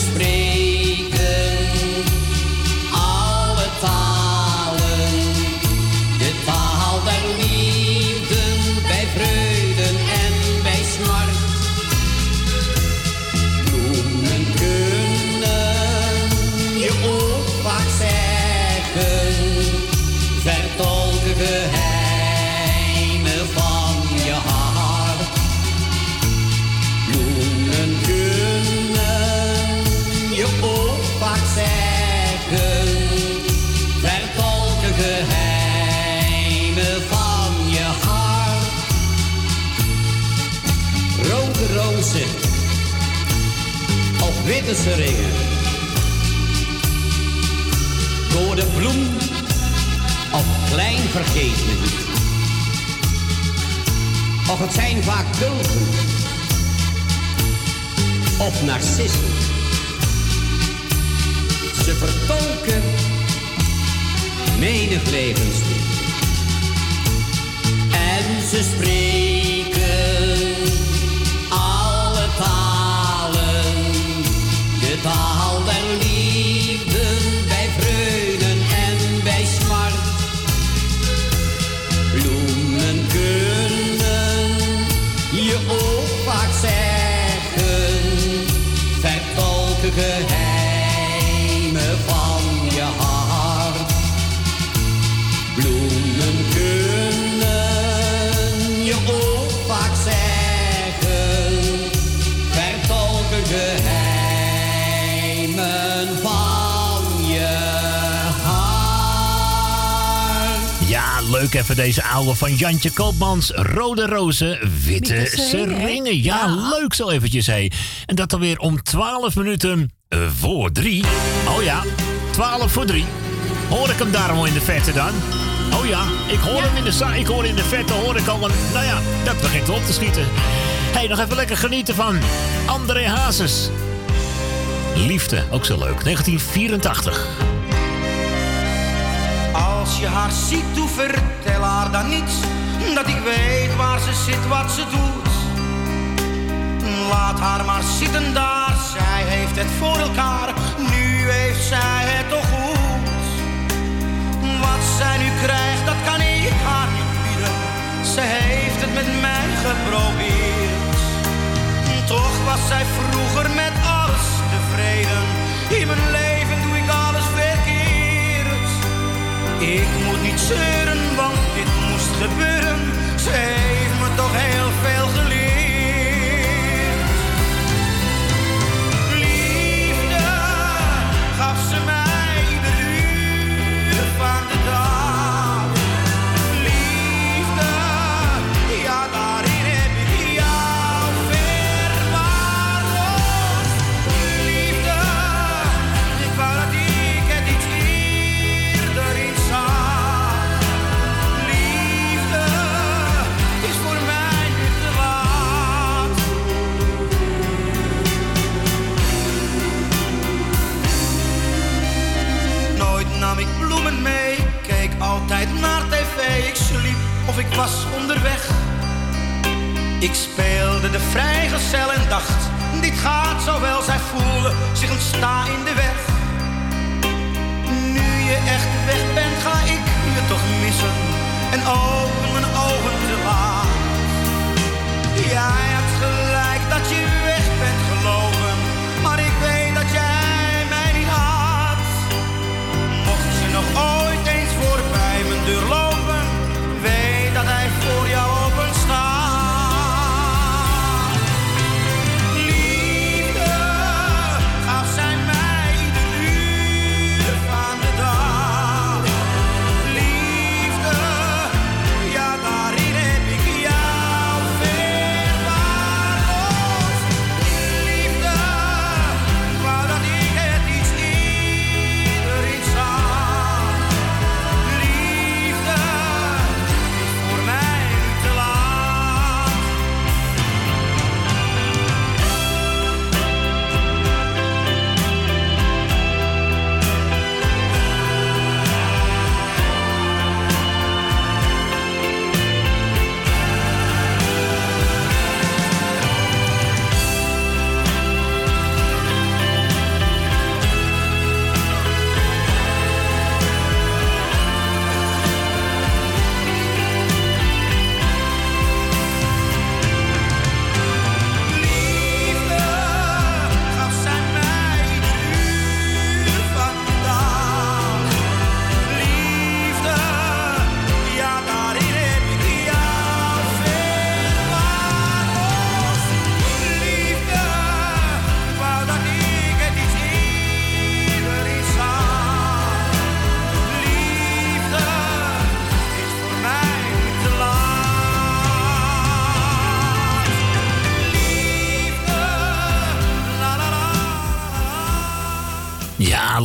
desprez. tussen ringen. Door bloem of klein vergeet. Of het zijn vaak tulpen of narcissen. Ze vertolken menig levenslied. En ze spreken. 宝贝。leuk even deze oude van Jantje Koopmans. Rode rozen, witte seringen. Ja, leuk zo eventjes hé. En dat alweer om 12 minuten eh, voor 3. Oh ja, 12 voor 3. Hoor ik hem daarom al in de verte dan? Oh ja, ik hoor hem in de ik hoor in de verte, hoor ik al een... Nou ja, dat begint op te schieten. hey, nog even lekker genieten van André Hazes. Liefde, ook zo leuk. 1984. Je haar ziet, doe vertel haar dan niets. Dat ik weet waar ze zit, wat ze doet. Laat haar maar zitten daar, zij heeft het voor elkaar. Nu heeft zij het toch goed. Wat zij nu krijgt, dat kan ik haar niet bieden. Ze heeft het met mij geprobeerd. Toch was zij vroeger met alles tevreden. In mijn leven Ik moet niet zeuren, want dit moest gebeuren. Ze heeft me toch heel veel geleerd. Ik was onderweg. Ik speelde de vrijgezel en dacht, dit gaat zo wel. Zij voelde zich een sta in de weg. Nu je echt weg bent, ga ik je toch missen. En open mijn ogen te laat. Jij had gelijk dat je weg bent gelopen. Maar ik weet dat jij mij niet haat. Mocht ze nog ooit eens voorbij mijn deur lopen,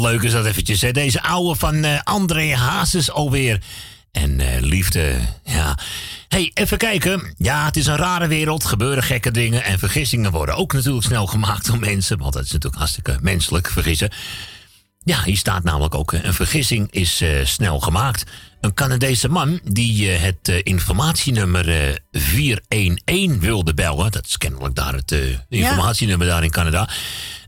leuk is dat eventjes. Hè? Deze ouwe van eh, André Hazes alweer. En eh, liefde, ja. hey, even kijken. Ja, het is een rare wereld. Gebeuren gekke dingen. En vergissingen worden ook natuurlijk snel gemaakt door mensen. Want dat is natuurlijk hartstikke menselijk, vergissen. Ja, hier staat namelijk ook... een vergissing is eh, snel gemaakt. Een Canadese man die het eh, informatienummer eh, 411 wilde bellen... dat is kennelijk daar het informatienummer daar in Canada...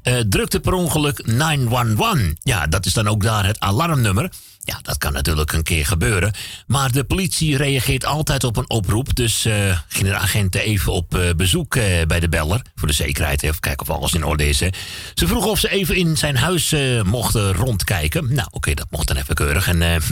eh, drukte per ongeluk 911. Ja, dat is dan ook daar het alarmnummer. Ja, dat kan natuurlijk een keer gebeuren. Maar de politie reageert altijd op een oproep. Dus eh gingen de agenten even op eh, bezoek bij de beller. Voor de zekerheid, even kijken of alles in orde is. Hè. Ze vroegen of ze even in zijn huis mochten rondkijken. Nou, oké, dat mocht dan even keurig. En, [laughs]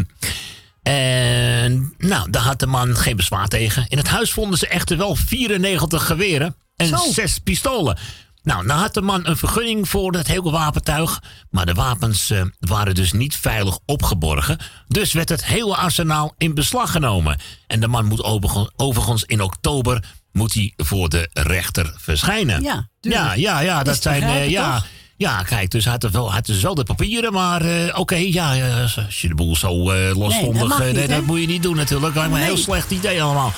en nou, daar had de man geen bezwaar tegen. In het huis vonden ze echter wel 94 geweren en Zo. zes pistolen. Nou, nou had de man een vergunning voor het hele wapentuig. Maar de wapens eh, waren dus niet veilig opgeborgen. Dus werd het hele arsenaal in beslag genomen. En de man moet overigens in oktober moet hij voor de rechter verschijnen. Ja, ja, ja, ja, dat zijn. eh, ja? Ja, kijk, dus hij had, er wel, had dus wel de papieren, maar eh, oké, ja, eh, als je de boel zo losvondig... Nee, dat nee, dat moet je niet doen natuurlijk. Dat me een heel slecht idee allemaal.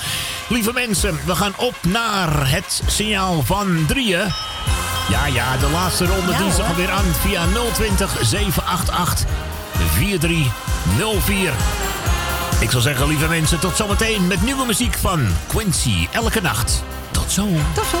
Lieve mensen, we gaan op naar het signaal van drieën. Ja, ja, de laatste ronde Ja, hoor. alweer aan via 020 788 4304. Ik zou zeggen, lieve mensen, tot zometeen met nieuwe muziek van Quincy. Elke nacht. Tot zo. Tot zo.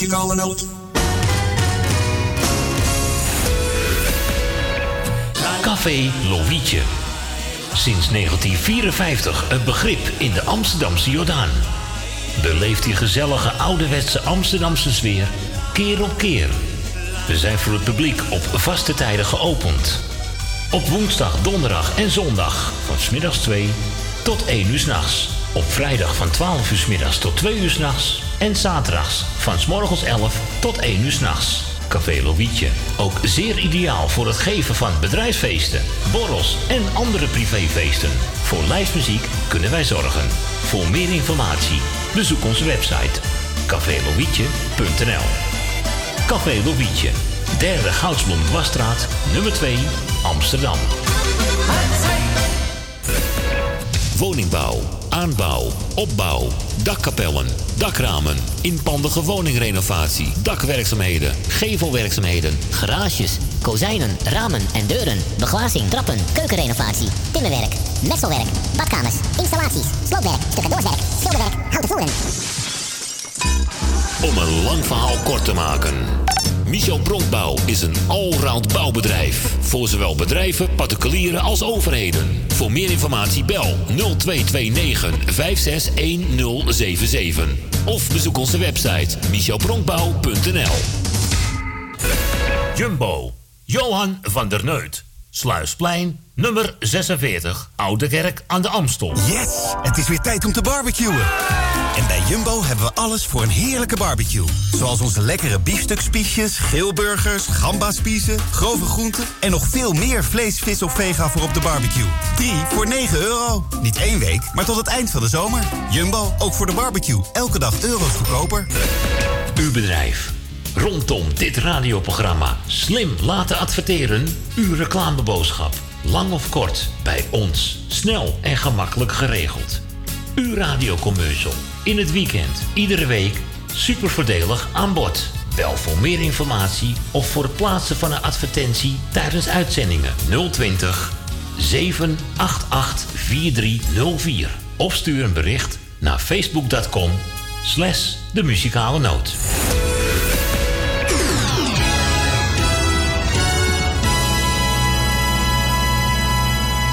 Muzikale noot. Café Lovietje. Sinds 1954 een begrip in de Amsterdamse Jordaan. Beleeft die gezellige ouderwetse Amsterdamse sfeer keer op keer. We zijn voor het publiek op vaste tijden geopend. Op woensdag, donderdag en zondag van smiddags 2 tot 1 uur s'nachts. Op vrijdag van 12 uur 's middags tot 2 uur s'nachts. En zaterdags van 's morgens 11 tot 1 uur s'nachts. Café Lovietje. Ook zeer ideaal voor het geven van bedrijfsfeesten, borrels en andere privéfeesten. Voor lijstmuziek kunnen wij zorgen. Voor meer informatie bezoek onze website cafélovietje.nl Café Lovietje, derde Goudsblom Wasstraat, nummer 2, Amsterdam. Woningbouw, aanbouw, opbouw, dakkapellen, dakramen, inpandige woningrenovatie, dakwerkzaamheden, gevelwerkzaamheden, Garages, kozijnen, ramen en deuren, beglazing, trappen, keukenrenovatie, timmerwerk, messelwerk, badkamers, installaties, sloopwerk, stucadoorswerk, schilderwerk, houten voeren. Om een lang verhaal kort te maken. Michel Bronkbouw is een allround bouwbedrijf. Voor zowel bedrijven, particulieren als overheden. Voor meer informatie bel 0229 561077. Of bezoek onze website michelbronkbouw.nl Jumbo. Johan van der Neut. Sluisplein, nummer 46, Oude Kerk aan de Amstel. Yes! Het is weer tijd om te barbecuen. En bij Jumbo hebben we alles voor een heerlijke barbecue. Zoals onze lekkere biefstukspiesjes, geelburgers, gambaspiezen, grove groenten... en nog veel meer vlees, vis of vega voor op de barbecue. 3 voor 9 euro. Niet één week, maar tot het eind van de zomer. Jumbo, ook voor de barbecue. Elke dag euro's goedkoper. Uw bedrijf. Rondom dit radioprogramma slim laten adverteren. Uw reclameboodschap. Lang of kort, bij ons. Snel en gemakkelijk geregeld. Uw radiocommercial. In het weekend, iedere week. Super voordelig aan bod. Bel voor meer informatie of voor het plaatsen van een advertentie tijdens uitzendingen 020 788 4304. Of stuur een bericht naar facebook.com slash de muzikale noot.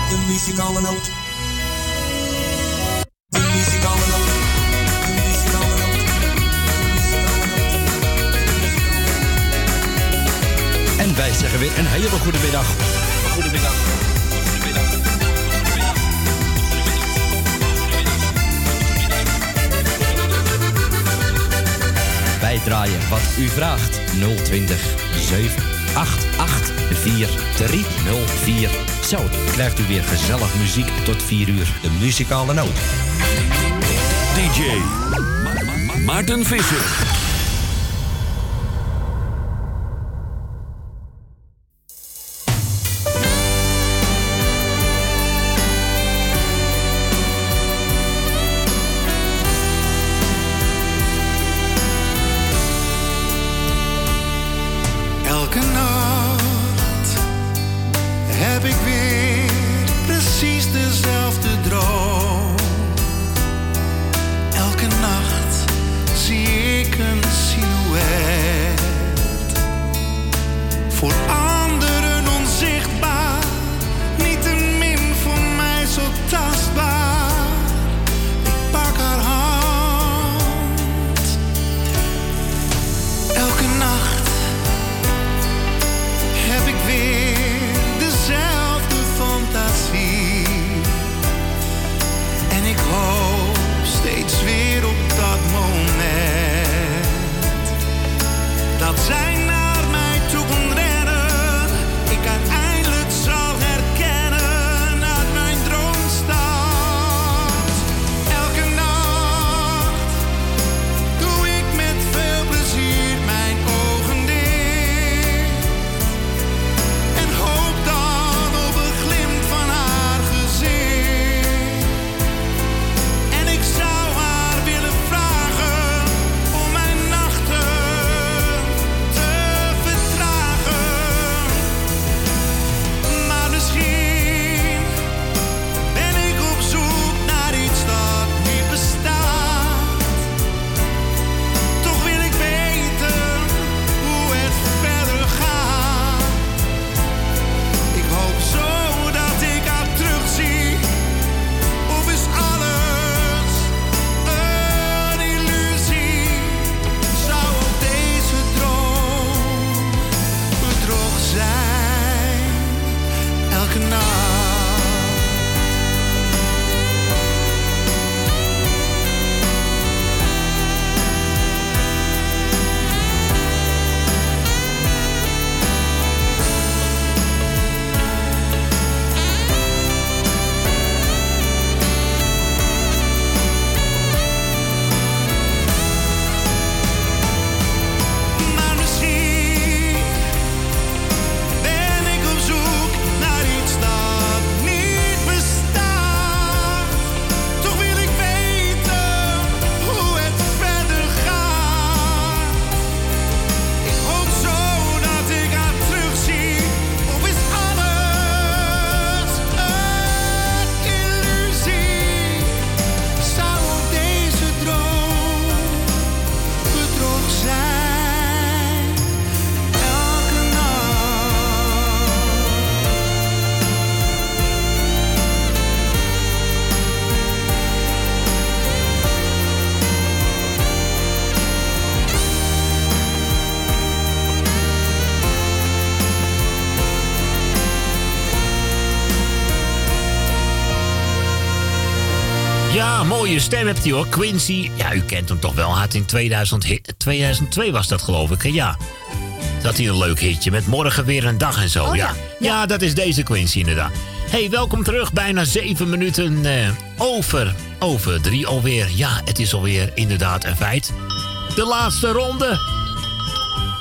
De muzikale noot. Wij zeggen weer een hele goede middag. Goedemiddag. Wij draaien wat u vraagt. 020 788 4304. Zo krijgt u weer gezellig muziek tot 4 uur. De muzikale noot. DJ Ma- Ma- Maarten Visser. stem hebt hij hoor. Quincy, ja, u kent hem toch wel. Had in 2000, 2002 was dat geloof ik, ja. Dat hij een leuk hitje met morgen weer een dag en zo. Oh, ja. ja. Ja. dat is deze Quincy inderdaad. hey, welkom terug. Bijna zeven minuten eh, over, over drie alweer. Ja, het is alweer inderdaad een feit. De laatste ronde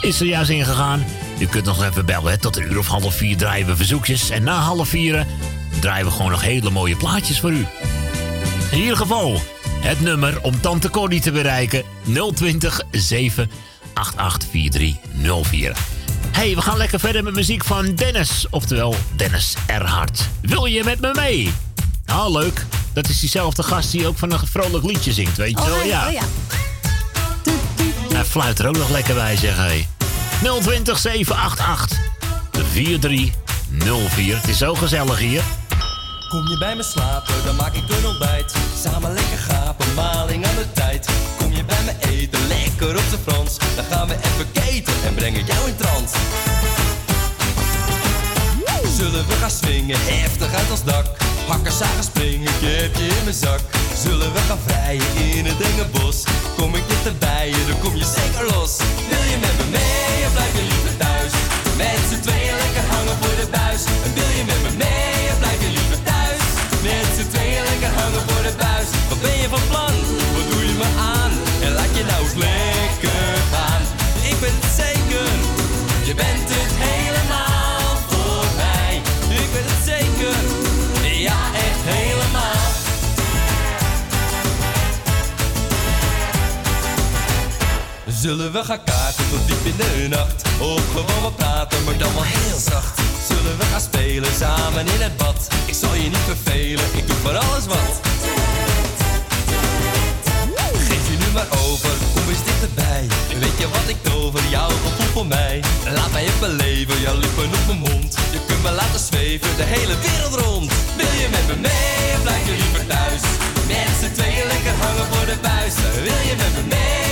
is er juist ingegaan. U kunt nog even bellen. Tot een uur of half vier draaien we verzoekjes. En na half vier draaien we gewoon nog hele mooie plaatjes voor u. In ieder geval, het nummer om Tante Corny te bereiken 020 788 4304. hey, we gaan lekker verder met muziek van Dennis, oftewel Dennis Erhard. Wil je met me mee? Nou, leuk. Dat is diezelfde gast die ook van een vrolijk liedje zingt, weet je oh, wel? Oh, ja. Ja. Hij fluit er ook nog lekker bij, zeg hij. 020 788 4304. Het is zo gezellig hier. Kom je bij me slapen, dan maak ik een ontbijt. Samen lekker gaan we even keten en brengen jou in trance. Zullen we gaan swingen, heftig uit ons dak. Hakken, zagen, springen, kipje in mijn zak. Zullen we gaan vrijen in het enge. Kom ik je te je, dan kom je zeker los. Wil je met me mee of blijf je liever thuis? Met z'n tweeën. Zullen we gaan kaarten tot diep in de nacht? Of gewoon wat praten, maar dan wel heel zacht. Zullen we gaan spelen samen in het bad? Ik zal je niet vervelen, ik doe voor alles wat. Geef je nu maar over, hoe is dit erbij? Weet je wat ik over jou gevoel voor mij? Laat mij het beleven, jouw lippen op mijn mond. Je kunt me laten zweven, de hele wereld rond. Wil je met me mee of blijf je liever thuis? Mensen tweeën lekker hangen voor de buis. Wil je met me mee?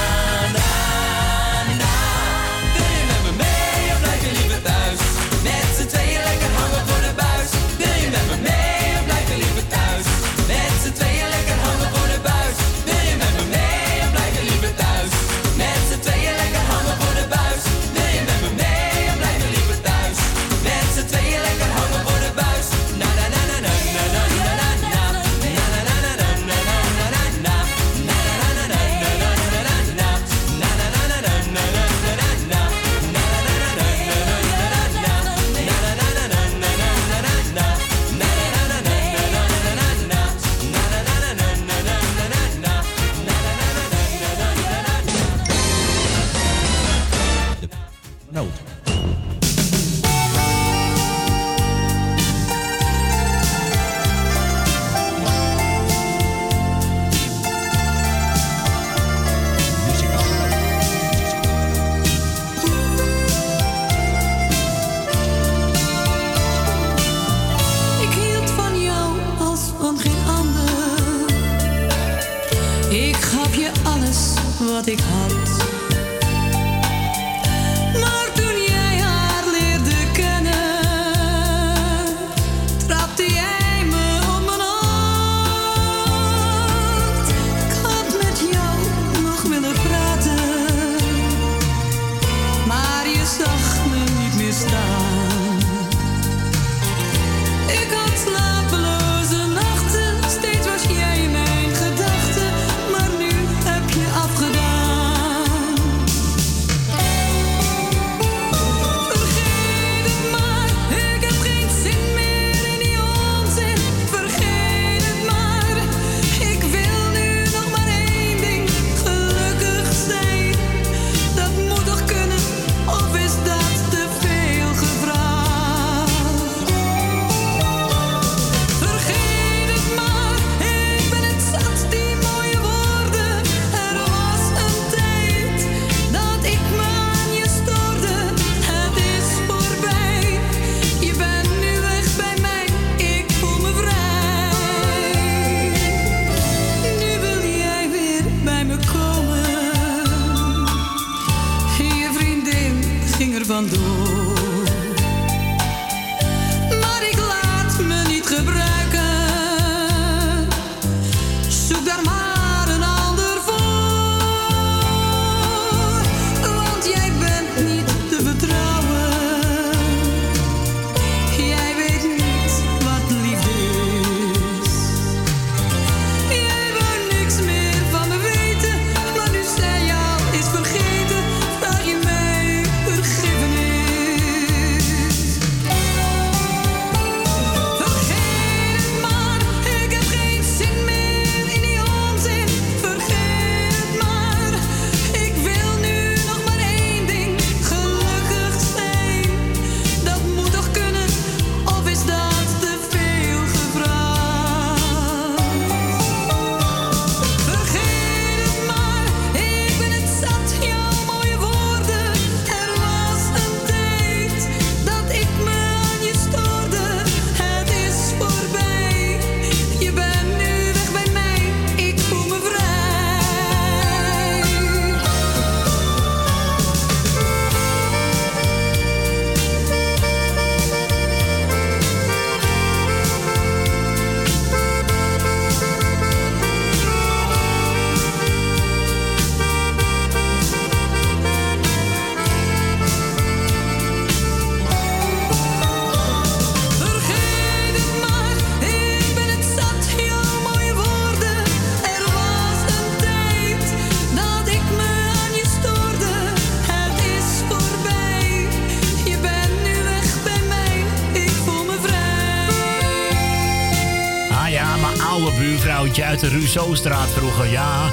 de Rousseaustraat vroeger, ja.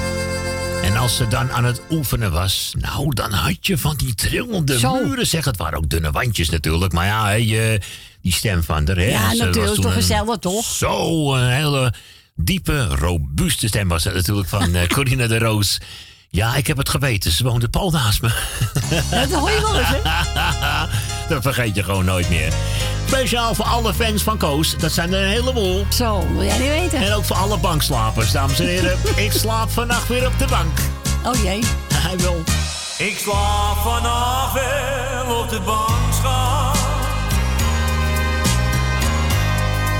En als ze dan aan het oefenen was, nou, dan had je van die trillende Zo. muren. Zeg, het waren ook dunne wandjes natuurlijk. Maar ja, eh, die stem van haar, hè. Ja, natuurlijk, toch gezellig, toch? Zo, een hele diepe, robuuste stem was het natuurlijk van eh [laughs] Corina de Roos. Ja, ik heb het geweten. Ze woonde pal naast me. Dat hoor je wel eens, hè? [laughs] Dat vergeet je gewoon nooit meer. Speciaal voor alle fans van Koos. Dat zijn er een heleboel. Zo, wil jij niet weten. En ook voor alle bankslapers, dames en heren. [laughs] ik slaap vannacht weer op de bank. Oh jee. Hij wil. Ik slaap vanaf wel op de bank, schat.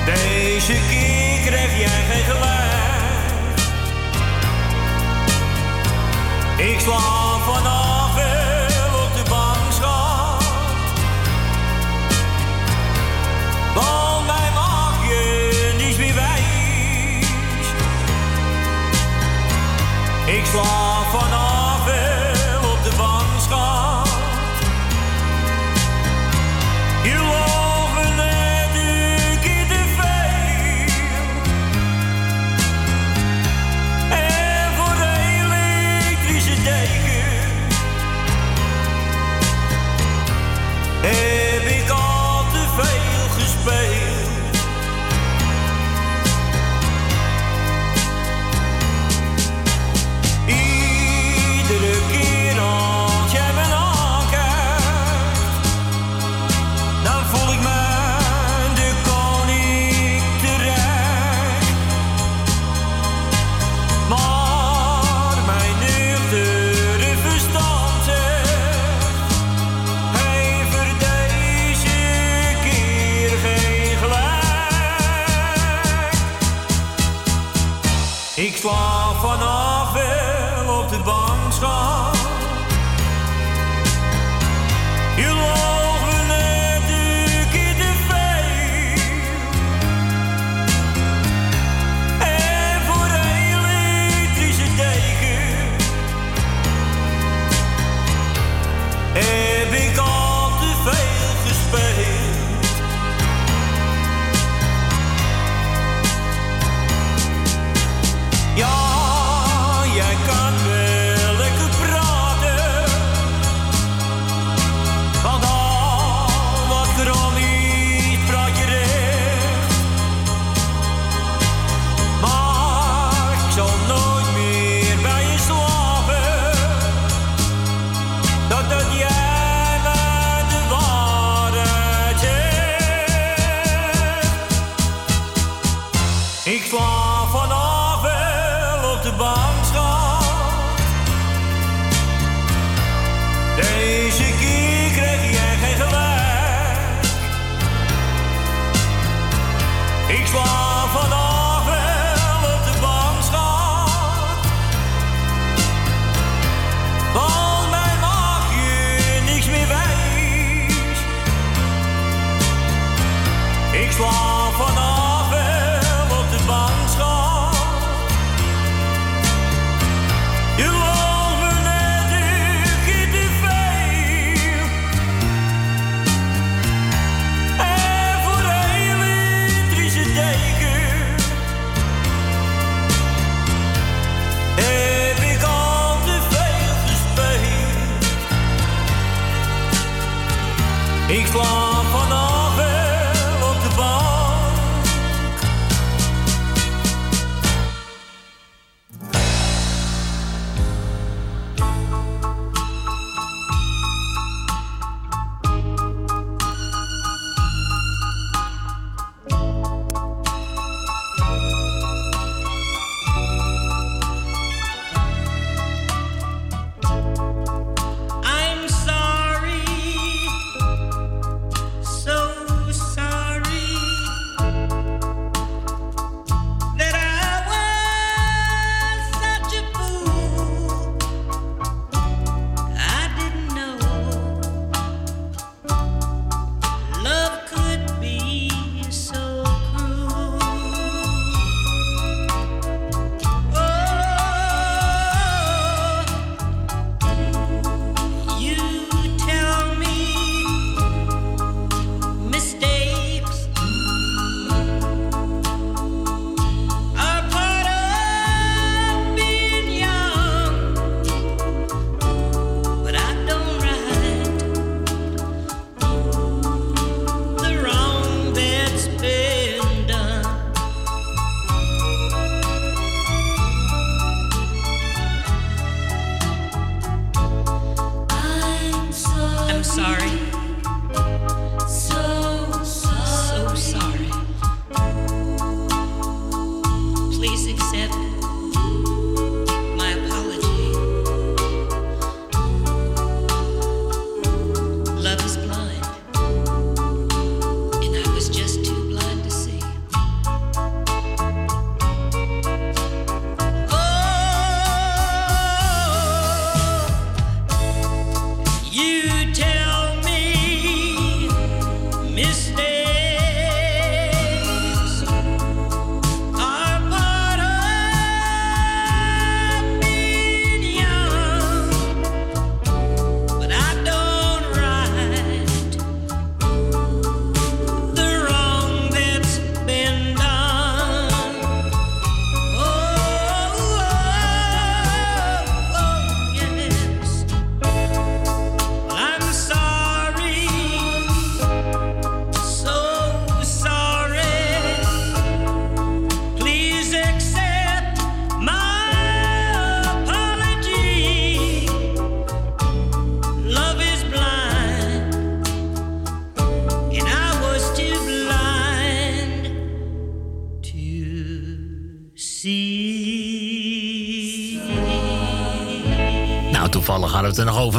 Deze keer krijg jij geen gelijk. Ik slaap vanaf Ik slaap vanaf wel op de bank, schat. Je me net te veel. En voor de elektrische deken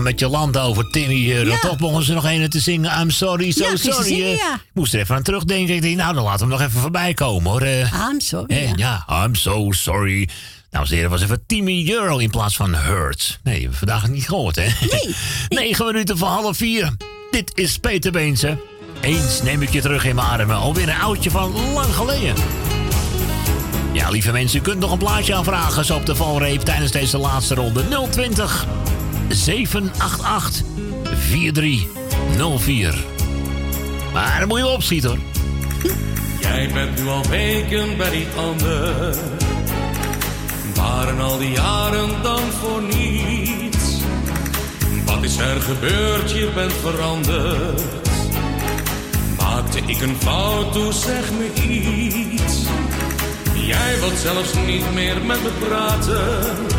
het er nog over met Jolanda over Timmy Euro. Toch begonnen ze nog een te zingen. I'm sorry, so Ja, sorry. zingen, eh. ja. Ik moest er even aan terugdenken. Ik dacht, nou, dan laten we hem nog even voorbij komen, hoor. eh. I'm sorry. Eh, ja. I'm so sorry. Dames en heren, was even Timmy Euro in plaats van Hurt. Nee, hebben we vandaag niet gehoord, hè? [laughs] Nee. Negen minuten voor half vier. Dit is Peter Beense. Eens neem ik je terug in mijn armen. Alweer een oudje van lang geleden. Ja, lieve mensen, u kunt nog een plaatje aanvragen zo op de valreep tijdens deze laatste ronde. 020 788 4304. Maar dan moet je opschieten hoor. Jij bent nu al weken bij die ander. Waren al die jaren dan voor niets? Wat is er gebeurd? Je bent veranderd. Maakte ik een fout? Toe zeg me iets. Jij wilt zelfs niet meer met me praten.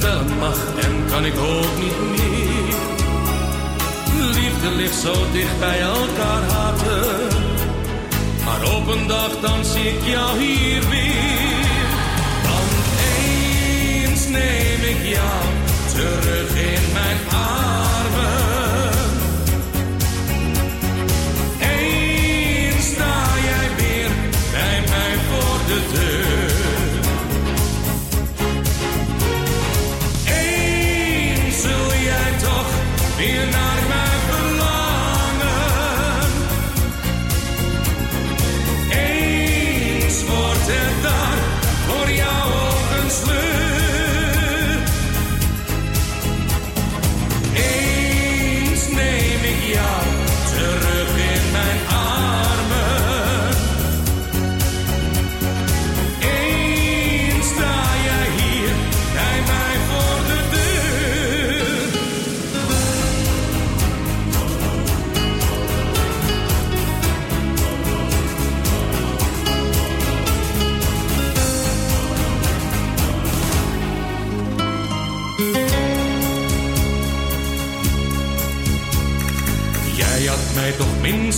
Bellen mag en kan ik ook niet meer. Liefde ligt zo dicht bij elkaar haten. Maar op een dag dan zie ik jou hier weer. Dan eens neem ik jou terug in mijn armen.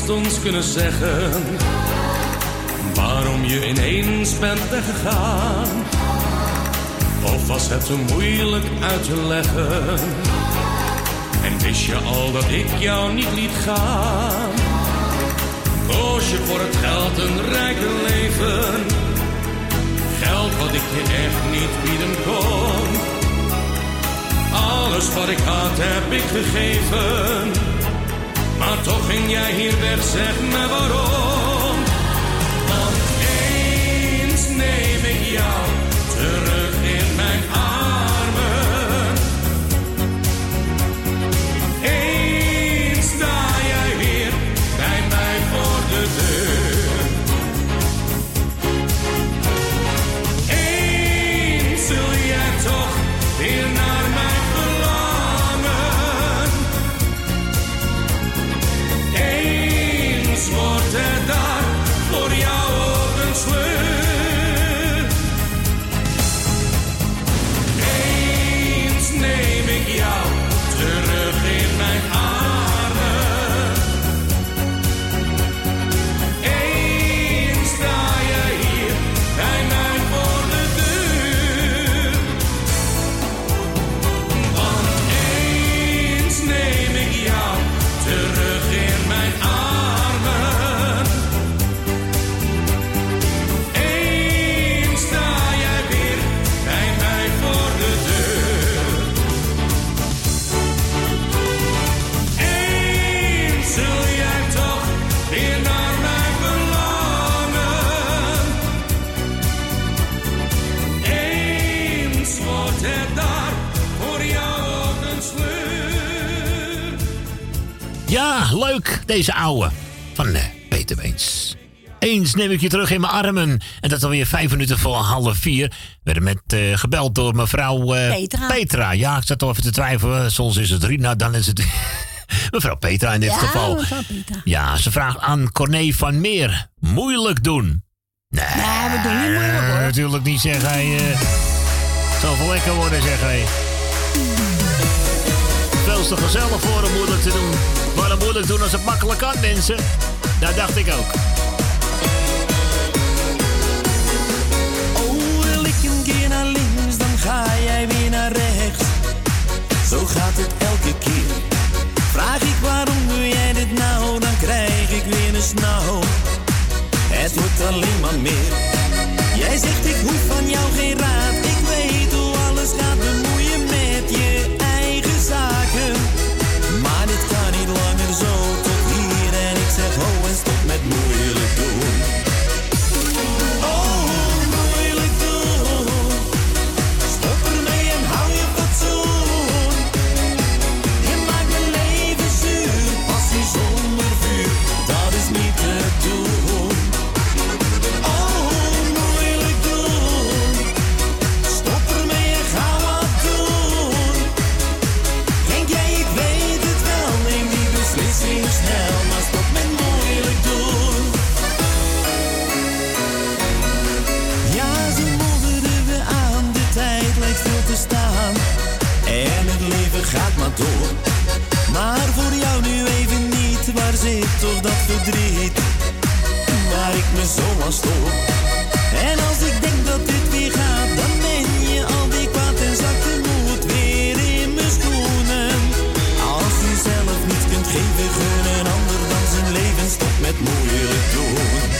Minstens kunnen zeggen waarom je ineens bent weggegaan. Of was het te moeilijk uit te leggen? En wist je al dat ik jou niet liet gaan? Koos je voor het geld een rijker leven? Geld wat ik je echt niet bieden kon. Alles wat ik had heb ik gegeven. Toch ging jij hier weg, zeg me waarom. Want eens neem ik jou deze ouwe. Van eh, Peter Weens. Eens neem ik je terug in mijn armen. En dat alweer vijf minuten voor half vier. We werden met eh, gebeld door mevrouw eh, Petra. Ja, ik zat al even te twijfelen. Soms is het Rina, dan is het [laughs] mevrouw Petra in dit Ja, geval. Ja, ze vraagt aan Corné van Meer. Moeilijk doen. Nee, we doen niet moeilijk, hoor. Natuurlijk niet, zeg hij. Het zal wel lekker worden, zeg hij. Veel te gezellig voor om moeilijk te doen. Waarom moeilijk doen als het makkelijk kan, mensen? Dat dacht ik ook. Oh, wil ik een keer naar links, dan ga jij weer naar rechts. Zo gaat het elke keer. Vraag ik waarom doe jij dit nou, dan krijg ik weer een snauw. Het wordt alleen maar meer. Jij zegt ik hoef van jou geen raad. Gaat maar door. Maar voor jou nu even niet, waar zit toch dat verdriet? Waar ik me zo aan stoor. En als ik denk dat dit weer gaat, dan ben je alweer kwaad en zakt de moed weer in mijn schoenen. Als je zelf niet kunt geven, gun een ander dan zijn leven, met moeilijk doen.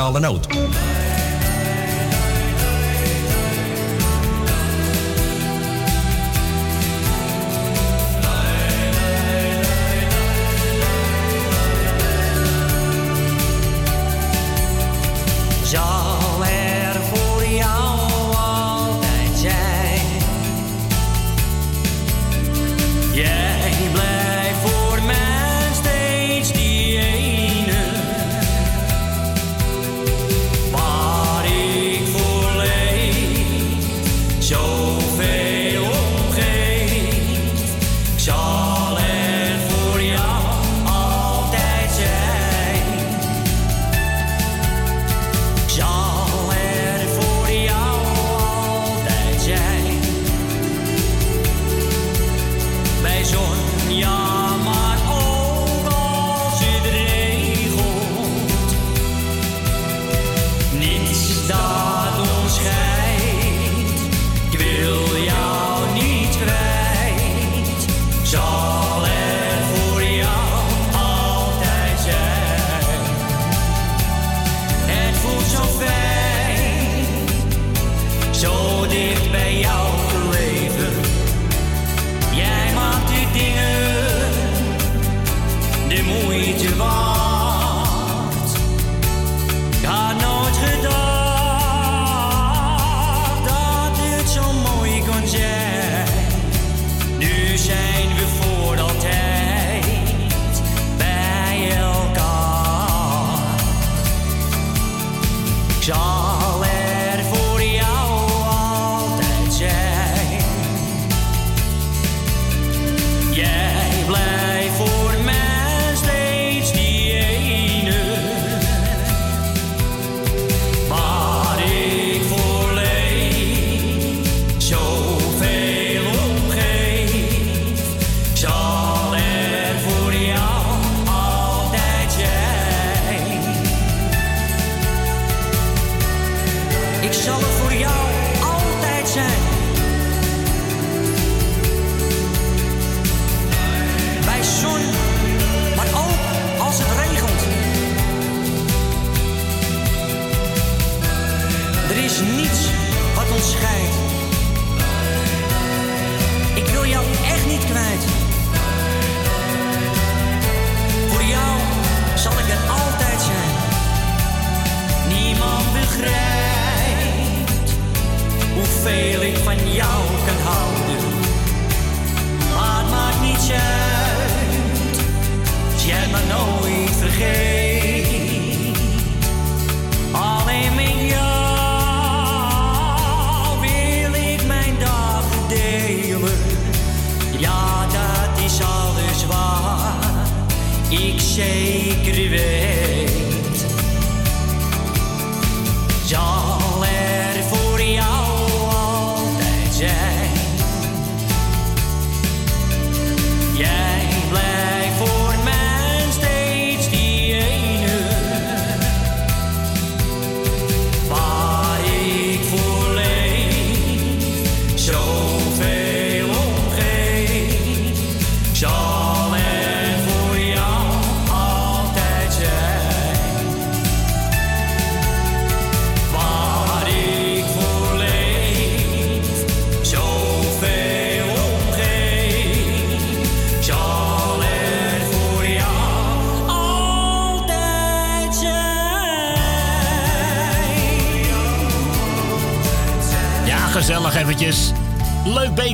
Muzikale noot. Van jou kan houden. Maar het maakt niets uit als jij me nooit vergeet. Alleen met jou wil ik mijn dagen delen. Ja, dat is alles waar ik zeker weet.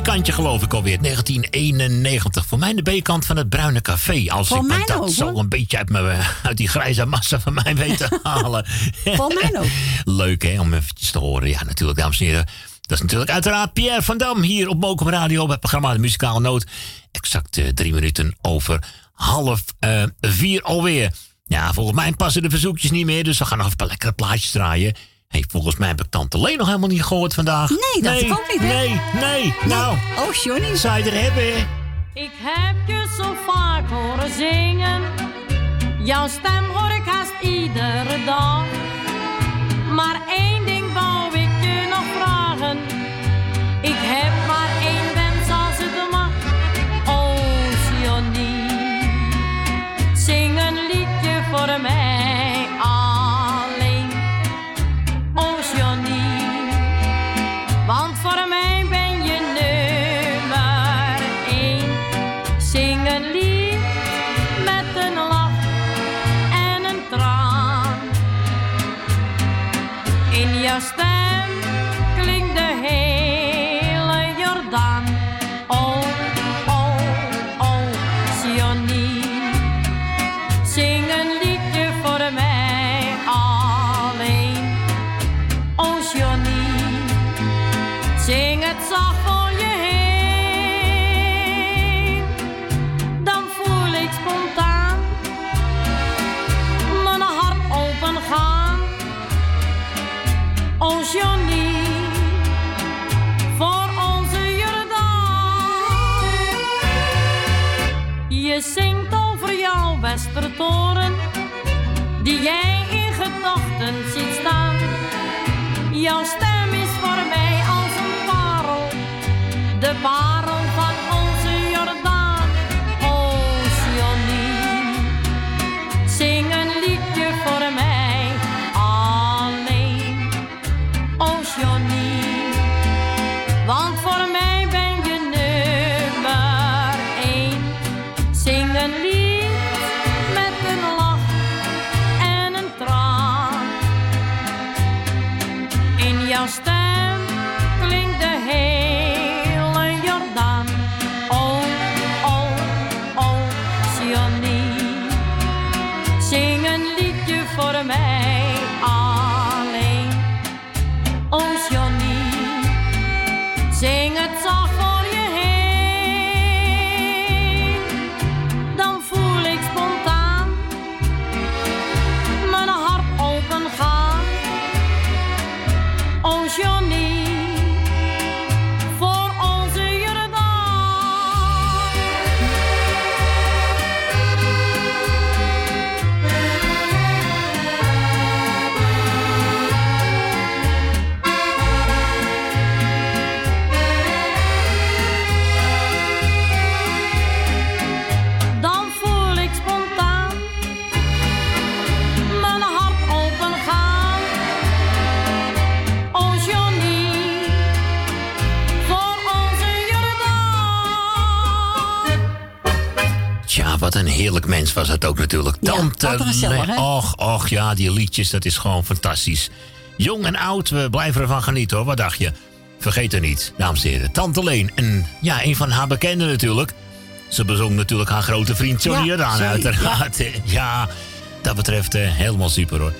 B-kantje geloof ik alweer. 1991. Voor mij de B-kant van het Bruine Café. Als Voor ik me dat ook, zo een beetje uit, me, uit die grijze massa van mij weet te [laughs] halen. Voor mij ook. Leuk hè, om eventjes te horen. Ja, natuurlijk, dames en heren. Dat is natuurlijk uiteraard Pierre van Dam hier op Mokum Radio bij het programma De Muzikale Noot. Exact eh, drie minuten over half eh, vier alweer. Ja, volgens mij passen de verzoekjes niet meer, dus we gaan nog even een paar lekkere plaatjes draaien. Hey, volgens mij heb ik Tante Leen nog helemaal niet gehoord vandaag. Nee, dat nee, ook niet, hè? Nee, nee, nou. Oh, Johnny. Zou je er hebben? Ik heb je zo vaak horen zingen. Jouw stem hoor ik haast iedere dag. Maar één jouw stem Zingt over jouw Westertoren, die jij in gedachten ziet staan. Jouw stem is voor mij als een parel, de parel wat een heerlijk mens was het ook natuurlijk. Ja, Tante? Och, och, ja, die liedjes, dat is gewoon fantastisch. Jong en oud, we blijven ervan genieten hoor. Wat dacht je? Vergeet er niet, dames en heren. Tante Leen, en ja, een van haar bekenden natuurlijk. Ze bezong natuurlijk haar grote vriend Johnny Ja, Jordaan uiteraard. [laughs] Ja. dat betreft eh, helemaal super hoor.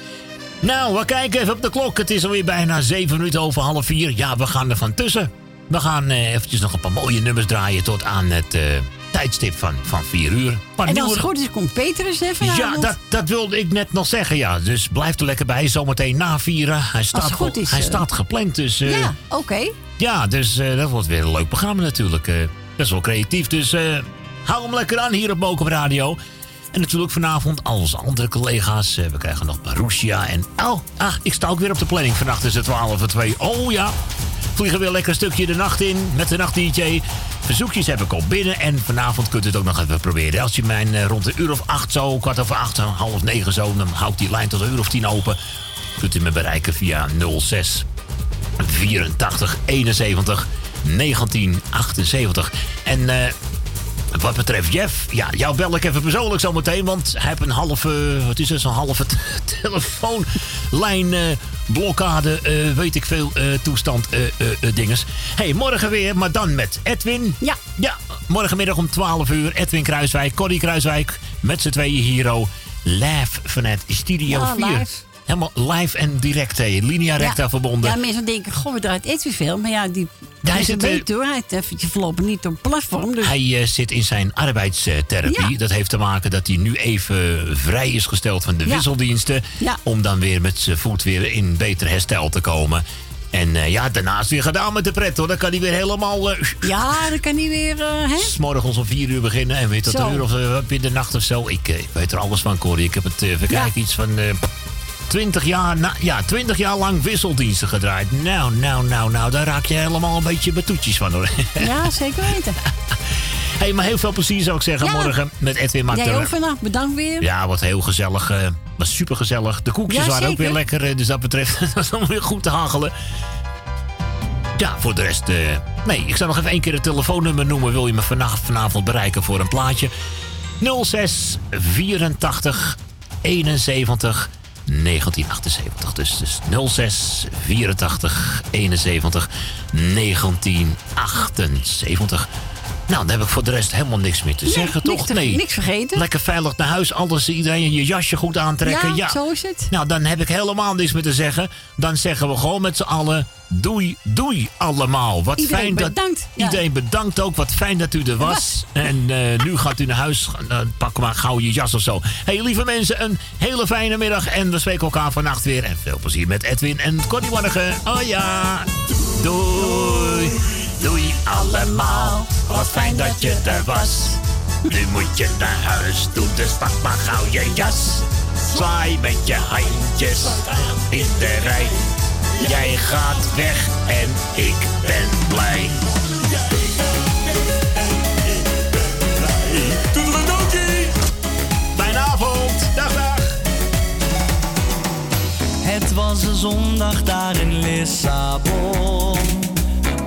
Nou, we kijken even op de klok. Het is alweer bijna zeven minuten over half vier. Ja, we gaan er van tussen. We gaan eh, eventjes nog een paar mooie nummers draaien tot aan het eh, tijdstip van, van vier uur. Maar En als het goed is, komt Peter eens even ja, dat, dat wilde ik net nog zeggen, ja. Dus blijf er lekker bij, zometeen na vieren. Hij staat, het goed is, hij eh, staat gepland, dus... eh, Ja, oké. ja, dus eh, dat wordt weer een leuk programma natuurlijk. best wel creatief, dus hou hem lekker aan hier op Mokum Radio. En natuurlijk vanavond al onze andere collega's. Eh, we krijgen nog Marussia en... Oh, ah, ik sta ook weer op de planning vannacht tussen 12 en 2. Oh ja, vliegen weer lekker een stukje de nacht in met de nacht-dj. Verzoekjes heb ik al binnen en vanavond kunt u het ook nog even proberen. Als je mij eh, rond een uur of acht zo, kwart over acht, half negen zo... dan hou ik die lijn tot een uur of tien open. Kunt u me bereiken via 06 84 71 1978. En eh, wat betreft Jeff, ja, jou bel ik even persoonlijk zometeen. Want hij heeft een halve, wat is het, zo'n halve [laughs] telefoonlijn eh, blokkade, eh, weet ik veel, eh, toestand, eh, dinges. hey, morgen weer, maar dan met Edwin. Ja. Ja, morgenmiddag om 12 uur. Edwin Kruiswijk, Corrie Kruiswijk, met z'n tweeën hier. oh, Live vanuit Studio Ja, 4. live. Helemaal live en direct, hè. Linea recta verbonden. Ja, mensen denken, goh, we draait Edwin veel. Maar ja, die Hij is zit, een beetje hoor. Hij heeft eventjes voorlopig niet op een platform. Dus Hij eh, zit in zijn arbeidstherapie. Ja. Dat heeft te maken dat hij nu even vrij is gesteld van de Ja. wisseldiensten. Ja. Om dan weer met zijn voet weer in beter herstel te komen. En eh, ja, daarnaast weer gedaan met de pret hoor. Dan kan hij weer helemaal. eh [laughs] ja, dan kan hij weer, hè? Morgens om vier uur beginnen en tot Zo. een uur of in de nacht of zo. Ik, weet er alles van, Corrie. Ik heb het, kijken, iets van 20, jaar, na, ja, 20 jaar lang wisseldiensten gedraaid. Nou, nou, nou, nou, daar raak je helemaal een beetje betoetjes van hoor. Ja, zeker weten. [laughs] hey, maar heel veel plezier zou ik zeggen Ja. morgen met Edwin Jij Makter. ook vannacht, bedankt weer. Ja, wat heel gezellig. eh was super gezellig. De koekjes Ja, waren ook weer lekker. eh, Dus dat betreft [laughs] dat was allemaal weer goed te hagelen. Ja, voor de rest. eh, nee, ik zou nog even één keer het telefoonnummer noemen. Wil je me vanavond, vanavond bereiken voor een plaatje? 06 84 71 1978. Dus, dus 06 84 71 1978. Nou, dan heb ik voor de rest helemaal niks meer te Nee, zeggen, toch? te- niks vergeten. Lekker veilig naar huis, alles, iedereen je jasje goed aantrekken. Ja, Ja, zo is het. Nou, dan heb ik helemaal niks meer te zeggen. Dan zeggen we gewoon met z'n allen doei, doei allemaal. Wat Iedereen fijn dat bedankt, ja. Iedereen bedankt ook. Wat fijn dat u er was. En eh, nu gaat u naar huis. Uh, pak maar gauw je jas of zo. hey, lieve mensen, een hele fijne middag. En we spreken elkaar vannacht weer. En veel plezier met Edwin en Connie morgen. Oh ja. Doei. Doei allemaal. Wat fijn dat je er was. Nu moet je naar huis toe, dus pak maar gauw je jas. Zwaai met je handjes in de rij. Jij gaat weg en ik ben blij. Het was een zondag daar in Lissabon.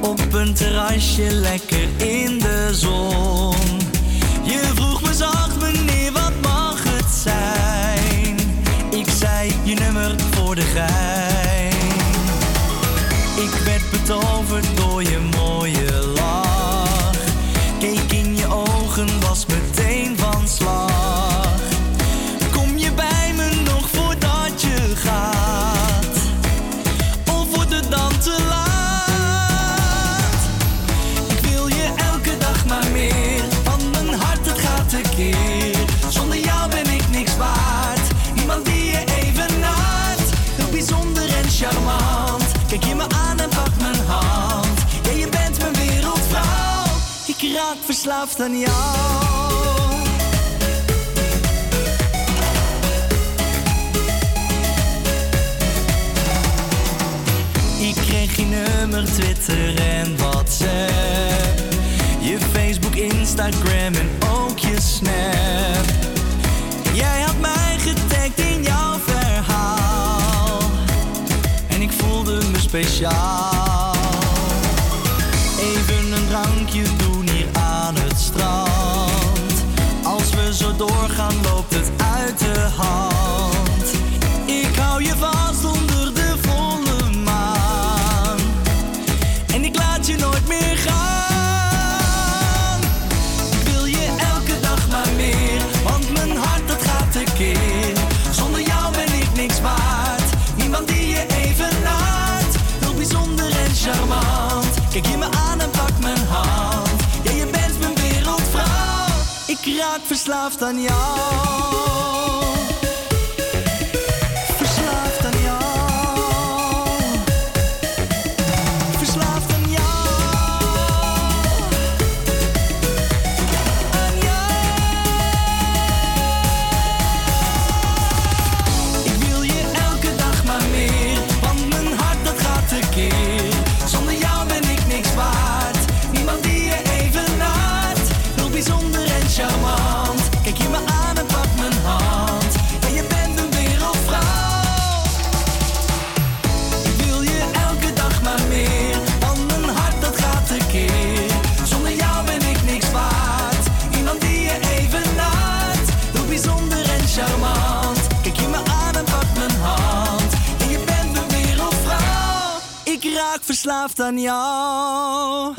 Op een terrasje lekker in de zon. Je vroeg me zacht, meneer, wat mag het zijn? Ik zei je nummer voor de gein. Verslaafd aan jou. Ik kreeg je nummer, Twitter en WhatsApp. Je Facebook, Instagram en ook je Snap. Jij had mij getagd in jouw verhaal. En ik voelde me speciaal. Verslaafd aan jou. Raak verslaafd aan jou.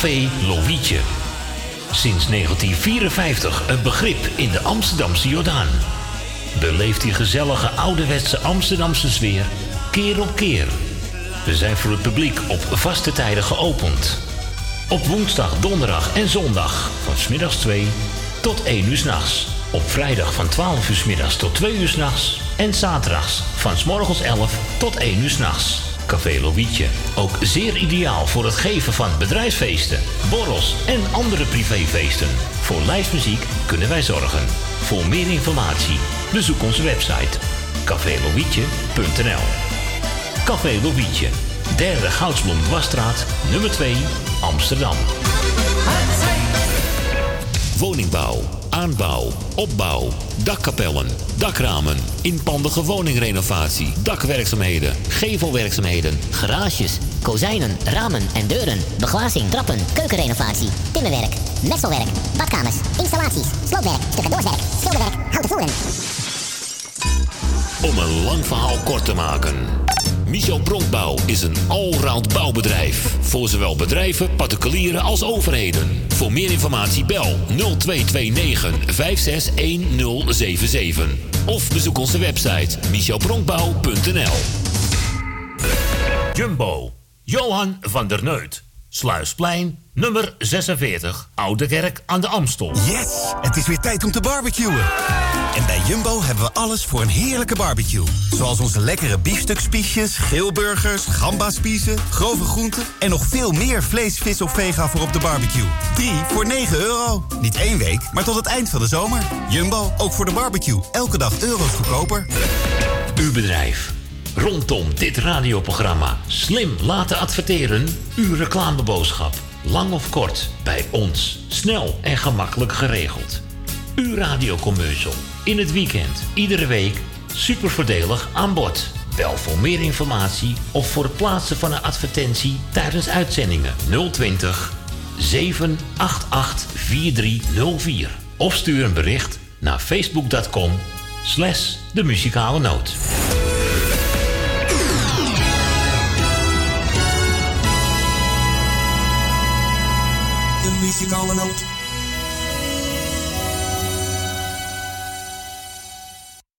Café Lovietje. Sinds 1954 een begrip in de Amsterdamse Jordaan. Beleeft die gezellige ouderwetse Amsterdamse sfeer keer op keer. We zijn voor het publiek op vaste tijden geopend. Op woensdag, donderdag en zondag van smiddags 2 tot 1 uur s'nachts. Op vrijdag van 12 uur s middags tot 2 uur s'nachts. En zaterdags van s morgens 11 tot 1 uur s'nachts. Café Lovietje. Ook zeer ideaal voor het geven van bedrijfsfeesten, borrels en andere privéfeesten. Voor lijstmuziek kunnen wij zorgen. Voor meer informatie bezoek onze website cafélovietje.nl Café Lovietje, derde Goudsblom Wasstraat, nummer 2, Amsterdam. Woningbouw, aanbouw, opbouw, dakkapellen, dakramen, inpandige woningrenovatie, dakwerkzaamheden, gevelwerkzaamheden, Garages, kozijnen, ramen en deuren. Beglazing, trappen, keukenrenovatie, timmerwerk, messelwerk, badkamers, installaties, sloopwerk, stucadoorswerk, schilderwerk, houten voeren. Om een lang verhaal kort te maken. Michel Bronkbouw is een allround bouwbedrijf. Voor zowel bedrijven, particulieren als overheden. Voor meer informatie bel 0229 561077. Of bezoek onze website michelbronkbouw.nl Jumbo. Johan van der Neut. Sluisplein, nummer 46, Oude Kerk aan de Amstel. Yes! Het is weer tijd om te barbecuen. En bij Jumbo hebben we alles voor een heerlijke barbecue. Zoals onze lekkere biefstukspiesjes, geelburgers, gambaspiezen, grove groenten... en nog veel meer vlees, vis of vega voor op de barbecue. 3 voor 9 euro. Niet één week, maar tot het eind van de zomer. Jumbo, ook voor de barbecue. Elke dag euro's goedkoper. Uw bedrijf. Rondom dit radioprogramma slim laten adverteren. Uw reclameboodschap. Lang of kort, bij ons. Snel en gemakkelijk geregeld. Uw radiocommercial. In het weekend, iedere week. Super voordelig aan bod. Bel voor meer informatie of voor het plaatsen van een advertentie tijdens uitzendingen 020 788 4304. Of stuur een bericht naar facebook.com slash noot. De muzikale noot.